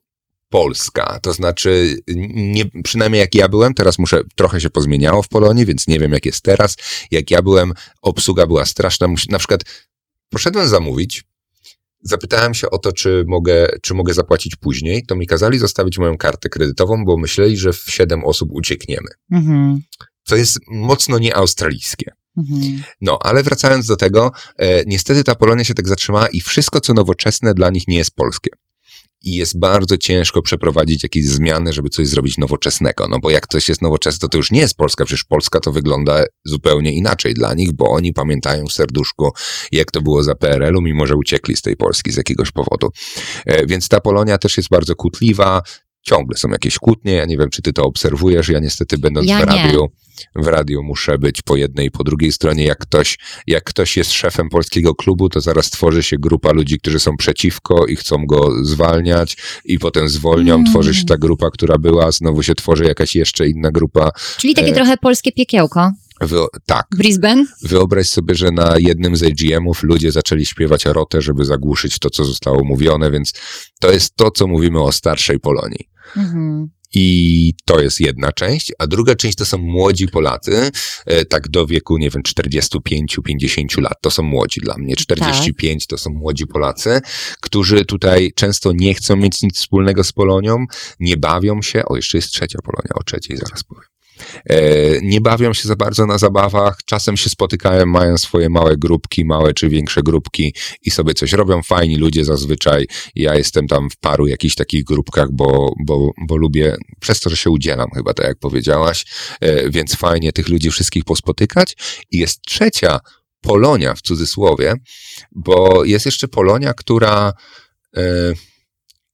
polska. To znaczy, nie, przynajmniej jak ja byłem, teraz muszę, trochę się pozmieniało w Polonii, więc nie wiem jak jest teraz. Jak ja byłem, obsługa była straszna. Na przykład poszedłem zamówić, zapytałem się o to, czy mogę, czy mogę zapłacić później, to mi kazali zostawić moją kartę kredytową, bo myśleli, że w siedem osób uciekniemy. Mhm, Co jest mocno nieaustralijskie. mhm. No, ale wracając do tego, e, niestety ta Polonia się tak zatrzymała i wszystko, co nowoczesne, dla nich nie jest polskie. I jest bardzo ciężko przeprowadzić jakieś zmiany, żeby coś zrobić nowoczesnego. No bo jak coś jest nowoczesne, to to już nie jest Polska. Przecież Polska to wygląda zupełnie inaczej dla nich, bo oni pamiętają w serduszku, jak to było za PRL-u, mimo że uciekli z tej Polski z jakiegoś powodu. E, Więc ta Polonia też jest bardzo kłótliwa. Ciągle są jakieś kłótnie. Ja nie wiem, czy ty to obserwujesz. Ja niestety, będąc Ja w radiu, w radiu muszę być po jednej i po drugiej stronie. Jak ktoś, jak ktoś jest szefem polskiego klubu, to zaraz tworzy się grupa ludzi, którzy są przeciwko i chcą go zwalniać i potem zwolnią. Mm. Tworzy się ta grupa, która była, znowu się tworzy jakaś jeszcze inna grupa. Czyli takie E, trochę polskie piekiełko. Wyo- tak, Brisbane? wyobraź sobie, że na jednym z AGM-ów ludzie zaczęli śpiewać rotę, żeby zagłuszyć to, co zostało mówione, więc to jest to, co mówimy o starszej Polonii. Mhm. I to jest jedna część, a druga część to są młodzi Polacy, e, tak do wieku, nie wiem, 45-50 lat. To są młodzi dla mnie. 45 to są młodzi Polacy, którzy tutaj często nie chcą mieć nic wspólnego z Polonią, nie bawią się. O, jeszcze jest trzecia Polonia, o trzeciej zaraz powiem. E, nie bawią się za bardzo na zabawach, czasem się spotykają, mają swoje małe grupki, małe czy większe grupki i sobie coś robią. Fajni ludzie zazwyczaj. Ja jestem tam w paru jakichś takich grupkach, bo, bo, bo lubię, przez to, że się udzielam chyba, tak jak powiedziałaś, e, więc fajnie tych ludzi wszystkich pospotykać. I jest trzecia Polonia w cudzysłowie, bo jest jeszcze Polonia, która e,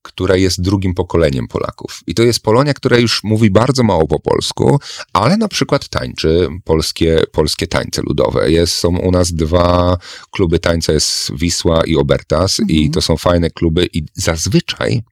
która jest drugim pokoleniem Polaków. I to jest Polonia, która już mówi bardzo mało po polsku, ale na przykład tańczy polskie, polskie tańce ludowe. Jest, są u nas dwa kluby tańca, jest Wisła i Obertas i Mhm. to są fajne kluby i zazwyczaj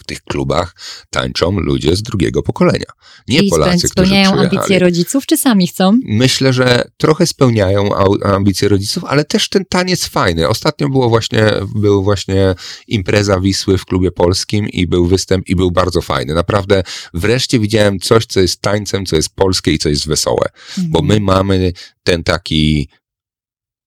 w tych klubach tańczą ludzie z drugiego pokolenia. Nie Czyli Polacy, którzy spełniają przyjechali. ambicje rodziców, czy sami chcą? Myślę, że trochę spełniają ambicje rodziców, ale też ten taniec fajny. Ostatnio było właśnie, był właśnie impreza Wisły w klubie polskim i był występ i był bardzo fajny. Naprawdę wreszcie widziałem coś, co jest tańcem, co jest polskie i co jest wesołe. Bo Mhm. my mamy ten taki,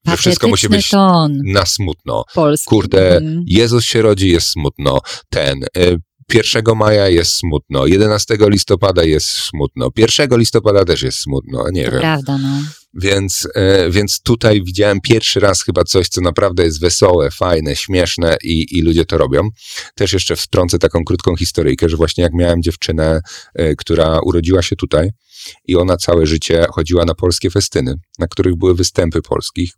że wszystko musi być ton na smutno. polski. Kurde. Jezus się rodzi, jest smutno. Ten. Y, 1 maja jest smutno, 11 listopada jest smutno, 1 listopada też jest smutno, nie To wiem. prawda, no. Więc, e, więc tutaj widziałem pierwszy raz chyba coś, co naprawdę jest wesołe, fajne, śmieszne i, i ludzie to robią. Też jeszcze wtrącę taką krótką historyjkę, że właśnie jak miałem dziewczynę, e, która urodziła się tutaj i ona całe życie chodziła na polskie festyny, na których były występy polskich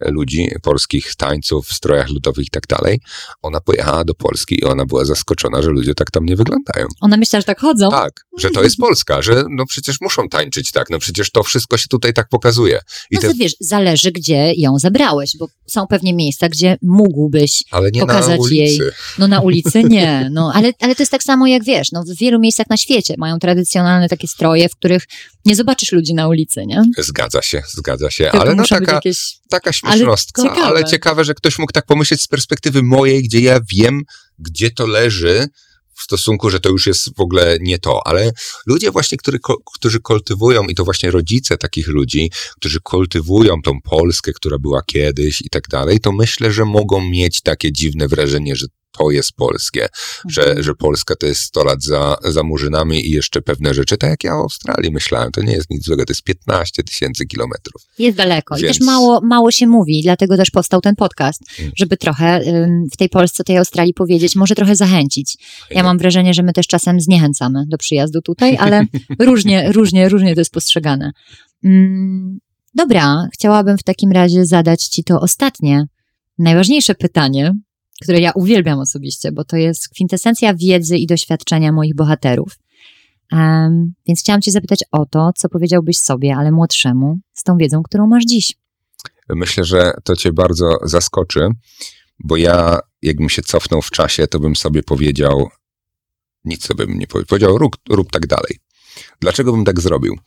ludzi, polskich tańców w strojach ludowych i tak dalej. Ona pojechała do Polski i ona była zaskoczona, że ludzie tak tam nie wyglądają. Ona myślała, że tak chodzą. Tak, że to jest Polska, że no przecież muszą tańczyć tak, no przecież to wszystko się tutaj tak pokazuje. I No te, to wiesz, zależy, gdzie ją zabrałeś, bo są pewnie miejsca, gdzie mógłbyś, pokazać jej. no na ulicy nie, no ale, ale to jest tak samo jak wiesz, no w wielu miejscach na świecie mają tradycjonalne takie stroje, w których nie zobaczysz ludzi na ulicy, nie? Zgadza się, zgadza się, Tylko ale no taka, jakieś... taka śmiesznostka, ale ciekawe. ciekawe. ciekawe, że ktoś mógł tak pomyśleć z perspektywy mojej, gdzie ja wiem, gdzie to leży w stosunku, że to już jest w ogóle nie to, ale ludzie właśnie, który, którzy kultywują i to właśnie rodzice takich ludzi, którzy kultywują tą Polskę, która była kiedyś i tak dalej, to myślę, że mogą mieć takie dziwne wrażenie, że to jest polskie, że, Mhm. że Polska to jest 100 lat za, za murzynami i jeszcze pewne rzeczy, tak jak ja o Australii myślałem, to nie jest nic złego, to jest 15 tysięcy kilometrów. Jest daleko i Więc- też mało, mało się mówi, dlatego też powstał ten podcast, Mm. żeby trochę w tej Polsce, tej Australii powiedzieć, może trochę zachęcić. Ja mam wrażenie, że my też czasem zniechęcamy do przyjazdu tutaj, ale różnie, różnie, różnie to jest postrzegane. Mm, dobra, chciałabym w takim razie zadać Ci to ostatnie, najważniejsze pytanie, które ja uwielbiam osobiście, bo to jest kwintesencja wiedzy i doświadczenia moich bohaterów. Em, więc chciałam Cię zapytać o to, co powiedziałbyś sobie, ale młodszemu, z tą wiedzą, którą masz dziś. Myślę, że to cię bardzo zaskoczy, bo ja, jakbym się cofnął w czasie, to bym sobie powiedział, nic sobie bym nie powiedział, powiedział rób, rób tak dalej. Dlaczego bym tak zrobił?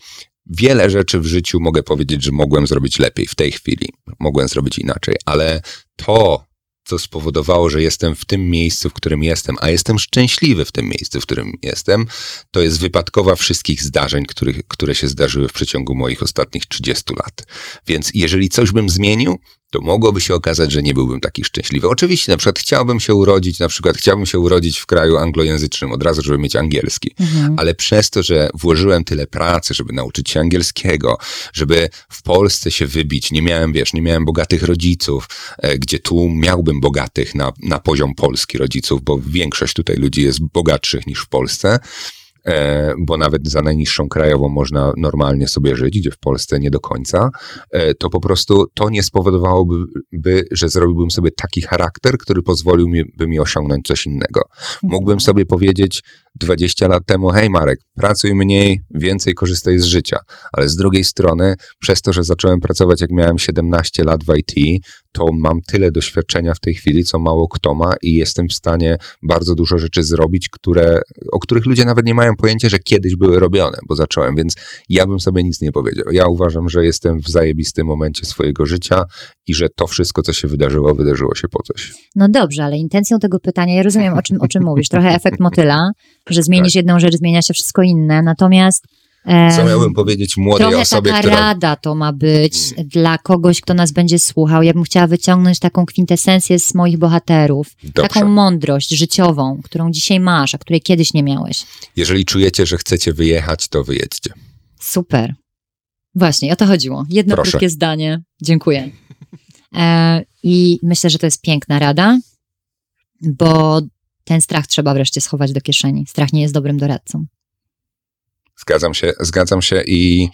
Wiele rzeczy w życiu mogę powiedzieć, że mogłem zrobić lepiej w tej chwili, mogłem zrobić inaczej, ale to, co spowodowało, że jestem w tym miejscu, w którym jestem, a jestem szczęśliwy w tym miejscu, w którym jestem, to jest wypadkowa wszystkich zdarzeń, których, które się zdarzyły w przeciągu moich ostatnich 30 lat. Więc jeżeli coś bym zmienił, to mogłoby się okazać, że nie byłbym taki szczęśliwy. Oczywiście, na przykład chciałbym się urodzić, na przykład chciałbym się urodzić w kraju anglojęzycznym od razu, żeby mieć angielski. Ale przez to, że włożyłem tyle pracy, żeby nauczyć się angielskiego, żeby w Polsce się wybić, nie miałem, wiesz, nie miałem bogatych rodziców, e, gdzie tu miałbym bogatych na, na poziom Polski rodziców, bo większość tutaj ludzi jest bogatszych niż w Polsce, bo nawet za najniższą krajową można normalnie sobie żyć, gdzie w Polsce nie do końca, e, to po prostu to nie spowodowałoby, by, że zrobiłbym sobie taki charakter, który pozwolił mi, osiągnąć coś innego. Mógłbym sobie powiedzieć 20 lat temu, hej Marek, pracuj mniej, więcej korzystaj z życia. Ale z drugiej strony, przez to, że zacząłem pracować jak miałem 17 lat w IT, to mam tyle doświadczenia w tej chwili, co mało kto ma i jestem w stanie bardzo dużo rzeczy zrobić, które, o których ludzie nawet nie mają pojęcia, że kiedyś były robione, bo zacząłem, więc ja bym sobie nic nie powiedział. Ja uważam, że jestem w zajebistym momencie swojego życia i że to wszystko, co się wydarzyło, wydarzyło się po coś. No dobrze, ale intencją tego pytania, ja rozumiem o czym, o czym mówisz, trochę efekt motyla, że zmienisz jedną rzecz, zmienia się wszystko inne, natomiast Co miałbym powiedzieć młodej trochę osobie, taka która... Mm. rada to ma być dla kogoś, kto nas będzie słuchał. Ja bym chciała wyciągnąć taką kwintesencję z moich bohaterów, Dobrze. taką mądrość życiową, którą dzisiaj masz, a której kiedyś nie miałeś. Jeżeli czujecie, że chcecie wyjechać, to wyjedźcie. Super. Właśnie, o to chodziło. Jedno Proszę. krótkie zdanie. Dziękuję. E, I myślę, że to jest piękna rada, bo ten strach trzeba wreszcie schować do kieszeni. Strach nie jest dobrym doradcą. Zgadzam się, zgadzam się i,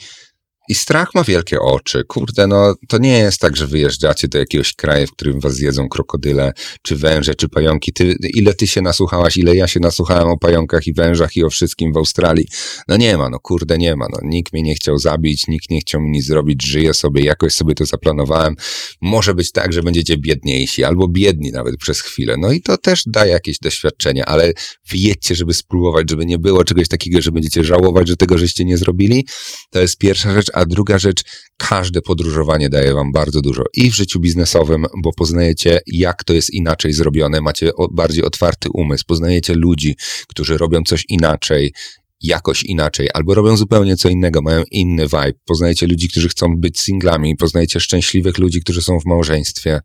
i strach ma wielkie oczy. Kurde, no to nie jest tak, że wyjeżdżacie do jakiegoś kraju, w którym was zjedzą krokodyle, czy węże, czy pająki. Ty, ile ty się nasłuchałaś, ile ja się nasłuchałem o pająkach i wężach i o wszystkim w Australii. No nie ma, no kurde, nie ma. No, nikt mnie nie chciał zabić, nikt nie chciał mi nic zrobić, żyję sobie, jakoś sobie to zaplanowałem. Może być tak, że będziecie biedniejsi, albo biedni nawet przez chwilę. No i to też daje jakieś doświadczenie, ale wyjedźcie, żeby spróbować, żeby nie było czegoś takiego, że będziecie żałować, że tego żeście nie zrobili. To jest pierwsza rzecz, a druga rzecz, każde podróżowanie daje wam bardzo dużo i w życiu biznesowym, bo poznajecie, jak to jest inaczej zrobione, macie bardziej otwarty umysł, poznajecie ludzi, którzy robią coś inaczej, jakoś inaczej, albo robią zupełnie co innego, mają inny vibe. Poznajecie ludzi, którzy chcą być singlami, poznajecie szczęśliwych ludzi, którzy są w małżeństwie.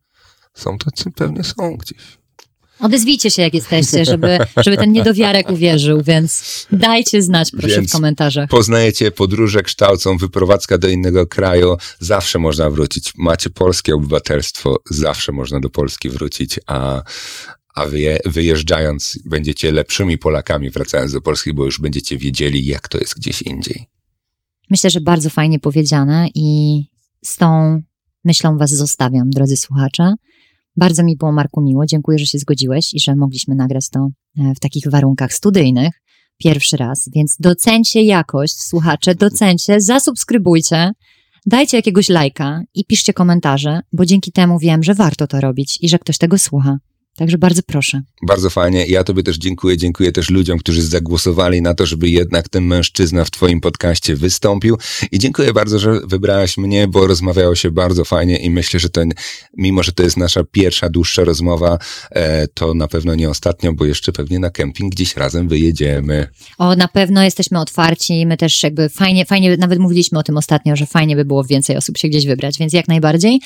Są tacy, pewnie są gdzieś. Odezwijcie się, jak jesteście, żeby, żeby ten niedowiarek uwierzył, więc dajcie znać, proszę, Więc w komentarzach. Poznajecie, podróże kształcą, wyprowadzka do innego kraju, zawsze można wrócić. Macie polskie obywatelstwo, zawsze można do Polski wrócić, a, a wyje, wyjeżdżając będziecie lepszymi Polakami wracając do Polski, bo już będziecie wiedzieli, jak to jest gdzieś indziej. Myślę, że bardzo fajnie powiedziane i z tą myślą was zostawiam, drodzy słuchacze. Bardzo mi było, Marku, miło. Dziękuję, że się zgodziłeś i że mogliśmy nagrać to e, w takich warunkach studyjnych. Pierwszy raz, więc docencie jakość, słuchacze, docencie, zasubskrybujcie, dajcie jakiegoś lajka i piszcie komentarze, bo dzięki temu wiem, że warto to robić i że ktoś tego słucha. Także bardzo proszę. Bardzo fajnie. Ja Tobie też dziękuję. Dziękuję też ludziom, którzy zagłosowali na to, żeby jednak ten mężczyzna w Twoim podcaście wystąpił. I dziękuję bardzo, że wybrałaś mnie, bo rozmawiało się bardzo fajnie i myślę, że ten, mimo że to jest nasza pierwsza, dłuższa rozmowa, e, to na pewno nie ostatnią, bo jeszcze pewnie na kemping gdzieś razem wyjedziemy. O, na pewno jesteśmy otwarci. My też jakby fajnie, fajnie, nawet mówiliśmy o tym ostatnio, że fajnie by było więcej osób się gdzieś wybrać, więc jak najbardziej.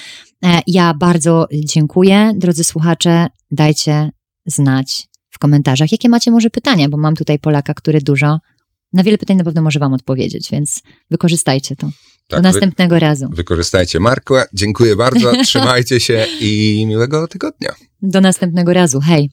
E, Ja bardzo dziękuję. Drodzy słuchacze, dajcie znać w komentarzach, jakie macie może pytania, bo mam tutaj Polaka, który dużo, na wiele pytań na pewno może wam odpowiedzieć, więc wykorzystajcie to. Tak, Do następnego razu. wy, wykorzystajcie Marko. Dziękuję bardzo. Trzymajcie się i miłego tygodnia. Do następnego razu. Hej.